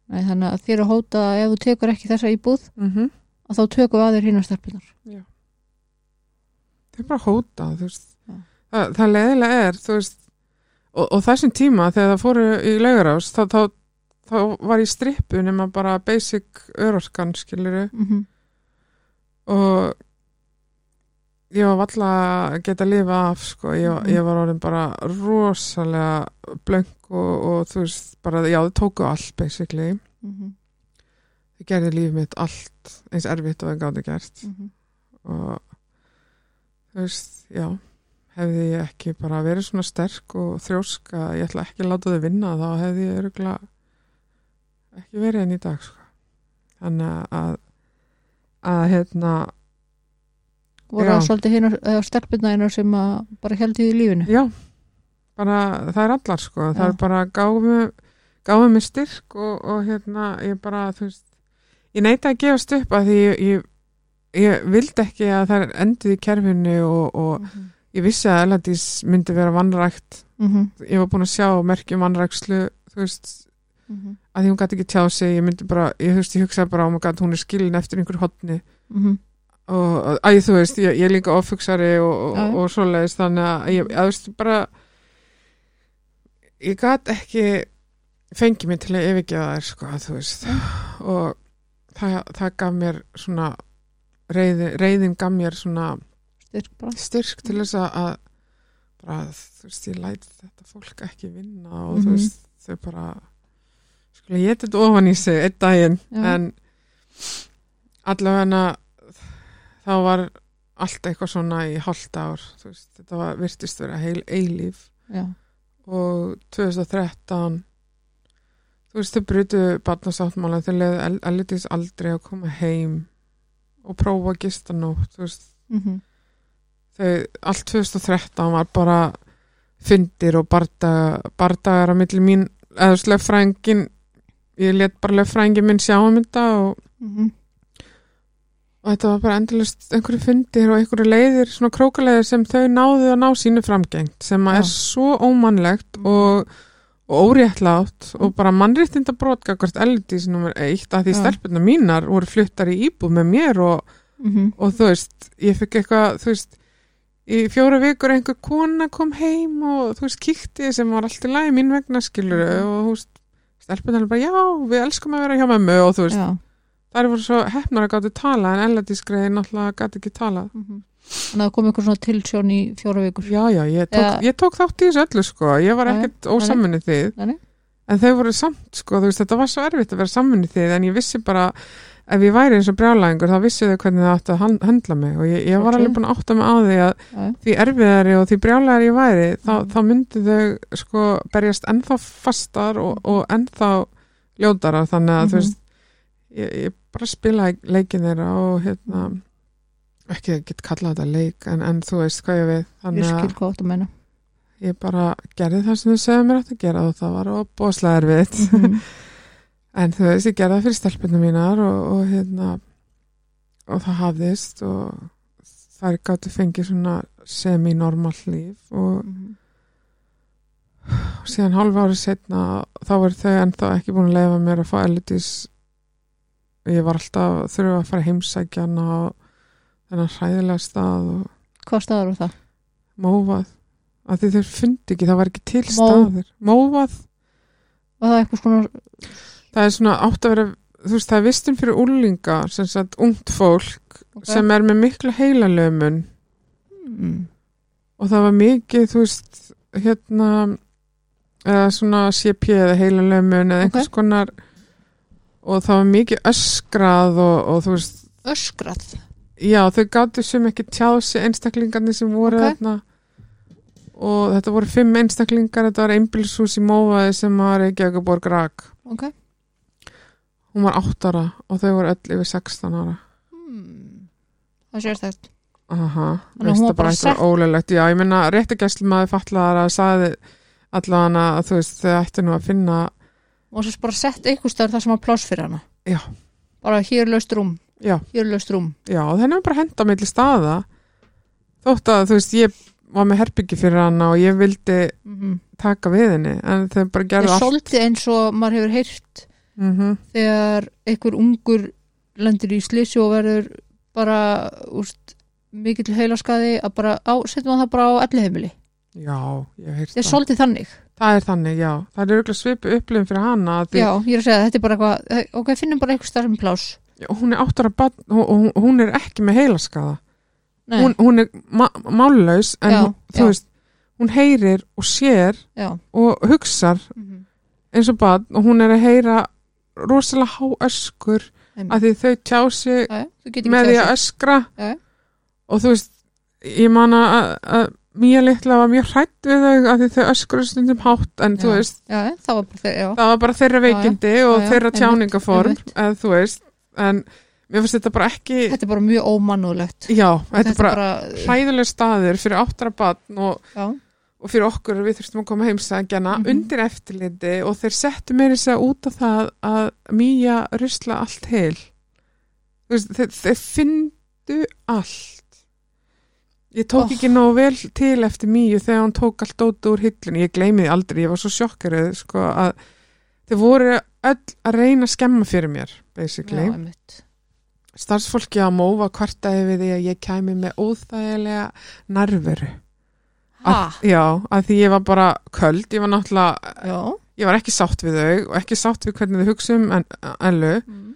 Nei, þannig að þér að hóta að ef þú tekur ekki þessa íbúð mm að þá tökum við að þér hínar stelpunar þeir bara hóta þú veist. Já. það, það leðilega er þú veist og, og þessum tíma þegar það fóru í laugarás þá, þá, þá var ég strippu nema bara basic örorkan skiluru Mhm. og ég var valla að geta að lifa af sko, ég, Mhm. ég var orðin bara rosalega blönk og, og þú veist bara, já þau tóku allt basically Mhm. þau gerði lífið mitt allt eins erfitt og það gáði gert Mhm. og þú veist, já hefði ég ekki bara verið svona sterk og þrjósk að ég ætla ekki að láta þau vinna þá hefði ég öruglega ekki verið enn í dag sko. þannig að að hérna voru það svolítið hínar stelpunar einar sem bara held í lífinu já, bara það er allar sko, það Já. er bara gáfi gáfi mig styrk og, og hérna ég bara, þú veist ég neita að gefast upp að því ég, ég, ég vildi ekki að það endið í kerfinu og, og Mhm. ég vissi að Eladís myndi vera vannrækt Mhm. ég var búin að sjá merkjum vannrækslu þú veist, Mhm. að því hún gæti ekki tjá sig ég myndi bara, ég, veist, ég hugsaði bara oh my God, hún er skilin eftir einhver hotni Mhm. og að þú veist, ég, ég er líka offugsari og, og, Já. og svoleiðis þannig að ég, að þú veist, bara ég gat ekki fengið mig til að yfirgefa þær sko, þú veist og það, það gaf mér svona reyði, reyðin gaf mér svona styrk styrk til þess að að bara, þú veist, ég læti þetta fólk ekki vinna og Mhm. þú veist, þau bara skulle ég þetta ofan í sig einn daginn, Já. en allavega þá var allt eitthvað svona í hálft ár, þú veist, þetta var virtist vera heil eilíf já, og 2013 þú veist, þau brutu barnasáttmála, þau leiðu elitis aldrei að koma heim og prófa að gista nótt, þú veist Mhm. þau, allt 2013 var bara fundir og bardaga, bardagar á milli mín eða slöffrængin ég let bara löffrængin minn sjá um þetta og, Mhm. og þetta var bara endalist einhverju fundir og einhverju leiðir, svona krókaleiðir sem þau náðu að ná sínu framgengt sem að Já. er svo ómannlegt og, og óréttlátt og bara mannréttinda brotkakvart eldís nummer eitt að því Já. stelpuna mínar voru fluttar í íbúð með mér og Mhm. og þú veist, ég fikk eitthvað þú veist, í fjóra vikur einhver kona kom heim og þú veist, kíkti sem var allt í lagi mín vegna skilur Mhm. og þú veist, stelpunar bara já, við elskum að vera hjá mömmu. Og þú veist, já. það er voru svo hefnar að gáttu tala en elladískreiði náttúrulega gæti ekki tala Mhm. þannig að það kom eitthvað svona tilsjón í fjóra vikur. Já, já, ég tók, Já. ég tók þátt í þessu öllu sko, ég var ekkert ósamminni þið. En þau voru samt sko, þú veist, þetta var svo erfitt að vera samminni þið en ég vissi bara ef ég væri eins og brjálæðingur þá vissi þau hvernig það átti að han- höndla mig og ég, ég var Ok. alveg búin að átta mig á því að Já, því erfiðari og því brjálæðari ég væri þá, Mhm. þá myndi þau sko berjast ennþá fastar og, og ennþá ljótara þannig að þú Mhm. veist ég, ég bara spila leikin þeirra og hérna ekki að geta kallað þetta leik en, en þú veist hvað ég við þannig að ég bara gerði það sem þau segja mér átt að gera og það var óbúslega erfitt Mhm. en þú veist ég gerði það fyrir stelpunum mínar og, og hérna og það hafðist og þær gáttu fengið svona semi-normal líf og Mhm. og síðan hálfa árið setna þá voru þau ennþá ekki búin að leifa mér að fá elitis ég var alltaf þurfa að fara að heimsækja hana á þennan hræðilega stað og hvað staður var það? mófað af því þeir fundi ekki, það var ekki til Mó- staðir. Móvað, var það eitthvað svona það er svona átt að vera þú veist, það er vistum fyrir úlinga sem sagt ungt fólk okay. sem er með miklu heilalömun. Mm. og það var mikið, þú veist hérna eða svona CP eða heilalömun eða einhvers konar. Og það var mikið öskrað og, og þú veist, öskrað? já þau gáttu sem ekki tjási einstaklingarnir sem voru Ok. þarna. Og þetta voru fimm einstaklingar, þetta var einbilshús í Móvaði sem var ekki ekki borg rak. Ok hún var 8 ára og þau voru öll yfir 16 ára. Hmm. það sér þetta Aha, veist það bara eitthvað ólulegt já, ég meina réttigæslu maður fatlaðar að sagði allavega að þú veist þau ættu nú að finna og svo bara sett eitthvað stöður það sem var pláss fyrir hana. Já. bara hér laust rúm. Já, hér laust rúm. Já, þenni var bara henda á milli staða. Þótt að þú veist ég var með herbyggi fyrir hana og ég vildi mm taka við henni en þau bara er allt. svolítið eins og maður hefur heyrt mm þegar einhver ungur lendir í slísi og verður bara úst, mikill heilaskaði að bara á, setjum það bara á elli heimili já, ég hef heyrt það er það. svolítið þannig. Það er þannig, já, það er auðvitað svipu upplifin fyrir hana að já, ég er að segja að þetta er bara eitthvað ok, finnum bara eitthvað starfum plás já, hún er áttara barn og og hún, hún er ekki með heilaskaða. Nei, hún, hún er mállaus en Já, hún, þú já. veist, hún heyrir og sér já. og hugsar mhm, eins og barn og hún er að heyra rosalega há öskur einmitt. að því þau tjá sig þú getur með því að öskra já. og þú veist ég man að, að Mía litla var mjög hrætt við þau að því þau öskru stundum hátt en þú Já. veist, já, það var bara það var bara þeirra já. veikindi og Já, já, þeirra tjáningaform eða þú veist, en mér finnst þetta bara ekki þetta er bara mjög ómannulegt já, þetta er bara bara hræðuleg staður fyrir áttara barn og, já, og fyrir okkur við þurftum að koma heimsækjana Mhm. undir eftirliti og þeir settu meiri sér út af það að Mía rusla allt heil. Þeir, þeir fyndu allt. Ég tók Oh. ekki nógu vel til eftir Míu þegar hún tók allt dóti úr hillinu ég gleymi því aldrei, ég var svo sjokkerið sko, að þeir voru öll að reyna að skemma fyrir mér já, basically einmitt. Starfsfólki á mófa kvartaði við því að ég kæmi með óþægilega nærveru. ha, að, já, að því ég var bara köld, ég var náttúrulega já. Ég var ekki sátt við þau og ekki sátt við hvernig þau hugsa um en, Ellu. Mm.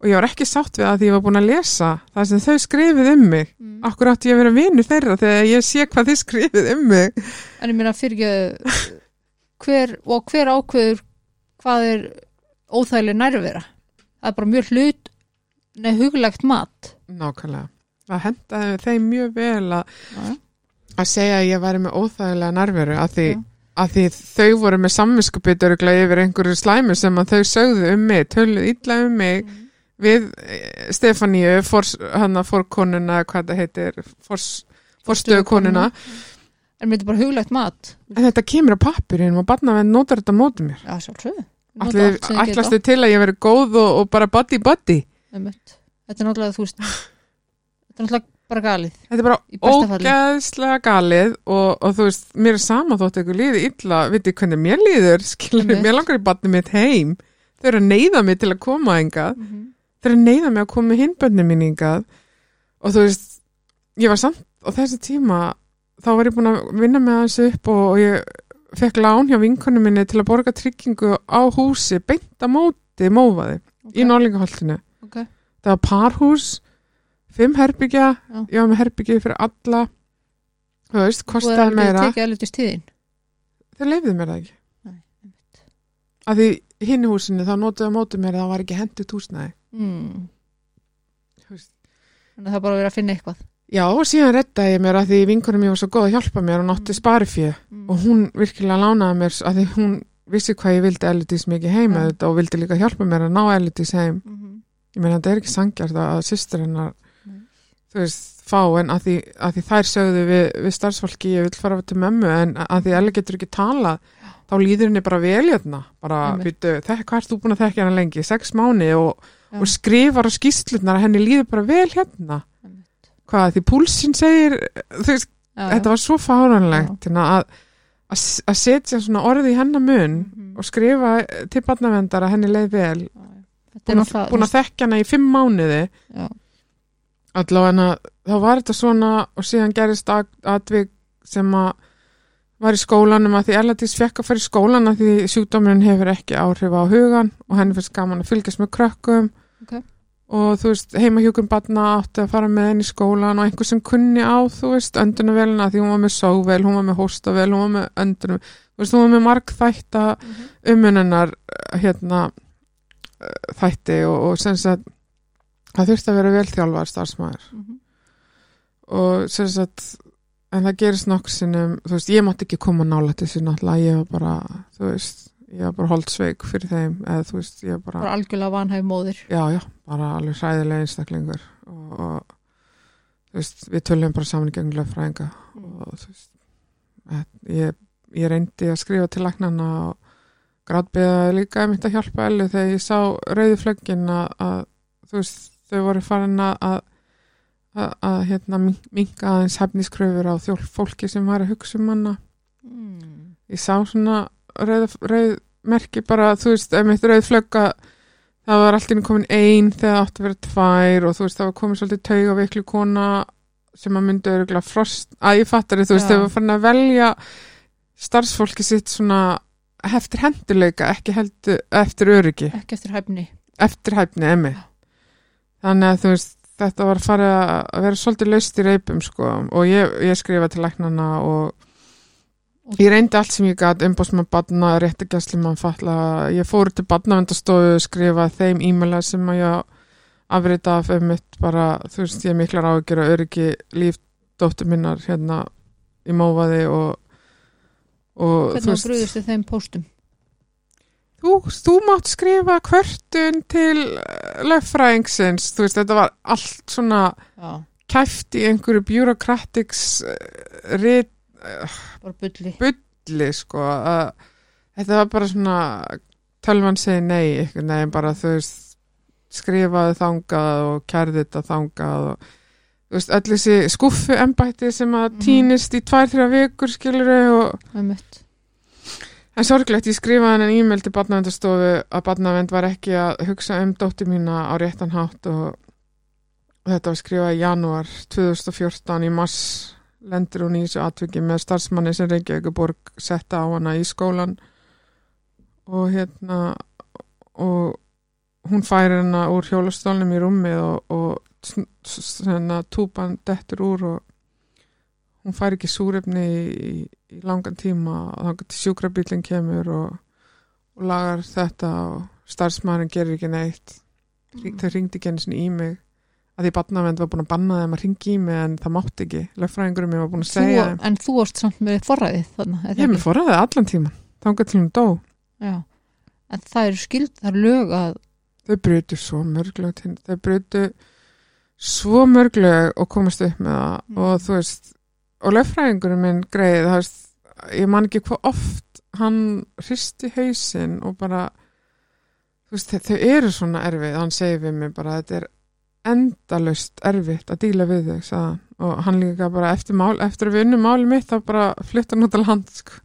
og ég var ekki sátt við að því ég var búin að lesa það sem þau skrifið um mig. Mm. okkur átti ég að vera vinur þeirra þegar ég sé hvað þið skrifið um mig. En ég meina fyrir hver, og hver ákveður hvað er óþægileg nærvera? Það er bara mjög hlut nei, huglegt mat. Nákvæmlega. Það hendaði þeim mjög vel að, að segja að ég væri með óþægilega nærveru að því, að því þau voru með samviskupið yfir einhverju slæmi sem að þau sögðu um mig, töluð illa um mig Mm. við eh, Stefaníu fór, hana fórkonuna hvað það heitir fórstöðukonuna en mér er bara huglegt mat? En þetta kemur á pappirinn og barnavenn notar þetta á móti mér. Ætli- ætlastu til að ég veri góð og, og bara buddy buddy. Þetta er náttúrulega þú veist þetta er náttúrulega bara galið. Þetta er bara ógeðslega galið og, og þú veist, mér er sama þótt ykkur líði illa, viti hvernig mér líður? Skilur, Einmitt. mér langar í barni mitt heim. Þau eru að neyða mig til að koma engað mm -hmm. þau eru að neyða mig að koma með hinbönni mín hingað. Og þú veist ég var samt á þessi tíma þá var ég búin að vinna með þessu upp og, og ég fekk lán hjá vinkonu minni til að borga tryggingu á húsi beint á móti mófaði í Norlingaholtinu Ok. það var parhús fimm herbyggja, Já. ég var með herbyggja fyrir alla þú veist, kostaði meira þau leifðu mér það ekki Nei, að því hinn húsinu þá notuðu á móti mér að það var ekki hendut húsnæði mm. Þannig að það bara vera að finna eitthvað Já, og síðan reddaði ég mér að því vinkunum mér var svo góð að hjálpa mér og nátti sparifjöð mm. og hún virkilega lánaði mér að því hún vissi hvað ég vildi Elidís mikið heim Ja. ja. og vildi líka hjálpa mér að ná Elidís heim mm -hmm. ég meina þetta er ekki sangjart að, systur hennar. Þú veist, fá en að því, að því þær sögðu við, við starfsfólki ég vil fara til mömmu en að því Eli getur ekki talað þá líður henni bara vel hérna bara, Einmitt. býtu, hvað ert þú búin að þekka henni lengi sex mánu og, Já. og skrifar á skýslutnar að henni líður bara vel hérna hvað, því púlsinn segir þú veist, já, þetta var svo fáranlegt hérna, að, að, að setja svona orði í hennar mun Mhm. og skrifa til barnavendar að henni leið vel Já, já. Búin að, að þekka hana í fimm mánuði Já. Allavega þá var þetta svona og síðan gerist at- atvik sem að var í skólanum að því Erladís fekk að fara í skólan að því sjúkdómurinn hefur ekki áhrif á hugan og henni finnst gaman að fylgjast með krökkum Ok. og þú veist, heimahjúkum barna átti að fara með henni í skólan og einhver sem kunni á, þú veist, öndunavélina því hún var með sóvel, hún var með hóstavel hún var með öndunum, þú veist, hún var með marg þætta umununar hérna eh, þætti og, og sem sagt það þurfti að vera velþjálfar starfsmæður Mhm. og sem sagt en það gerist nokkur sinnum þú veist, ég mátti ekki koma nála til þessu náttúrulega, ég var bara, þú veist ég var bara holdsveik fyrir þeim eða þú veist, ég var bara, bara algjörlega vanhæf móðir. Já, já bara alveg hræðilega einstaklingur. Og, og þú veist, við töljum bara saman í genglega fræðinga og þú veist að- ég, ég reyndi að skrifa til læknana og gráðbeða líka mitt að hjálpa Ellu þegar ég sá rauði flöggin að, að þú veist, þau voru farin að að, hérna minka aðeins hefniskröfur á þjólf fólki sem var að hugsa um hana. Mm. ég sá svona rauð, rauð merki bara, þú veist, ef mitt rauð flögga það var alltaf komin ein þegar það átti að vera tvær og þú veist, það var komin svolítið tauga veiklu kona sem að myndi öruglega frost, að ég fattar þú veist, þau var farin að velja starfsfólki sitt svona eftir henduleika, ekki heldur eftir öryggi, ekki eftir hæfni. Eftir hæfni emmi þannig að þú veist, þetta var farið að vera svolítið laust í reipum sko. Og ég, ég skrifa til læknana og Ég reyndi allt sem ég gæt, umbóðsmann badna, réttagjastli mann falla, ég fór til badnavendastofu, skrifa þeim e-maila sem að ég afrita af um mitt bara, þú veist, ég miklar áhyggjur að öryggi líf dóttur minnar hérna í mófaði og, og hvernig brúðist þið þeim póstum þú, þú mátt skrifa kvörtun til eh, lögfræðingsins, þú veist, þetta var allt svona já, kæft í einhverju bureaucratics rit bara bulli bulli sko þetta var bara svona tölvan segi nei veginn bara þú veist skrifaði þangað og kærði þetta þangað og þú veist öll þessi skuffu embætti sem að Mhm. týnist í tvær, þrjá vikur skiluru og Einmitt. En sorglegt ég skrifaði hann en e-mail til barnavendastofu að barnavend var ekki að hugsa um dóttir mína á réttan hátt og þetta var skrifað í janúar 2014 í mars lendur hún í þessu atviki með starfsmanni sem Reykjavíkuborg setta á hana í skólan og hérna og hún færir hana úr hjólastólnum í rúmið og, og hérna, túpan dettur úr og hún fær ekki súrefni í, í langan tíma og sjúkrabílinn kemur og, og lagar þetta og starfsmæðurinn gerir ekki neitt mm. þau ringdi ekki einu sinni í mig að því barnavend var búin að banna þeim að ringi í mig en það mátti ekki, lögfræðingurum mér var búin að þú, segja þeim en þú varst samt með forræðið þannig, ég hef mér forraðið allan tíman þangað til hún dó, já. en það eru skild, það eru lög að þau brutu svo mörgleg til, þau brutu svo mörgleg og komast upp með það Mm. og þú veist og lögfræðingurum minn greið veist, ég man ekki hvað oft hann hristi hausinn og bara þú veist, þau eru svona erfið hann segir við mig bara þetta er endalaust erfitt að díla við þau sagði hann. og hann líka bara eftir, mál, eftir að við unnum máli mitt þá bara flytta hann út á land sko.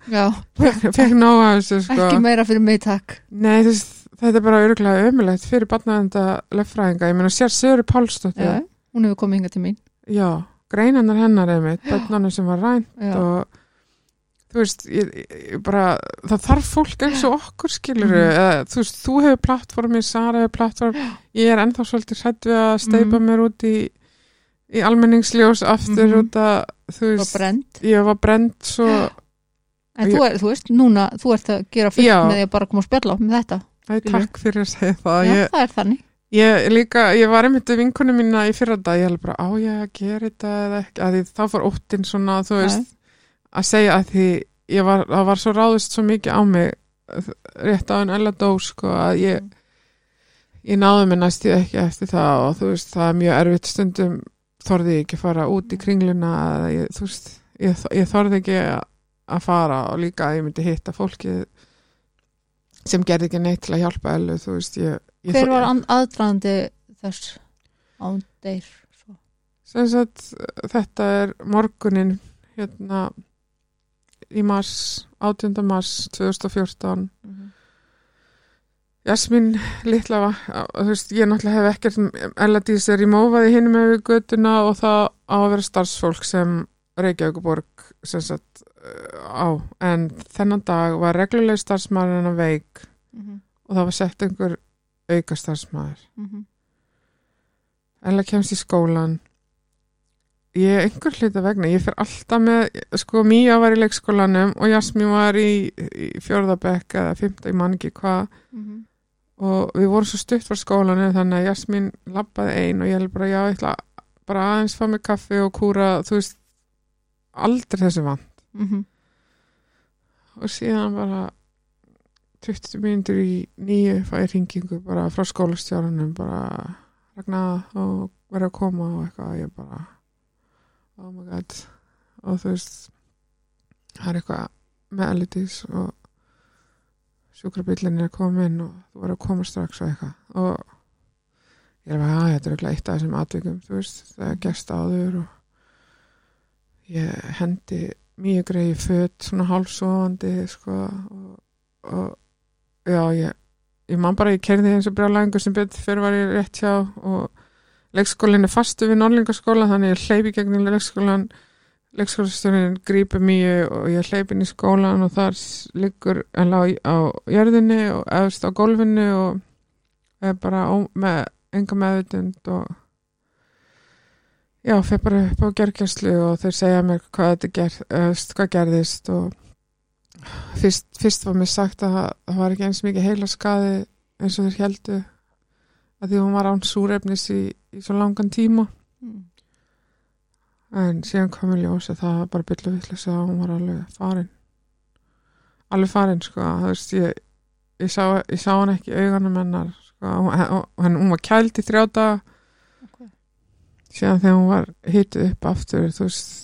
þessu sko. ekki meira fyrir mig takk Nei, veist, þetta er bara örgulega ömulegt fyrir barnaðenda löffræðinga. Ég meina, sér Söru Pálsdóttir. hún hefur komið hinga til mín Já, greinannar hennar einmitt, börnunum sem var rænt og þú veist, ég, ég bara, það þarf fólk eins og okkur skilur Mhm. eða, þú veist, þú hefur plattformi, Sara hefur plattform, ég er ennþá svolítið hrætt við að steipa Mhm. mér út í, í almenningsljós aftur Mhm. út að, þú veist, ég var brend svo, en Ég- þú, er, þú veist, núna, þú ert að gera fullt Já. með því að bara koma og spjalla með þetta Æ, takk fyrir að segja það, já, ég, það er þannig Ég líka, ég var einmitt við vinkonu mína í fyrra dag, ég held bara á ég að gera þetta eða ekki, að því þá fór óttinn svona, þú veist, að segja að því ég var, það var svo ráðist svo mikið á mig rétt á en ella dó, sko, að ég ég náði mig næstu ekki eftir það og þú veist, það er mjög erfitt stundum þorði ég ekki að fara út í kringluna eða ég, þú veist, ég, ég þorði ekki að fara og líka að ég myndi hitta fólki sem gerði ekki neitt til að hjálpa ellu, þú veist, ég, ég hver var an- aðdraðandi þess án deyr svo. sem sagt þetta er morgunin hérna í mars 18. mars 2014 Mhm. Jasmín litla var þú veist, ég náttúrulega hef ekkert Elladís er í mófaði hinum með við götuna og það á að vera starfsfólk sem Reykjavíkuborg sem sagt á, en þennan dag var regluleg starfsmaður en að veik mhm, og það var sett einhver auka starfsmaður. Mhm, Ella kemst í skólan ég einhver hluta vegna ég fyrir alltaf með, sko Mía var í leikskólanum og Jasmín var í, í fjórðabekk eða fymta, ég man ekki hvað. Mhm, og við vorum svo stutt frá skólanum þannig að Jasmín labbaði ein og ég held bara, já, ég ætla bara aðeins fá mig kaffi og kúra, þú veist aldrei þessi vann mhm, og síðan bara 20 mínútur í nýju fæði ringingu bara frá skólastjárunum bara ragnaða og verið að koma og eitthvað. Ég bara oh my god. Og þú veist það er eitthvað með elitis og sjúkrabillin er að koma inn og þú verið að koma strax og eitthvað. Og ég er bara, að þetta er eitthvað eitt af þessum atvikum þú veist, það er gerst áður og ég hendi mjög greiði föt svona hálfsofandi sko og, og já ég, ég man bara ég kerði eins og brjálæðingur sem betur fyrir var ég rétt hjá og leikskólinn er fastu við norlingaskóla þannig ég hleypi gegnum leikskólan leikskólastjórin grípur mjög og ég hleypi inn í skólan og þar liggur hann á, á jörðinni og eðust á gólfinu og er bara ó, með enga meðutund og já, fyrir bara upp á gergjastlu og þeir segja mér hvað þetta ger, eðust, hvað gerðist og fyrst, fyrst var mér sagt að það- það var ekki eins mikið heila skaði eins og þeir heldu að því hún var án súrefnis í, í svo langan tíma mhm. en síðan kom við ljós að það var bara byrlu vitlis að hún var alveg farin alveg farin sko þú veist ég, ég, sá, ég sá hann ekki í augunum hennar sko, hún, hún, var kæld í þrjáta Ok. síðan þegar hún var hituð upp aftur þú veist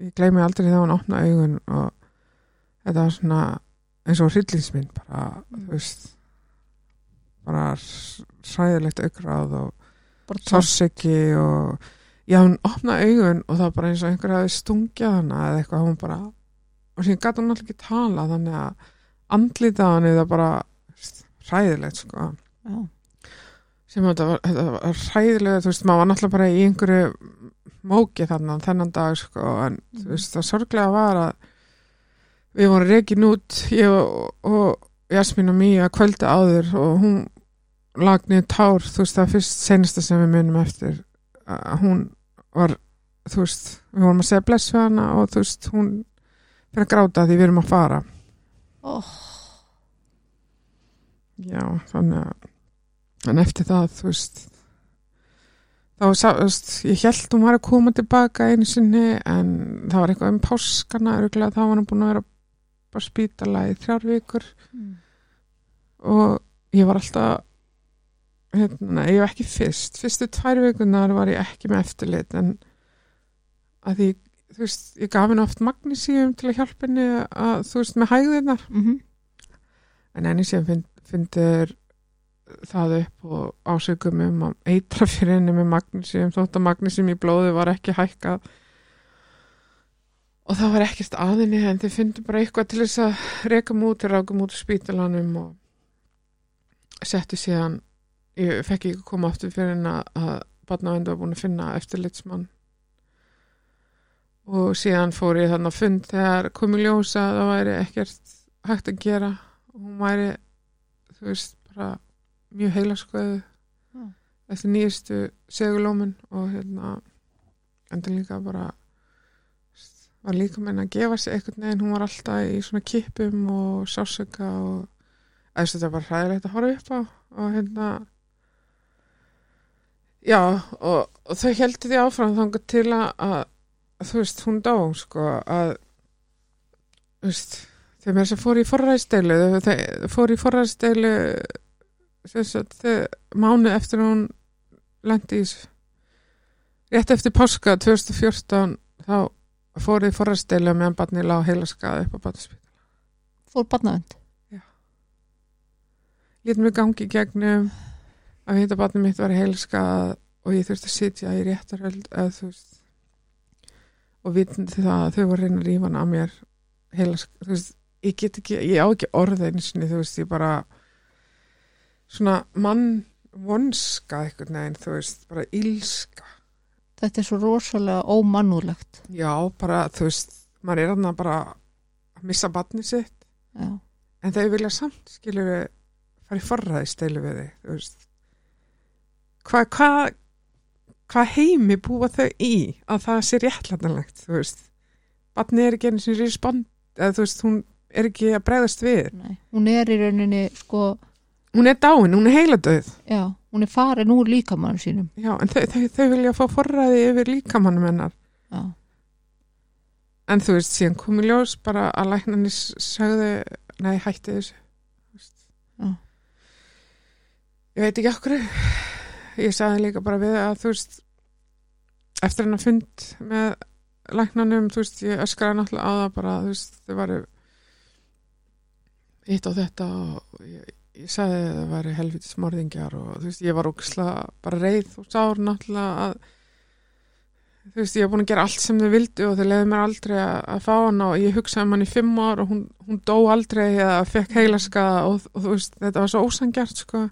ég gleymi aldrei þegar hún opna augun og þetta var svona eins og hryllingsmynd bara Mm. þú veist bara hræðilegt aukráð og sárseki og já, hún opnaði augun og það var bara eins og einhver hafi stungið hana eða eitthvað, hún bara og síðan gæti hún alltaf ekki tala þannig að andlitað hann eða bara veist, hræðilegt sko já, sem þetta var, var hræðilegt þú veist, maður var náttúrulega bara í einhverju móki þannig þennan dag sko en þú Mhm. veist, það sorglega var að við vorum reikin út ég og, og Jasmín og Mía kvöldi áður og hún lag niður tár, þú veist, það fyrst senasta sem við munum eftir. Að hún var, þú veist við vorum að segja bless við hana og þú veist, hún fyrir að gráta því við erum að fara. Oh, Já, þannig að en eftir það, þú veist þá sá, þú veist, ég held hún var að koma tilbaka einu sinni en það var eitthvað um páskana örgulega þá var hann búin að vera bara spítala í þrjár vikur. Mm. og ég var alltaf hérna, ég var ekki fyrst. Fyrstu tvær vikunar var ég ekki með eftirlit en að því, þú veist, ég gaf henni oft magnísíum til að hjálpa henni að, þú veist, með hægðirnar. Mhm, en enni sem finn, fyndir það upp og ásökum um að eitra fyrir henni með magnísíum þótt að magnísíum í blóði var ekki hækkað og það var ekkert aðinni en þið fyndu bara eitthvað til þess að reka mút og ráka mút úr spítalanum og settu síðan ég fekk ekki að koma aftur fyrir henni að barnavendu var búin að finna eftirlitsmann og síðan fór ég þannig að fund þegar komi ljósa að það væri ekkert hægt að gera og hún væri þú veist bara mjög heilaskoðu Já. eftir nýjastu segulómun og hérna endur líka bara var líka meina að gefa sig einhvern veginn, hún var alltaf í svona kippum og sásöka og þess að þetta var hræðilegt að horfa upp á og hérna já og, og þau heldur því áfram þangar til að, að, þú veist, hún dó sko að þú veist, þegar mér sem fór í forræðsteilu þau fór í forræðsteilu þegar mánu eftir hún lendi í rétt eftir páska 2014 þá fór í forræðsteilu meðan barni lág heila skaði upp á barnaspítal fór barnavend létum við gangi gegnum að vita að barnið mitt var heilskað og ég þurfti að sitja í réttarhöld eða þú veist og vitandi það að þau voru reyna hana að mér heilskað, þú veist ég get ekki, ég á ekki orð einu sinni þú veist, ég bara svona mann vonska eitthvað neginn, þú veist, bara ílska þetta er svo rosalega ómannúlegt já, bara, þú veist maður er hann bara að missa batni sitt. Já, en þau vilja samt skilur við fara í forræði steilu við þig þú veist. Hvað hva, hva heimi búa þau í að það sé réttlætanlegt þú veist? Batni er ekki einu sinni respond eða þú veist hún er ekki að bregðast við. Nei, hún er í rauninni sko, hún er dáin, hún er heiladauð. Já, hún er farin úr líkamann sínum. Já, en þau, þau, þau vilja fá forræði yfir líkamannum hennar. Já, en þú veist, síðan kom í ljós bara að læknarnir sagði nei, hætti þessu. Já. ég veit ekki okkur ég sagði líka bara við að þú veist eftir hennar fund með læknarnum, þú veist, ég öskraði náttúrulega á það bara, þú veist, þau varu hitt á þetta og ég, ég sagði að það væri helvitis morðingjar og þú veist, ég var ógislega bara reið og sár náttúrulega að þú veist, ég hef búin að gera allt sem þau vildu og þau leiði mér aldrei að, að fá hana og ég hugsaði um hann í fimm ár og hún, hún dó aldrei eða fekk heilaskaða og, og þú veist, þetta var svo ósangjart sko,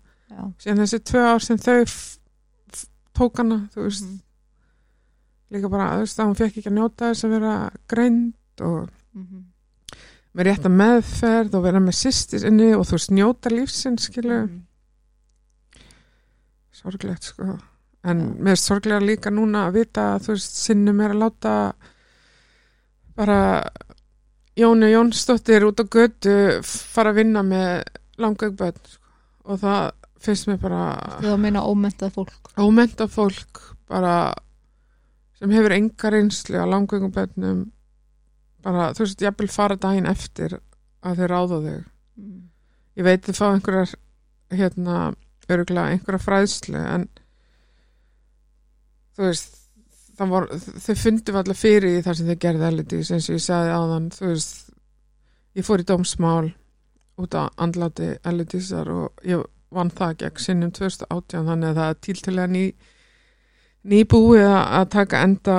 síðan þessi tvö ár sem þau tók hana, þú veist Mhm. líka bara, þú veist, að hún fekk ekki að njóta þess að vera greind og mhm, með rétta meðferð og vera með sýstis inni og þú veist, njóta lífsins skilu, mhm. sorglegt sko en Já. mér er sorglega líka núna að vita að þú veist, sinnum er að láta bara Jónu Jónsdóttir út á götu fara að vinna með langaugbönn sko. og það finnst mér bara þú að meina ómentað fólk ómenta fólk bara sem hefur enga reynslu á langaugbönnum bara, þú veist, jafnvel fara daginn eftir að þeir ráða þig mm. ég veit þið fá einhverjar hérna, örgulega einhverja fræðslu en þú veist var, þau fundu alltaf fyrir þar sem þau gerði elitís eins og ég sagði áðan þú veist, ég fór í dómsmál út á andláti elitísar og ég vann það gegn sinnum 2018 þannig að það er tíltilega ný nýbúið að taka enda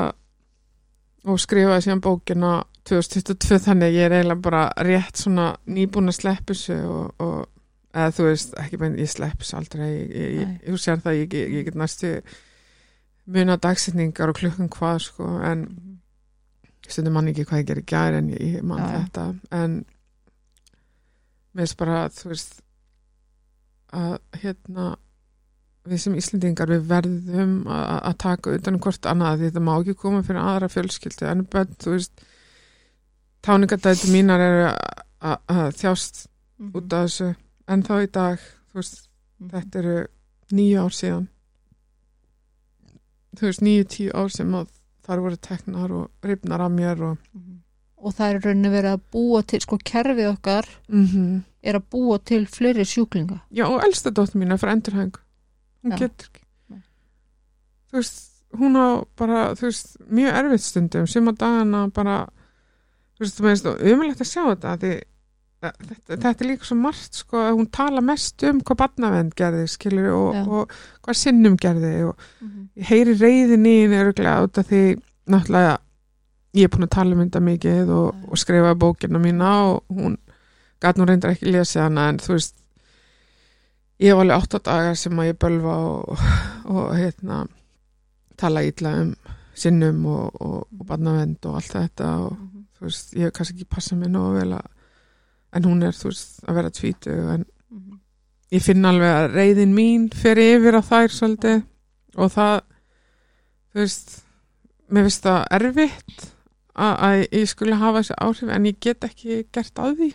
og skrifa síðan bókina 2022 þannig ég er eiginlega bara rétt svona nýbúin að sleppu og, og eða þú veist, ekki bein, ég sleppis aldrei. Ég sér það, ég, ég, ég get næstu muna dagsetningar og klukkan hvað sko, en stundum mann ekki hvað ég gerir gær en ég, ég man Já, já. þetta. En mér finnst bara, þú veist að hérna við sem Íslendingar við verðum að að taka utan um hvort annað því þetta má ekki koma fyrir aðra fjölskyldu en bönn, þú veist táningadæti mínar eru að- að að þjást Mhm. út af þessu en þá í dag, þú veist, Mhm. þetta eru nýju ár síðan þú veist, nýju, tíu ár sem að þar voru teknar og ripnar af mér og Mhm. og það er rauninni verið að búa til sko kerfið okkar mm er að búa til fleiri sjúklinga já, og elsta dóttir mín er frá endurhæng hún Já. getur ekki Nei. þú veist, hún á bara þú veist, mjög erfitt stundum sem að dagana bara þú veist, þú veist, umilegt að sjá þetta því að þetta, þetta er líka svo margt sko, að hún tala mest um hvað barnavend gerði skilur og, Já. og hvað sinnum gerði og Mhm. ég heyri reyðin í henni örgulega út af því náttúrulega ég er búin að tala um þetta mikið og, og skrifa bókina mína og hún gæt nú reyndar ekki lesið hana en þú veist ég hef alveg átta dagar sem að ég bölva og, og hérna tala ítla um sinnum og, og, og barnavend og allt þetta og Mhm. Þú veist, ég hef kannski ekki passað mér nógu vel að en hún er, þú veist, að vera tvítu en Mhm. ég finn alveg að reyðin mín fer yfir á þær svolítið og það þú veist mér finnst það erfitt að, að ég skulle hafa þessi áhrif en ég get ekki gert að því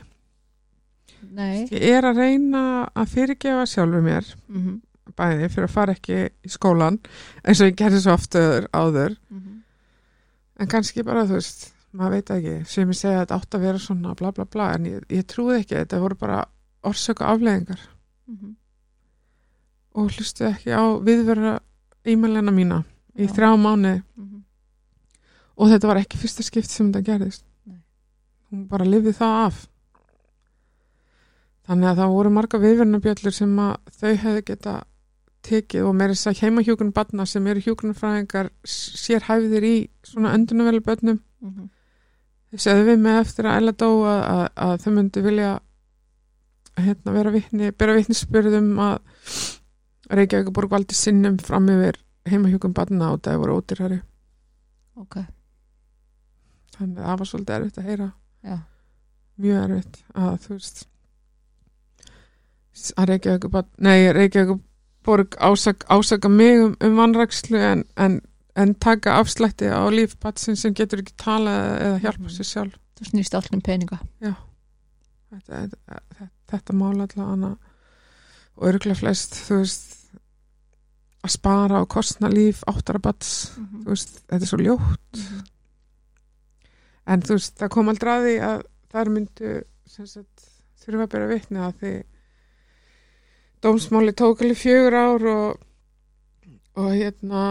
Nei ég er að reyna að fyrirgefa sjálfur mér Mhm. bæði fyrir að fara ekki í skólan eins og ég gerði svo aftur áður Mhm. en kannski bara þú veist maður veit ekki, sem ég segja að þetta átt að vera svona bla bla bla, en ég, ég trúði ekki þetta voru bara orsöku afleðingar Mhm. og hlustu ekki á viðverða e-mailina mína í Já. þrjá mánu Mhm. og þetta var ekki fyrsta skipt sem þetta gerðist Nei. hún bara lifið það af þannig að það voru marga viðverðnabjöllur sem að þau hefðu geta tekið og meira þess að heimahjúkun barna sem eru hjúkunarfræðingar sér hæfðir í svona öndunavelu börnum Mhm. þau segðu við með eftir að Ella dó að, að, að þau myndu vilja hérna, vera vitni, bera vitnisspyrðum að Reykjavíkuborg valdi sinnum fram yfir heimahjúkun barna og það voru ódýrari. Ok. Þannig að það var svolítið erfitt að heyra. Já. mjög erfitt að þú veist að Reykjavík nei, Reykjavík borg ásaka, ásaka mig um, um vannrækslu en, en, en taka afslætti á líf batsin sem getur ekki talað eða hjálpa Mhm. sér sjálf. Þú snýst allt um peninga. Þetta, þetta, þetta mál allavega hana og örgulega flest þú veist að spara og kostna líf áttara bats þú veist, þetta er svo ljótt. Mhm. en þú veist, það kom aldrei að því að þar myndu þurfa að bera vitni að því dómsmáli tók alveg fjögur ár og, og hérna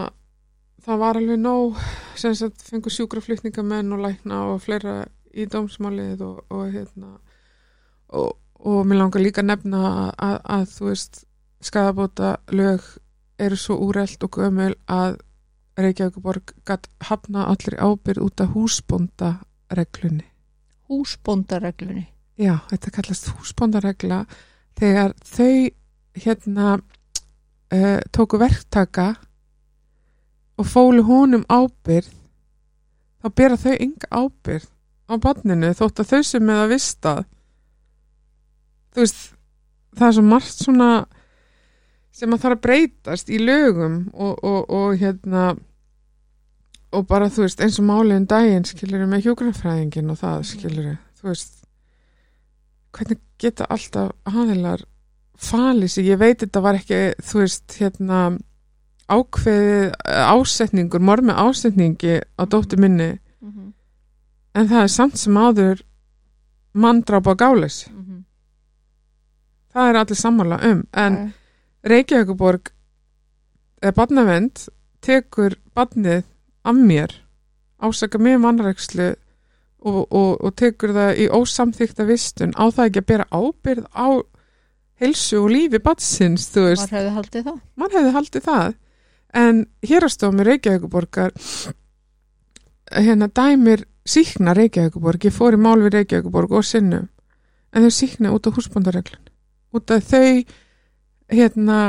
það var alveg nóg sem sagt fengur sjúkraflutningamenn og lækna og fleira í dómsmálið og, og hérna og, og mér langar líka að nefna að, að, að þú veist skadabóta lög eru svo úrelt og gömul að Reykjavíkuborg gætt hafna allir ábyrð út af húsbóndareglunni. húsbóndareglunni Já, þetta kallast húsbóndaregla þegar þau hérna uh, tóku verktaka og fólu honum ábyrð þá bera þau ynga ábyrð á barninu þótt að þau sem með að vista. Þú veist það er svo margt svona sem að þarf að breytast í lögum og, og, og hérna og bara þú veist eins og máliðin daginn skilur með hjókunarfræðingin og það skilur þú veist hvernig geta alltaf aðilar falið sig, ég veit þetta var ekki þú veist hérna ákveðið eh, ásetningur mormi ásetningi á dóttu minni Mhm. en það er samt sem áður manndráp á gáleis Mhm. það er allir sammála um en Nei. Reykjavíkuborg eða barnavend tekur barnið af mér ásaka mig mannrækslu og, og, og tekur það í ósamþykta vistun á það ekki að bera ábyrð á heilsu og lífi það? mann hefði haldið það en hérastómi Reykjavíkuborgar hérna dæmir síkna Reykjavíkuborg, ég fór í mál við Reykjavíkuborg og sinnum. En þau síkna út á húsbóndareglun út af þau hérna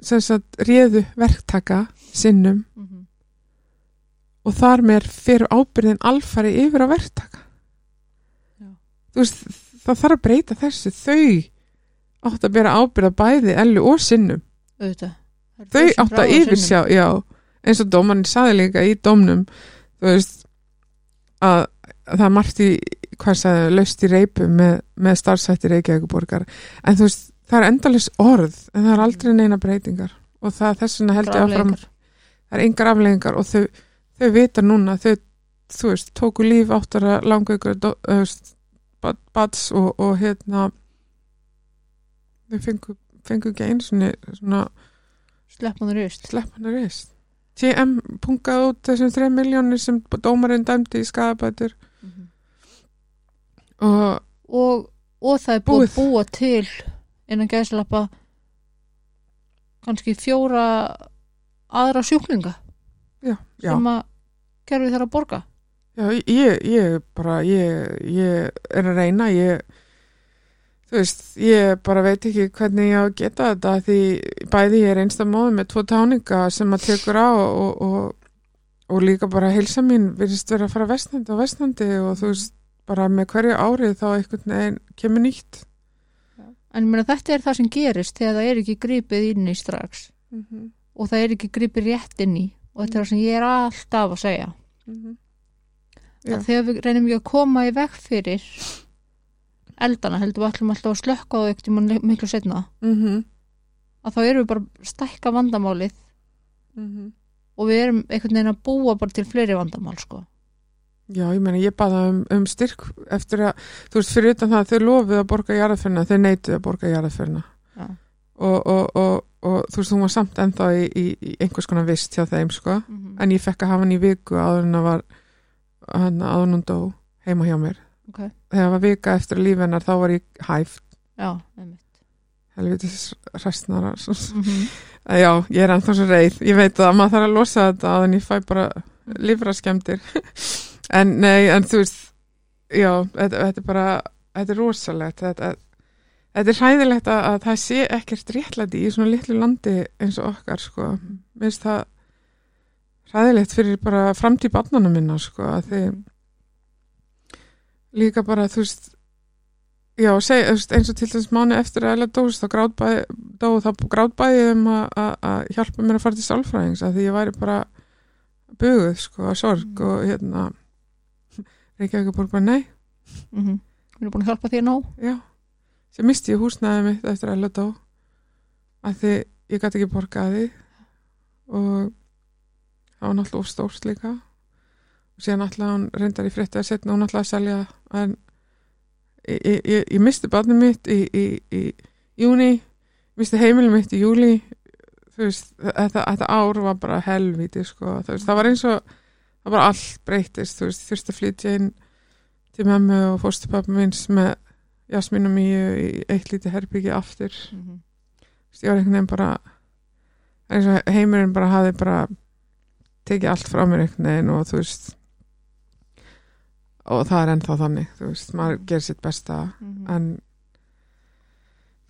sem sagt réðu verktaka sinnum. Mhm. og þar með fyrir ábyrðin alfari yfir á verktaka. Já. þú veist það þarf að breyta þessu. Þau átt að bera ábyrða bæði ellu og sinnum. Auðvitað. Þau átt að yfirsjá já, eins og dómarinn saði líka í dómnum þú veist að, að það margt í hvað sagði, laust í reipum með, með starfsætti Reykjavíkuborgar en þú veist, það er endalis orð en það er aldrei neina breytingar. Og það þess vegna held ég áfram það er engar afleggingar og þau, þau vita núna þau, þú veist, tóku líf áttara langaukur bats og, og hérna þau fengu, fengu ekki einu svona, svona Slepp hún rust. sleppanar reist TM pungaði út þessum 3 miljónir sem dómarinn dæmdi í skadabætur Mhm. og og, og það er búið búa til innan gæðslappa kannski fjóra aðra sjúklinga já, já, sem að kerfið þarf að borga. Já ég, ég bara ég, ég er að reyna ég þú veist, ég bara veit ekki hvernig ég á að geta þetta því bæði ég er einsta móði með tvo táninga sem að tekur á og, og, og líka bara heilsa mín virðist vera að fara vestnandi og vestnandi og þú veist, bara með hverju árið þá einhvern veginn kemur nýtt. En ég meina, þetta er það sem gerist þegar það er ekki gripið inn í strax. Mm -hmm. og það er ekki gripið rétt inn í. Og þetta er það sem ég er alltaf að segja. Já. að þegar við reynum ekki að koma í veg fyrir eldana heldur við ætlum alltaf að slökka á í miklu setna Mm -hmm. að þá erum við bara stækka vandamálið Mhm. og við erum einhvern veginn að búa bara til fleiri vandamál sko. Já, ég meina, ég baða um, um styrk eftir að, þú veist, fyrir utan það að þau lofið að borga jarðaförna, þau neituð að borga jarðaförna Já. og, og, og, og þú veist, hún var samt ennþá í, í, í einhvers konar vist hjá þeim, sko mm -hmm. en ég fekk að hafa hann í viku áður en að var hann hún dó heima hjá mér okay. þegar það var vika eftir hennar þá var ég hæft Já, helvitis restnara mm -hmm. já, ég er ennþá svo reið. Ég veit að maður þarf að losa þetta að en ég fæ bara lífraskemdir en nei, en þú veist já, þetta, þetta er bara þetta er rosalegt. Þetta, þetta er hræðilegt að, að það sé ekkert réttlæti í svona litlu landi eins og okkar sko, minnst það hræðilegt fyrir bara framtíð barnana minna sko, að þið líka bara, þú veist já, seg, eins og til þess mánu eftir að Ella dóst, þá grátbæði þá grátbæði um að- hjálpa mér að fara til sálfræðings að því ég væri bara buguð, sko, að sorg Mm. og hérna Reykjavík bara, bara nei, mm -hmm. Við erum búin að hjálpa þér nóg já sem misti ég húsnæði mitt eftir að Ella dó að því ég gæti ekki borgaði og það var náttúrulega stórt líka síðan náttúrulega hún reyndar í frétti að setna hún náttúrulega að selja en ég, ég, ég, misti barnið mitt í, í, í júni misti heimilið mitt í júli þú veist, þetta, þetta ár var bara helvíti sko, veist, það var eins og það var allt breytist, þú veist, þurfti að flytja inn til mömmu og fórstupappa minns með Jasmín og Míu í eitt lítið herbyggi aftur mm -hmm. Ég var einhvern veginn bara eins og heimurinn bara hafi bara tekið allt frá mér einhvern veginn og þú veist og það er ennþá þannig þú veist, maður gerir sitt besta en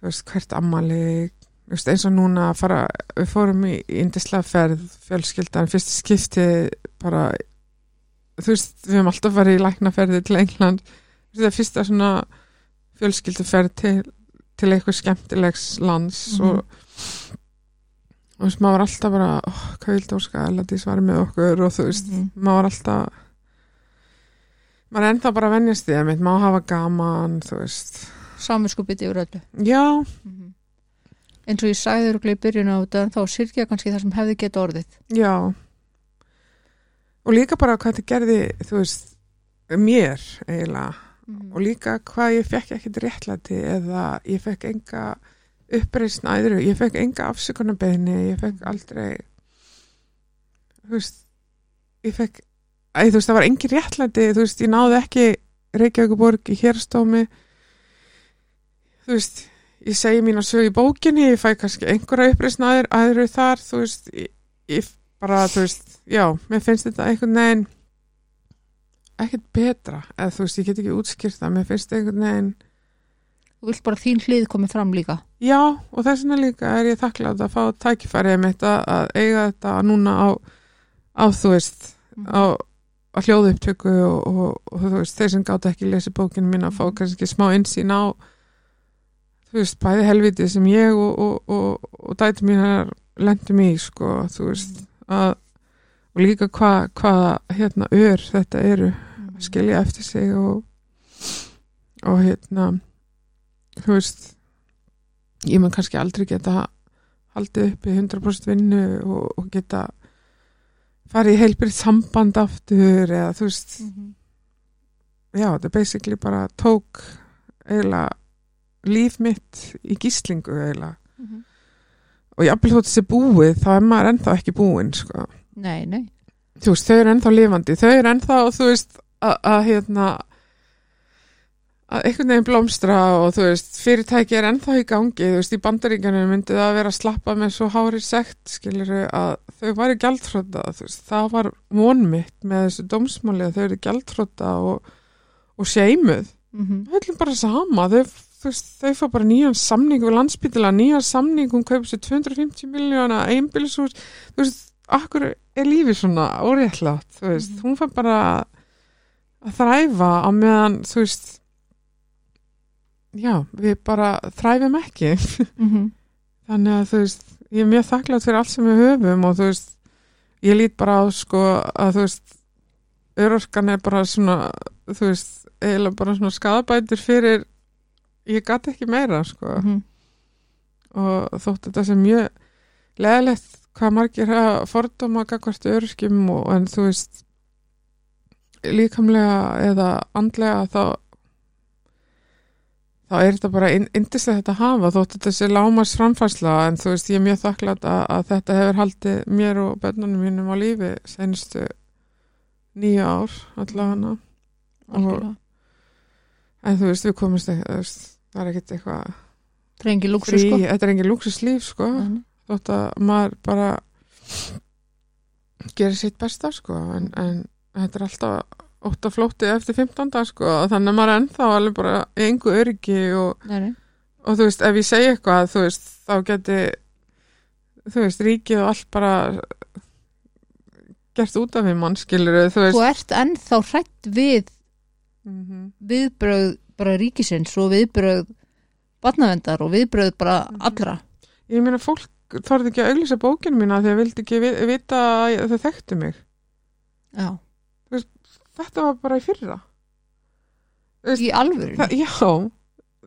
þú veist, hvert ammali þú veist, eins og núna að fara við fórum í indislega ferð fjölskyldan, fyrst skipti bara þú veist, við höfum alltaf farið í læknaferði til England þetta er fyrsta svona fjölskylduferð til, til eitthvað skemmtilegs lands Mhm. og og þú veist, maður var alltaf bara oh, hvað vildi óska að Ladís var með okkur og þú veist, Mhm. maður var alltaf maður er ennþá bara að venjast því að mitt, maður hafa gaman þú veist, Samvinskupið yfir öllu. Já. Mm Eins og ég sagði þér í byrjun á þetta þá syrkja kannski það sem hefði geta orðið. Já. Og líka bara hvað þetta gerði þú veist, mér eiginlega, mm og líka hvað ég fekk ekkert réttlæti eða ég fekk enga uppreisn æðru, ég fekk enga afsökunarbeðni, ég fekk aldrei þú veist ég fekk, æ, þú veist það var engin réttlæti, þú veist, ég náði ekki Reykjavíkuborg í hérstómi þú veist ég segi mín að sög í bókinni, ég fæ kannski einhverja uppreisn æðru, æðru þar, þú veist ég, ég bara, þú veist, já mér finnst þetta einhvern veginn ekkert betra, eða þú veist, ég get ekki útskýrt það, mér finnst einhvern veginn Þú vilt bara þín hlið komið fram líka. Já, og þess vegna líka er ég þakklátt að fá tækifærið mitt að, að eiga þetta núna á, á þú veist, á, á hljóðupptöku og, og, og þú veist, þeir sem gátt ekki lesi bókinu mín að fá Mhm. kannski smá insýn á þú veist, bæði helviti sem ég og, og, og, og dæti mínar lendum í, sko, þú veist að, og líka hvað hva, hérna, ör þetta eru Mhm. að skilja eftir sig og og hérna þú veist ég mun kannski aldrei geta haldið upp í 100% vinnu og, og geta farið í heilbyrð samband aftur eða þú veist Mhm. já, þetta basically bara tók eiginlega líf mitt í gíslingu eiginlega Mhm. og jafnvel þótt þessi búið þá er maður ennþá ekki búinn sko. Nei, nei þú veist, þau eru ennþá lifandi þau eru ennþá, þú veist, að hérna að einhvern veginn blómstra og þú veist, fyrirtæki er ennþá í gangi, þú veist, í bandaríkjanu myndi það að vera að slappa með svo hári sekt skilur að þau væri gjaldfrota þú veist, það var vonmitt með þessu dómsmáli að þau eru gjaldfrota og, og seimuð mm -hmm. það er bara sama, þau, þú veist, þau fá bara nýjan samning við landsbytila, nýjan samning hún kaupir sér 250 miljóna einbilshús, þú veist, akkur er lífið svona óréttlátt þú veist, Mhm. hún fær bara að þræfa á meðan þú veist já, við bara þræfum ekki Mhm. þannig að þú veist, ég er mjög þakklátt fyrir allt sem við höfum og þú veist ég lít bara á sko að þú veist örorkan er bara svona þú veist, eiginlega bara svona skadabætur fyrir ég gat ekki meira sko Mhm. og þótt þetta sem mjög leðilegt hvað margir hafa fordóma gagvart öryrkjum og en þú veist líkamlega eða andlega þá þá er þetta bara indislega þetta að hafa þótt þetta sé lámars framfærsla en þú veist ég er mjög þakklátt að, að þetta hefur haldið mér og börnunum mínum á lífi senstu nýja ár allavega. En þú veist við komumst það er ekkert eitthvað Það er engin lúksu frí, sko. þetta er engin lúksuslíf sko. Nei, þótt að maður bara gerir sitt besta sko en, en þetta er alltaf ótt að flótti eftir 15 dag sko þannig að maður er ennþá alveg bara engu öryggi og, og þú veist ef ég segi eitthvað þú veist þá geti þú veist ríkið og allt bara gert út af við mann skilur þú Þú ert ennþá hrætt við mhm, viðbröð bara ríkisins og viðbröð barnavendar og viðbröð bara Mhm. allra. Ég meina fólk þorði ekki að auglýsa bókinu mína því að vildi ekki vi- vita að þau þekktu mig. Já, þetta var bara í fyrra. Veist, í alvöru já,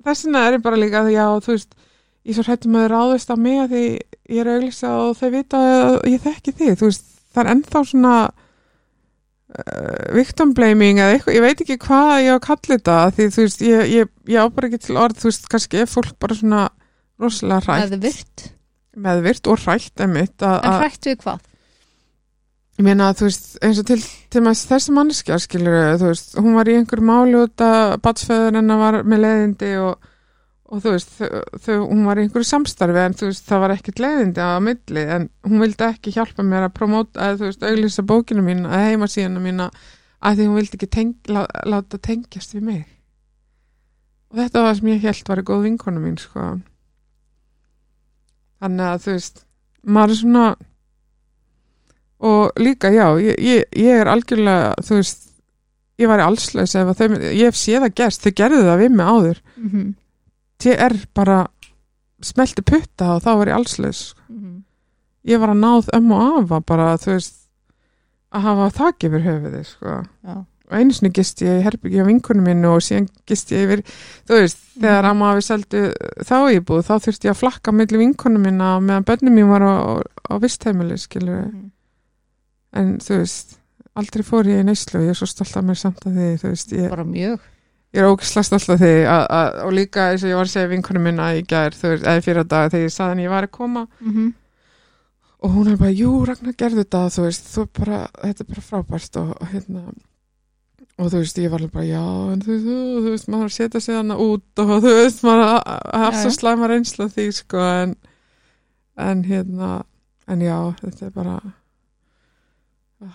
þess vegna er ég bara líka já, þú veist, ég svo hrættum að þau ráðist á mig að því ég er að auglýsa og þau vita að ég þekki þig. Þú veist, það er ennþá svona uh, victim blaming eða eitthvað, ég veit ekki hvað ég á að kalla þetta því þú veist, ég, ég, ég á bara ekki til orð, þú veist, kannski er fólk bara svona rosalega virt, meðvirt. Og hrætt emitt en að hrætt við hvað ég meina að þú veist eins og til, til maður þessi manneskja skilur þú veist, hún var í einhverju máli út að batsföður hennar var með leiðindi og, og þú veist þau, hún var í einhverju samstarfi en þú veist það var ekkert leiðindi á milli en hún vildi ekki hjálpa mér að promóta að þú veist auglýsa bókinu mín að heimasíðuna mína að því hún vildi ekki teng, lá, láta tengjast við mig. Og þetta var sem ég held var í góð vinkonu mín sko. Þannig að þú veist maður er svona og líka já ég, ég, ég er algjörlega þú veist ég var í allslaus ef þau, ég hef séð að gerst þau gerðu það við mig áður mm -hmm. ég er bara smelti putta og þá var ég allslaus ég var að náð ömm og afa bara þú veist að hafa þakk yfir höfuði sko. og einu sinni gist ég í herbyggi á vinkunum minnu og síðan gist ég yfir þú veist, þegar Mhm. amma hafi seldu þá íbúð, þá þurfti ég að flakka milli vinkunum minna meðan börnum mín var á, á, á vistheimili skilur Mhm. En þú veist, aldrei fór ég í neyslu og ég er svo stolt af mér samt að því þú veist, ég, bara mjög. ég er ógislega stolt af því að, að, og líka eins og ég var að segja vinkunum minna í gær, þú veist, eða fyrir dag þegar ég saði henni ég var að koma. Mm og hún er bara, jú, Ragnar gerði þetta þú veist, þú bara, þetta er bara frábært og, og hérna og þú veist, ég var alveg bara, já, en þú, þú, þú veist maður setja sig hana út og þú veist maður að- að Já, svo slæma reynsla því, sko, en en hérna en já, þetta er bara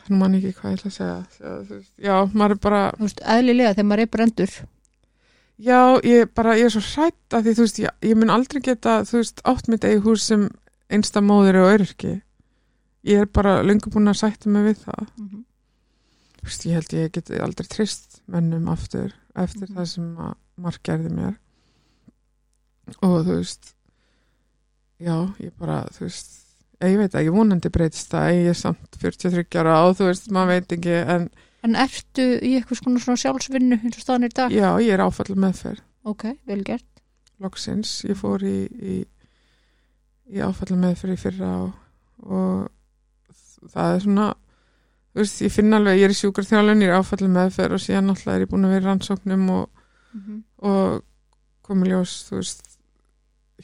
nú man ekki hvað ég ætla að segja já, þú veist, já maður er bara þú veist, eðlilega þegar maður er brendur Já, ég bara, ég er svo hrætt að því, þú veist, ég, ég mun aldrei geta, þú veist, átt mitt eigi hús sem einsta móður og öryrki. Ég er bara löngu búin að sætta mig við það. Mhm. Þú veist, ég held ég geti aldrei trist mennum aftur, eftir Mhm. það sem marg gerði mér. Og þú veist, já, ég bara, þú veist, ég veit ekki, vonandi breytist það, ég er samt 43 ára og þú veist, maður veit ekki, en en ertu í eitthvað svona, sjálfsvinnu eins og staðan í dag já, ég er áfall meðferð. ok, vel gert loksins, ég fór í, í, í áfallum með fyrir fyrra og, og það er svona þú veist, ég finn alveg, ég er í sjúkarþjálun ég er áfallum meðferð og síðan náttúrulega er ég búin að vera í rannsóknum og, mm -hmm. og komi ljós, þú veist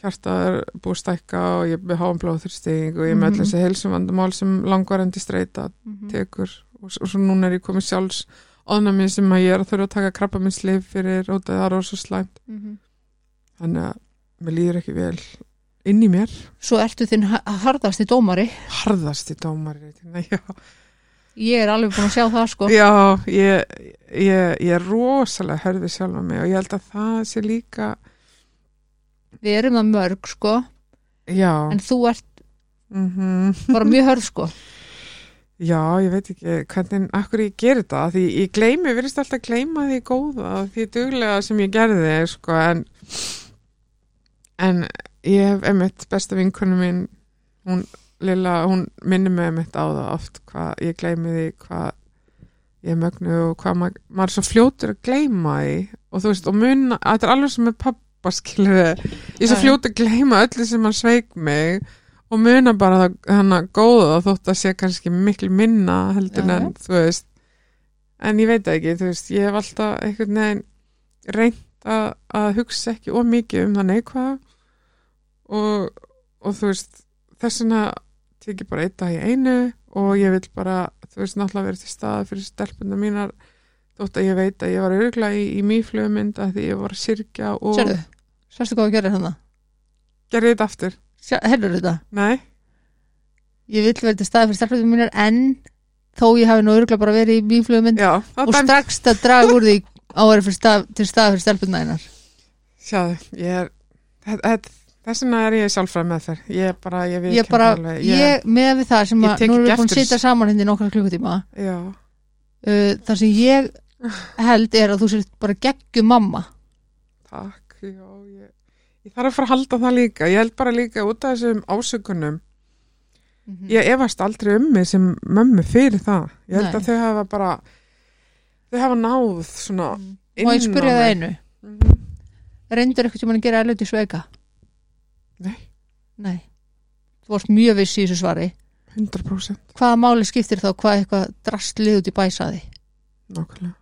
hjartað er búið stækka og ég er með háum blóðþursting og ég er með allir þessi heilsumvandamál sem langvarandi streyta Mhm. tekur. Og, og svo núna er ég komið sjálfs óðnami sem að ég er að þurfa að taka krabba minn slif fyrir og það er rosa slæmt. Mhm. þannig að mér líður ekki vel inn í mér. Svo ertu þinn ha- harðasti dómari. Harðasti dómari Nei, já, ég er alveg búin að sjá það sko. Já ég, ég, ég er rosalega hörði sjálfa mig og ég held að það sé líka við erum það mörg sko. Já, en þú ert mm bara mjög hörð sko. Já ég veit ekki hvernig, akkur ég gerir þetta því ég gleymi, virðist alltaf gleyma því góða því duglega sem ég gerði sko, en en ég hef emitt besta vinkonu mín hún Lilla, hún minnir mig emitt á það oft hvað ég gleymi því hvað ég mögnu og hvað maður, maður er svo fljótur að gleyma því. Og þú veist, og mun, þetta er alveg sem með pappa skilur ég svo fljótur að gleyma öllu sem hann sveik mig og muna bara hann að góða þótt að sé kannski miklu minna heldur en þú veist. En ég veit ekki, þú veist, ég hef alltaf einhvern veginn reynt að, að hugsa ekki of mikið um það neikvæða og, og þú veist þess vegna tekið bara einn dag í einu og ég vil bara, þú veist, náttúrulega verið til staða fyrir stelpunna mínar þótt að ég veit að ég var örgulega í, í mýflugmynd að því ég var að syrkja og sérðu, sérstu hvað að gera þannig gerði þetta aftur. Heldur þetta, Nei, ég vil verða til staði fyrir stelpunum mínar en þó ég hafi nú örgulega bara verið í það og dæm- strax það draga úr því á að vera fyrir stað, til staði fyrir stelpunum einar Sjáðu, ég er þess- vegna er ég sjálfræð með þér ég bara, ég veit ég bara, ég, með við það sem Ég að nú erum ekki við búin að sitja saman hindi nokkra klukkutíma. Já, uh, þar sem ég held er að þú sér bara geggjum mamma. Takk, já, ég, ég þarf að fara að halda það líka. Ég held bara líka út af þessum ásökunum. Mhm. Ég efast aldrei um mig sem mömmu fyrir það. Ég held Nei. að þau hafa bara, þau hafa náð svona Mhm. inn Má ég á spyrja það mig. einu Mhm. reyndur eitthvað sem hann gera erlöndi sveika Nei, nei þú varst mjög viss í þessu svari 100% hvaða máli skiptir þá hvað eitthvað drastlið út í bæsaði nákvæmlega.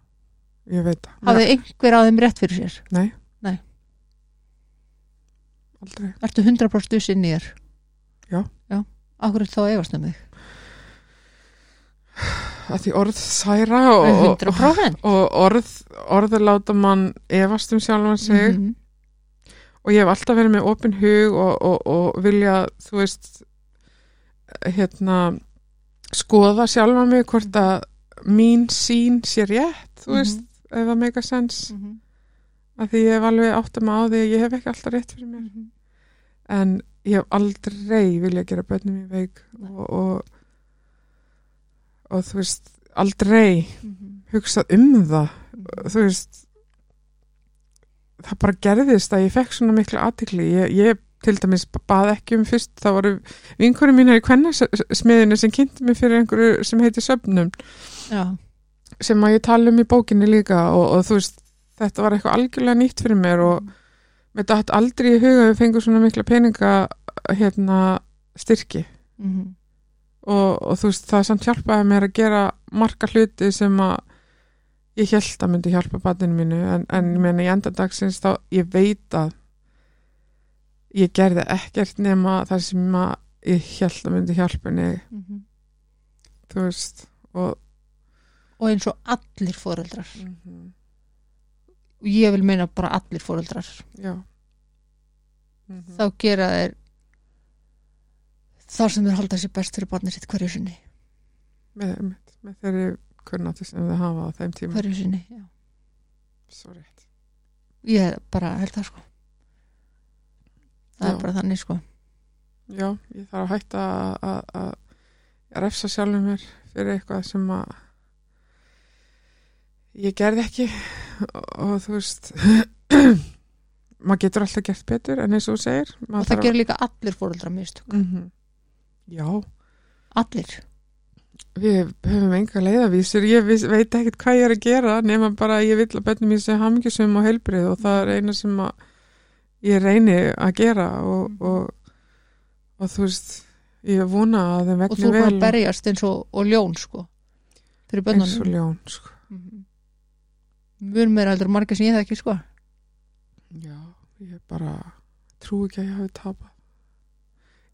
Ég veit það. hafði einhver að þeim rétt fyrir sér Nei. Aldrei. ertu 100% viss inn í þér Já. já, akkur er þá efast um þig Að því orð særa og, og, 100% og orð, orð láta mann efast um sjálfan sig Mhm. og ég hef alltaf verið með opin hug og, og, og vilja, þú veist, hérna, skoða sjálfa mig hvort að mín sín sé rétt, þú Mhm. veist, ef það meika sens, Mhm. Að því ég hef alveg átt að maður á því að ég hef ekki alltaf rétt fyrir mér, Mhm. en ég hef aldrei vilja gera börnum í veik og, og, og þú veist, aldrei Mhm. hugsað um það, þú veist, það bara gerðist að ég fekk svona miklu aðtikli, ég, ég til dæmis bað ekki um fyrst, það voru vinkurum mínar í kvennasmiðinu sem kynnti mig fyrir einhverju sem heitir söfnum já, sem að ég tala um í bókinni líka og, og þú veist, þetta var eitthvað algjörlega nýtt fyrir mér og mér dætt aldrei í huga að við fengum svona mikla peninga hérna styrki. Mhm. og, og þú veist, það samt hjálpaði mér að gera marga hluti sem að ég held að myndi hjálpa batinu mínu. En, en ég meina í endandagsins þá ég veit að ég gerði ekkert nema það sem að ég held að myndi hjálpa henni. Mhm. þú veist og og eins og allir foreldrar. Mm og ég vil meina bara allir foreldrar. Já. Mm þá gera þeir þar sem þeir halda sér best fyrir barnið sitt hverju sinni. Með, með, með þeirri kunnati sem þau hafa á þeim tíma. Hverju sinni, já. Svo rétt. Ég bara held það sko. Það Já. er bara þannig sko. Já, ég þarf að hætta að- að að refsa sjálfum mér fyrir eitthvað sem að ég gerði ekki og, og þú veist maður getur alltaf gert betur en eins og þú segir og það gerir líka allir foreldrar mistök. Mm já, allir, við höfum enga leiðavísur ég veit ekkert hvað ég er að gera nema bara ég vill að bennum ég sé hamingjusum og heilbrið og það er eina sem ég reyni að gera og, og, og þú veist ég vona að þeim og vegni þú er bara vel að berjast eins og, og ljón sko eins og ljón sko. Mjög meira heldur en margir sem ég það ekki sko. Já, ég bara trú ekki að ég hafi tapað.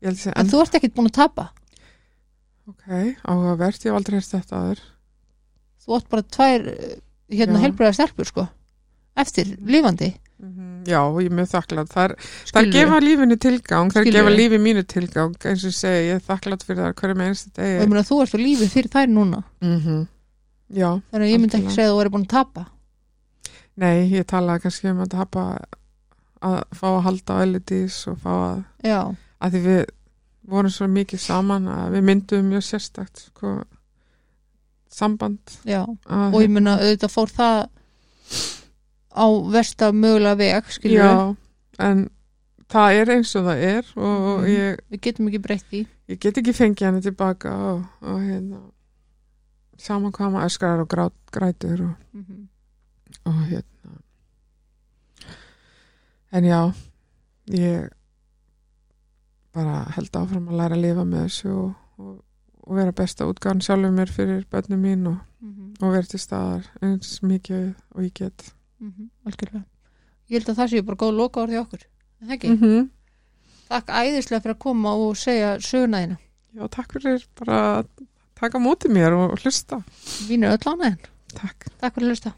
En segja þú ert ekkert búin að tapa. Ok, áhugavert, ég hef aldrei hérst þetta aður þú átt bara tvær eh, hérna Já. heilbreyða stelpur sko. Eftir lifandi. Já, ég er mjög þakklátt það er gefa lífinu tilgang, það Skilurðu. gefa lífi mínu tilgang eins og segi, ég er þakklátt fyrir það hverju með einstu og ég degi meina þú ert á lífi fyrir þær núna. Mm Já, þannig að ég myndi ekki segja að þú væri búin að tapa nei, ég talaði kannski um að tapa að fá að halda á elitís og fá að, já, að því við vorum svo mikið saman að við myndum mjög sérstakt sko, samband. Já. Að, og ég meina auðvitað fór það á versta mögulega veg skilur Já, en það er eins og það er og Mhm. ég, við getum ekki breytt í ég get ekki fengið henni tilbaka og, og hérna saman hvað maður öskrar og grát, grætur og og hérna. En já ég bara held áfram að læra að lifa með þessu og, og, og vera besta útgáðan sjálfur mér fyrir börnum mín og, og vera til staðar eins mikið og ég get. Algjörlega. Ég held að það sé bara góð loka orði okkur er það ekki, mm -hmm. takk æðislega fyrir að koma og segja söguna þína. Já, takk fyrir bara að taka á móti mér og hlusta. Vínu öll ánæðin, Takk. Takk fyrir að hlusta